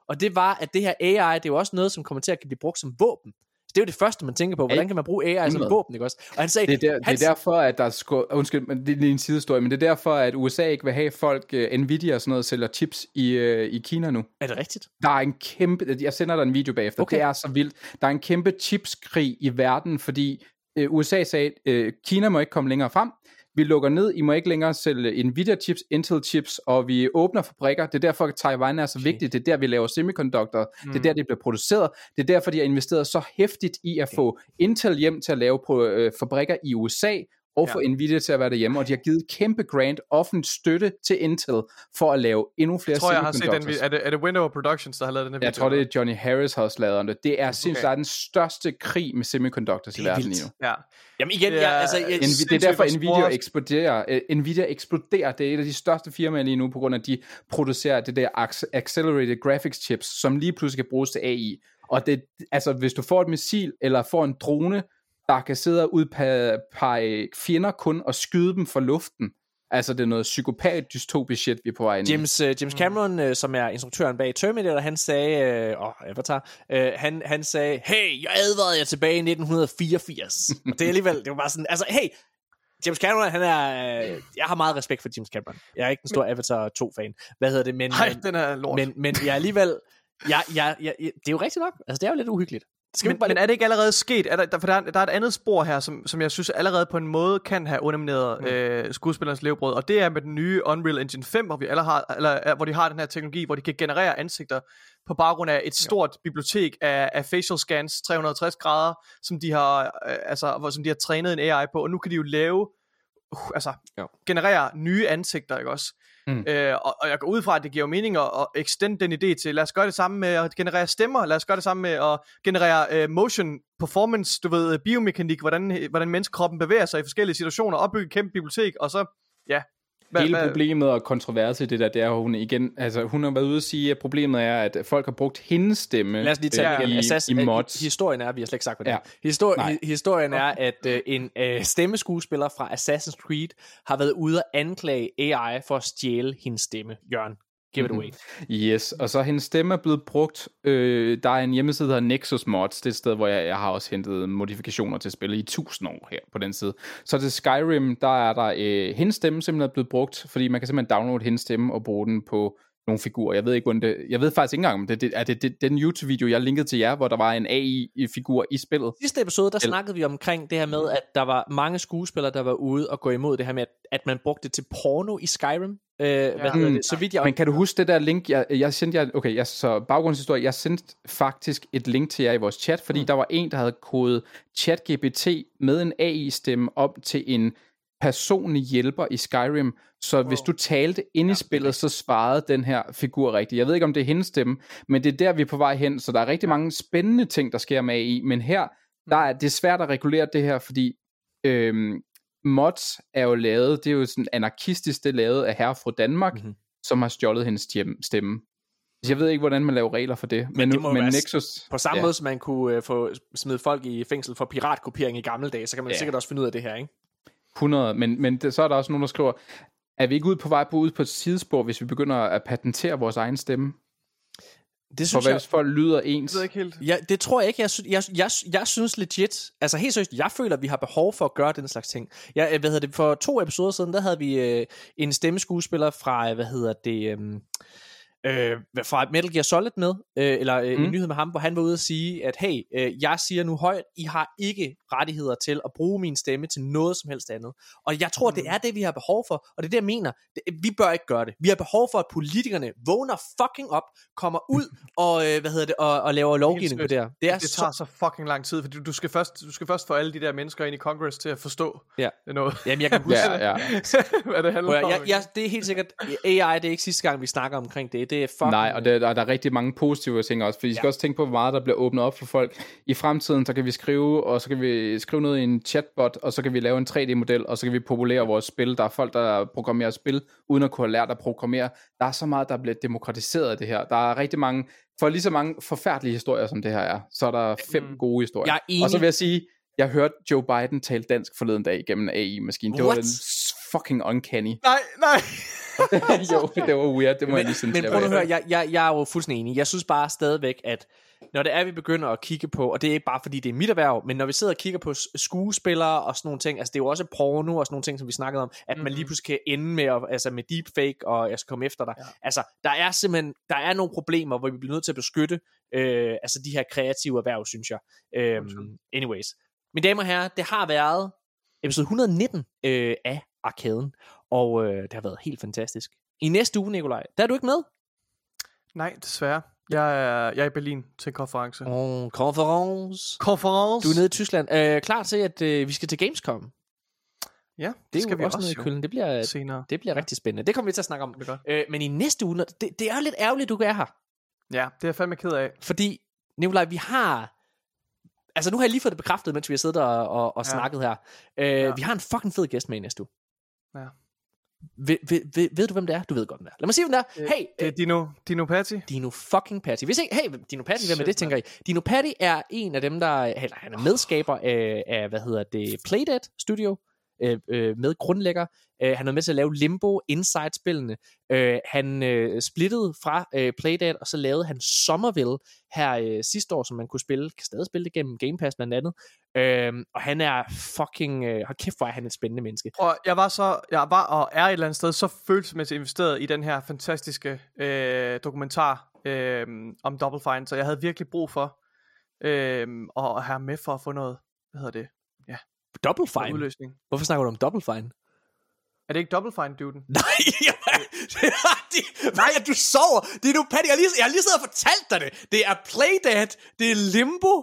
Og det var, at det her AI, det er jo også noget, som kommer til at blive brugt som våben. Det er jo det første, man tænker på. Hvordan kan man bruge AI som våben, ikke også? Og han sagde, Det er, der, han, det er derfor, at der skal, undskyld, men det er lige en sidehistorie, men det er derfor, at USA ikke vil have folk, uh, Nvidia og sådan noget, sælger chips i, uh, i Kina nu. er det rigtigt? Der er en kæmpe, jeg sender dig en video bagefter, Okay. okay. det er så vildt. Der er en kæmpe chipskrig i verden, fordi uh, USA sagde, uh, Kina må ikke komme længere frem, vi lukker ned, I må ikke længere sælge Nvidia chips, Intel chips, og vi åbner fabrikker. Det er derfor, at Taiwan er så Okay. vigtigt. Det er der, vi laver semiconductor. Mm. Det er der, det bliver produceret. Det er derfor, de har investeret så hæftigt i at få Intel hjem til at lave på, øh, fabrikker i USA, og få Nvidia til at være derhjemme, og de har givet kæmpe grant offentlig støtte til Intel for at lave endnu flere Jeg tror, jeg har set den. Er det, er det Window Productions, der har lavet den her video? Jeg tror, det er Johnny Harris har også lavet om det. Det er sindssygt, Okay. der er den største krig med semiconductors i Det er verden lige nu. Ja. Jamen igen, Det jeg, er- altså, jeg, Nvi- det er derfor, Nvidia eksploderer. Uh, Nvidia eksploderer. Det er et af de største firmaer lige nu, på grund af, at de producerer det der ac- Accelerated Graphics chips, som lige pludselig kan bruges til AI. Og det, altså, hvis du får et missil, eller får en drone, der kan sidde og udpege fjender kun, og skyde dem fra luften, altså det er noget psykopat dystopisk shit, vi er på vej ind i. James, uh, James Cameron, uh, som er instruktøren bag Terminator, han sagde, uh, oh, Avatar, uh, han, han sagde, hey, jeg advarede jer tilbage i 1984. [LAUGHS] og det er alligevel, det var bare sådan, altså, hey, James Cameron, han er, uh, jeg har meget respekt for James Cameron. Jeg er ikke en stor Avatar 2-fan. Hvad hedder det? Men, Nej, men, den er lort. men, men jeg alligevel, jeg, jeg, jeg, det er jo rigtigt nok. Altså, det er jo lidt uhyggeligt. Skal men, bare men er det ikke allerede sket? Er der, for der, er, der er et andet spor her, som, som jeg synes allerede på en måde kan have undermineret mm. øh, skuespillernes levebrød, og det er med den nye Unreal Engine 5, hvor, vi alle har, eller, hvor de har den her teknologi, hvor de kan generere ansigter på baggrund af et stort ja. bibliotek af, af facial scans, 360 grader, som de har, øh, altså, hvor, som de har trænet en AI på, og nu kan de jo lave, uh, altså, Ja. generere nye ansigter, ikke også? Mm. Øh, og, og jeg går ud fra, at det giver jo mening at, at extend den idé til, lad os gøre det samme med at generere stemmer, lad os gøre det samme med at generere uh, motion performance, du ved, biomekanik, hvordan, hvordan menneskekroppen bevæger sig i forskellige situationer, opbygge et kæmpe bibliotek, og så, ja. Hele problemet og kontroverset i det der, det er, at hun igen, altså hun har været ude at sige, at problemet er, at folk har brugt hendes stemme Lad os lige tage øh, i, Assassin, i mods. Historien er, vi har slet ikke sagt, hvad det Ja. Histori- Nej. historien er, at øh, en øh, stemmeskuespiller fra Assassin's Creed har været ude at anklage AI for at stjæle hendes stemme. Jørgen, give it away. Yes, og så hendes stemme er blevet brugt. Øh, der er en hjemmeside, der hedder Nexus Mods. Det er et sted, hvor jeg, jeg har også hentet modifikationer til spillet i tusind år her på den side. Så til Skyrim, der er der øh, hendes stemme simpelthen blevet brugt, fordi man kan simpelthen downloade hendes stemme og bruge den på nogle figurer. Jeg ved ikke, det, jeg ved faktisk ikke engang, om det, det er det, det den YouTube-video, jeg linkede til jer, hvor der var en AI-figur i spillet. sidste episode, der Eller- snakkede vi omkring det her med, at der var mange skuespillere, der var ude og gå imod det her med, at, at man brugte det til porno i Skyrim. Øh, ja. hvad hedder Mm. det? Så vidt jeg... Men kan du huske det der link, jeg, jeg sendte jer, okay, jeg, så baggrundshistorie, jeg sendte faktisk et link til jer i vores chat, fordi mm. der var en, der havde kodet ChatGPT med en AI-stemme op til en personlig hjælper i Skyrim, så wow. hvis du talte ind i spillet, så svarede den her figur rigtigt. Jeg ved ikke, om det er hendes stemme, men det er der, vi er på vej hen, så der er rigtig mange spændende ting, der sker med AI, men her, der er det er svært at regulere det her, fordi øhm, mods er jo lavet, det er jo sådan anarkistisk, det er lavet af herre fra Danmark, mm-hmm. som har stjålet hendes stemme. Jeg ved ikke, hvordan man laver regler for det. Men, det nu, må men være Nexus... På samme ja. måde, som man kunne øh, få smidt folk i fængsel for piratkopiering i gamle dage, så kan man. Ja. sikkert også finde ud af det her, ikke? 100, men, men det, så er der også nogen, der skriver, er vi ikke ude på vej på ud på et sidespor, hvis vi begynder at patentere vores egen stemme? Det For synes hvad jeg... hvis folk lyder ens? Det ved jeg ikke helt. Ja, det tror jeg ikke. Jeg, sy- jeg, jeg, jeg synes legit, altså helt seriøst, jeg føler, at vi har behov for at gøre den slags ting. Jeg, øh, hvad hedder det, for to episoder siden, der havde vi øh, en stemmeskuespiller fra, øh, hvad hedder det, øh, øh, fra Metal Gear Solid med, øh, eller øh, mm. en nyhed med ham, hvor han var ude at sige, at hey, øh, jeg siger nu højt, I har ikke rettigheder til at bruge min stemme til noget som helst andet. Og jeg tror, mm. det er det, vi har behov for, og det er det, jeg mener. Det, vi bør ikke gøre det. Vi har behov for, at politikerne vågner fucking op, kommer ud [LAUGHS] og, øh, hvad hedder det, og, og laver lovgivning på det her. Det er det så tager så fucking lang tid, fordi du, du, skal først, du skal først få alle de der mennesker ind i Congress til at forstå Ja. noget. Jamen, jeg kan [LAUGHS] huske, Ja, ja. [LAUGHS] hvad det handler om. jeg, jeg, det er helt sikkert, AI, det er ikke sidste gang, vi snakker omkring det. Det er fucking... Nej, og der, der, der er rigtig mange positive ting også, fordi I skal Ja. også tænke på, hvor meget der bliver åbnet op for folk. I fremtiden, så kan vi skrive, og så kan vi skrive noget i en chatbot, og så kan vi lave en 3D-model, og så kan vi populere vores spil. Der er folk, der programmerer spil, uden at kunne have lært at programmere. Der er så meget, der bliver demokratiseret af det her. Der er rigtig mange, for lige så mange forfærdelige historier, som det her er, så er der fem mm. gode historier. Jeg er enig. Og så vil jeg sige, jeg hørte Joe Biden tale dansk forleden dag gennem AI-maskinen. Det var den fucking uncanny. [LAUGHS] Nej, nej. [LAUGHS] jo, det var weird, det må jeg men, lige synes. men prøv at høre, jeg, jeg, jeg er jo fuldstændig enig. Jeg synes bare stadigvæk, at når det er, vi begynder at kigge på, og det er ikke bare fordi det er mit erhverv, men når vi sidder og kigger på skuespillere og sådan nogle ting, altså det er jo også porno og sådan nogle ting, som vi snakkede om, at mm-hmm. man lige pludselig kan ende med, at, altså med deepfake, og jeg skal komme efter dig. Ja. Altså, der er simpelthen, der er nogle problemer, hvor vi bliver nødt til at beskytte, øh, altså de her kreative erhverv, synes jeg. Øhm, anyways. Mine damer og herrer, det har været episode 119 øh, af Arkaden, og øh, det har været helt fantastisk. I næste uge, Nikolaj, der er du ikke med? Nej, desværre. Jeg er, jeg er i Berlin til konference. Oh, konference. Konference? Du er nede i Tyskland. Øh, klar til, at øh, vi skal til Gamescom. Ja, Det, det skal vi også nede i Køln. Det bliver, senere. det bliver rigtig spændende. Det kommer vi til at snakke om. Det godt. Øh, men i næste uge, det, det er jo lidt ærgerligt, du er her. Ja, det er jeg fandme ked af. Fordi, Nikolaj, vi har... Altså, nu har jeg lige fået det bekræftet, mens vi har siddet og, og, og Ja. snakket her. Øh, Ja. Vi har en fucking fed gæst med i næste uge. Ja. Ved, ved, ved, ved du, hvem det er? Du ved godt, hvem det er. Lad mig sige, hvem det er. Hey, Det er Dino, Dino Patti. Dino fucking Patty. Hvis ikke, hey, Dino Patty, hvem er det, tænker I? Dino Patty er en af dem, der, eller han er medskaber af, af hvad hedder det, Playdead Studio, øh, øh, med grundlægger. Øh, han er med til at lave Limbo, Inside-spillene. Øh, han øh, splittede fra øh, Playdate, og så lavede han Somerville her øh, sidste år, som man kunne spille, kan stadig spille det gennem Game Pass blandt andet. Øh, og han er fucking, øh, hold kæft, hvor er han et spændende menneske. Og jeg var så, jeg var og er et eller andet sted så følelsesmæssigt investeret i den her fantastiske øh, dokumentar øh, om Double Fine, så jeg havde virkelig brug for øh, at have med for at få noget, hvad hedder det, Double Fine? udløsning. Hvorfor snakker du om Double Fine? Er det ikke Double Fine, duden? Nej, [LAUGHS] er [LAUGHS] de, nej, du sover. Det er nu, Patty. Jeg har lige, jeg har lige siddet og fortalt dig det. Det er Playdead. Det er Limbo.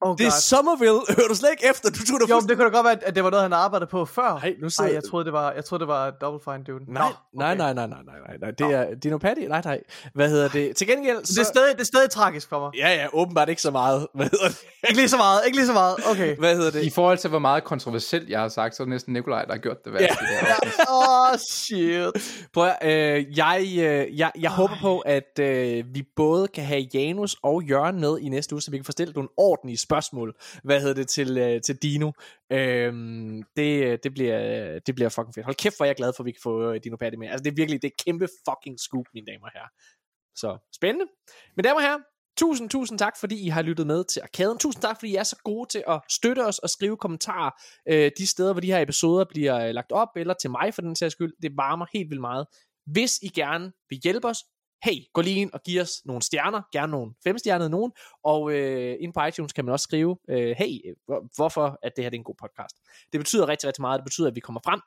Oh, Det er Somerville. [LAUGHS] Hører du slet ikke efter? Du tog det Jo, men det kunne da godt være, at det var noget, han arbejdede på før. Nej, nu sidder Nej, jeg troede, det var, jeg troede, det var Double Fine, dude. Nej, nej, nej, nej, nej, nej, nej, nej. Det er Dino Patty. Nej, nej. Hvad hedder det? Til gengæld, så... Det er, stadig, det er stadig tragisk for mig. Ja, ja, åbenbart ikke så meget. Hvad hedder det? Ikke lige så meget, ikke lige så meget. Okay. Hvad hedder det? I forhold til, hvor meget kontroversielt jeg har sagt, så er det næsten Nikolaj, der har gjort det værste. Ja. Ja. Åh, oh, shit. Prøv at, øh, jeg, øh, jeg, jeg håber på, at øh, vi både kan have Janus og Jørgen med i næste uge, så vi kan få stillet nogle ordentlige spørgsmål, hvad hedder det, til, øh, til Dino. Øhm, det, det, bliver, det bliver fucking fedt. Hold kæft, hvor er jeg glad for, at vi kan få øh, Dino Patty med. Altså, det er virkelig, det er kæmpe fucking scoop, mine damer og herrer. Så, spændende. Men damer og herrer, Tusind, tusind tak, fordi I har lyttet med til Arkaden. Tusind tak, fordi I er så gode til at støtte os og skrive kommentarer øh, de steder, hvor de her episoder bliver øh, lagt op, eller til mig for den sags skyld. Det varmer helt vildt meget. Hvis I gerne vil hjælpe os, hey, gå lige ind og giv os nogle stjerner, gerne nogle femstjernede nogen, og øh, ind på iTunes kan man også skrive, øh, hey, hvor, hvorfor at det her det er en god podcast. Det betyder rigtig, rigtig meget. Det betyder, at vi kommer frem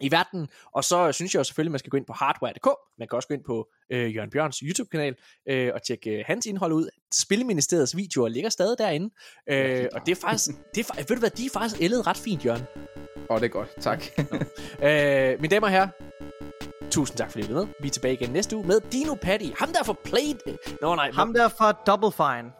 i verden, og så synes jeg jo selvfølgelig, at man skal gå ind på hardware.dk, man kan også gå ind på øh, Jørgen Bjørns YouTube-kanal øh, og tjekke øh, hans indhold ud. Spilministeriets videoer ligger stadig derinde, øh, og det er faktisk, det er, ved du hvad, de er faktisk ældet ret fint, Jørgen. Åh, oh, det er godt. Tak. [LAUGHS] øh, mine damer og herrer, tusind tak fordi I med. Vi er tilbage igen næste uge med Dino Patty. Ham der for Played... Nå nej. Ham der fra Double Fine.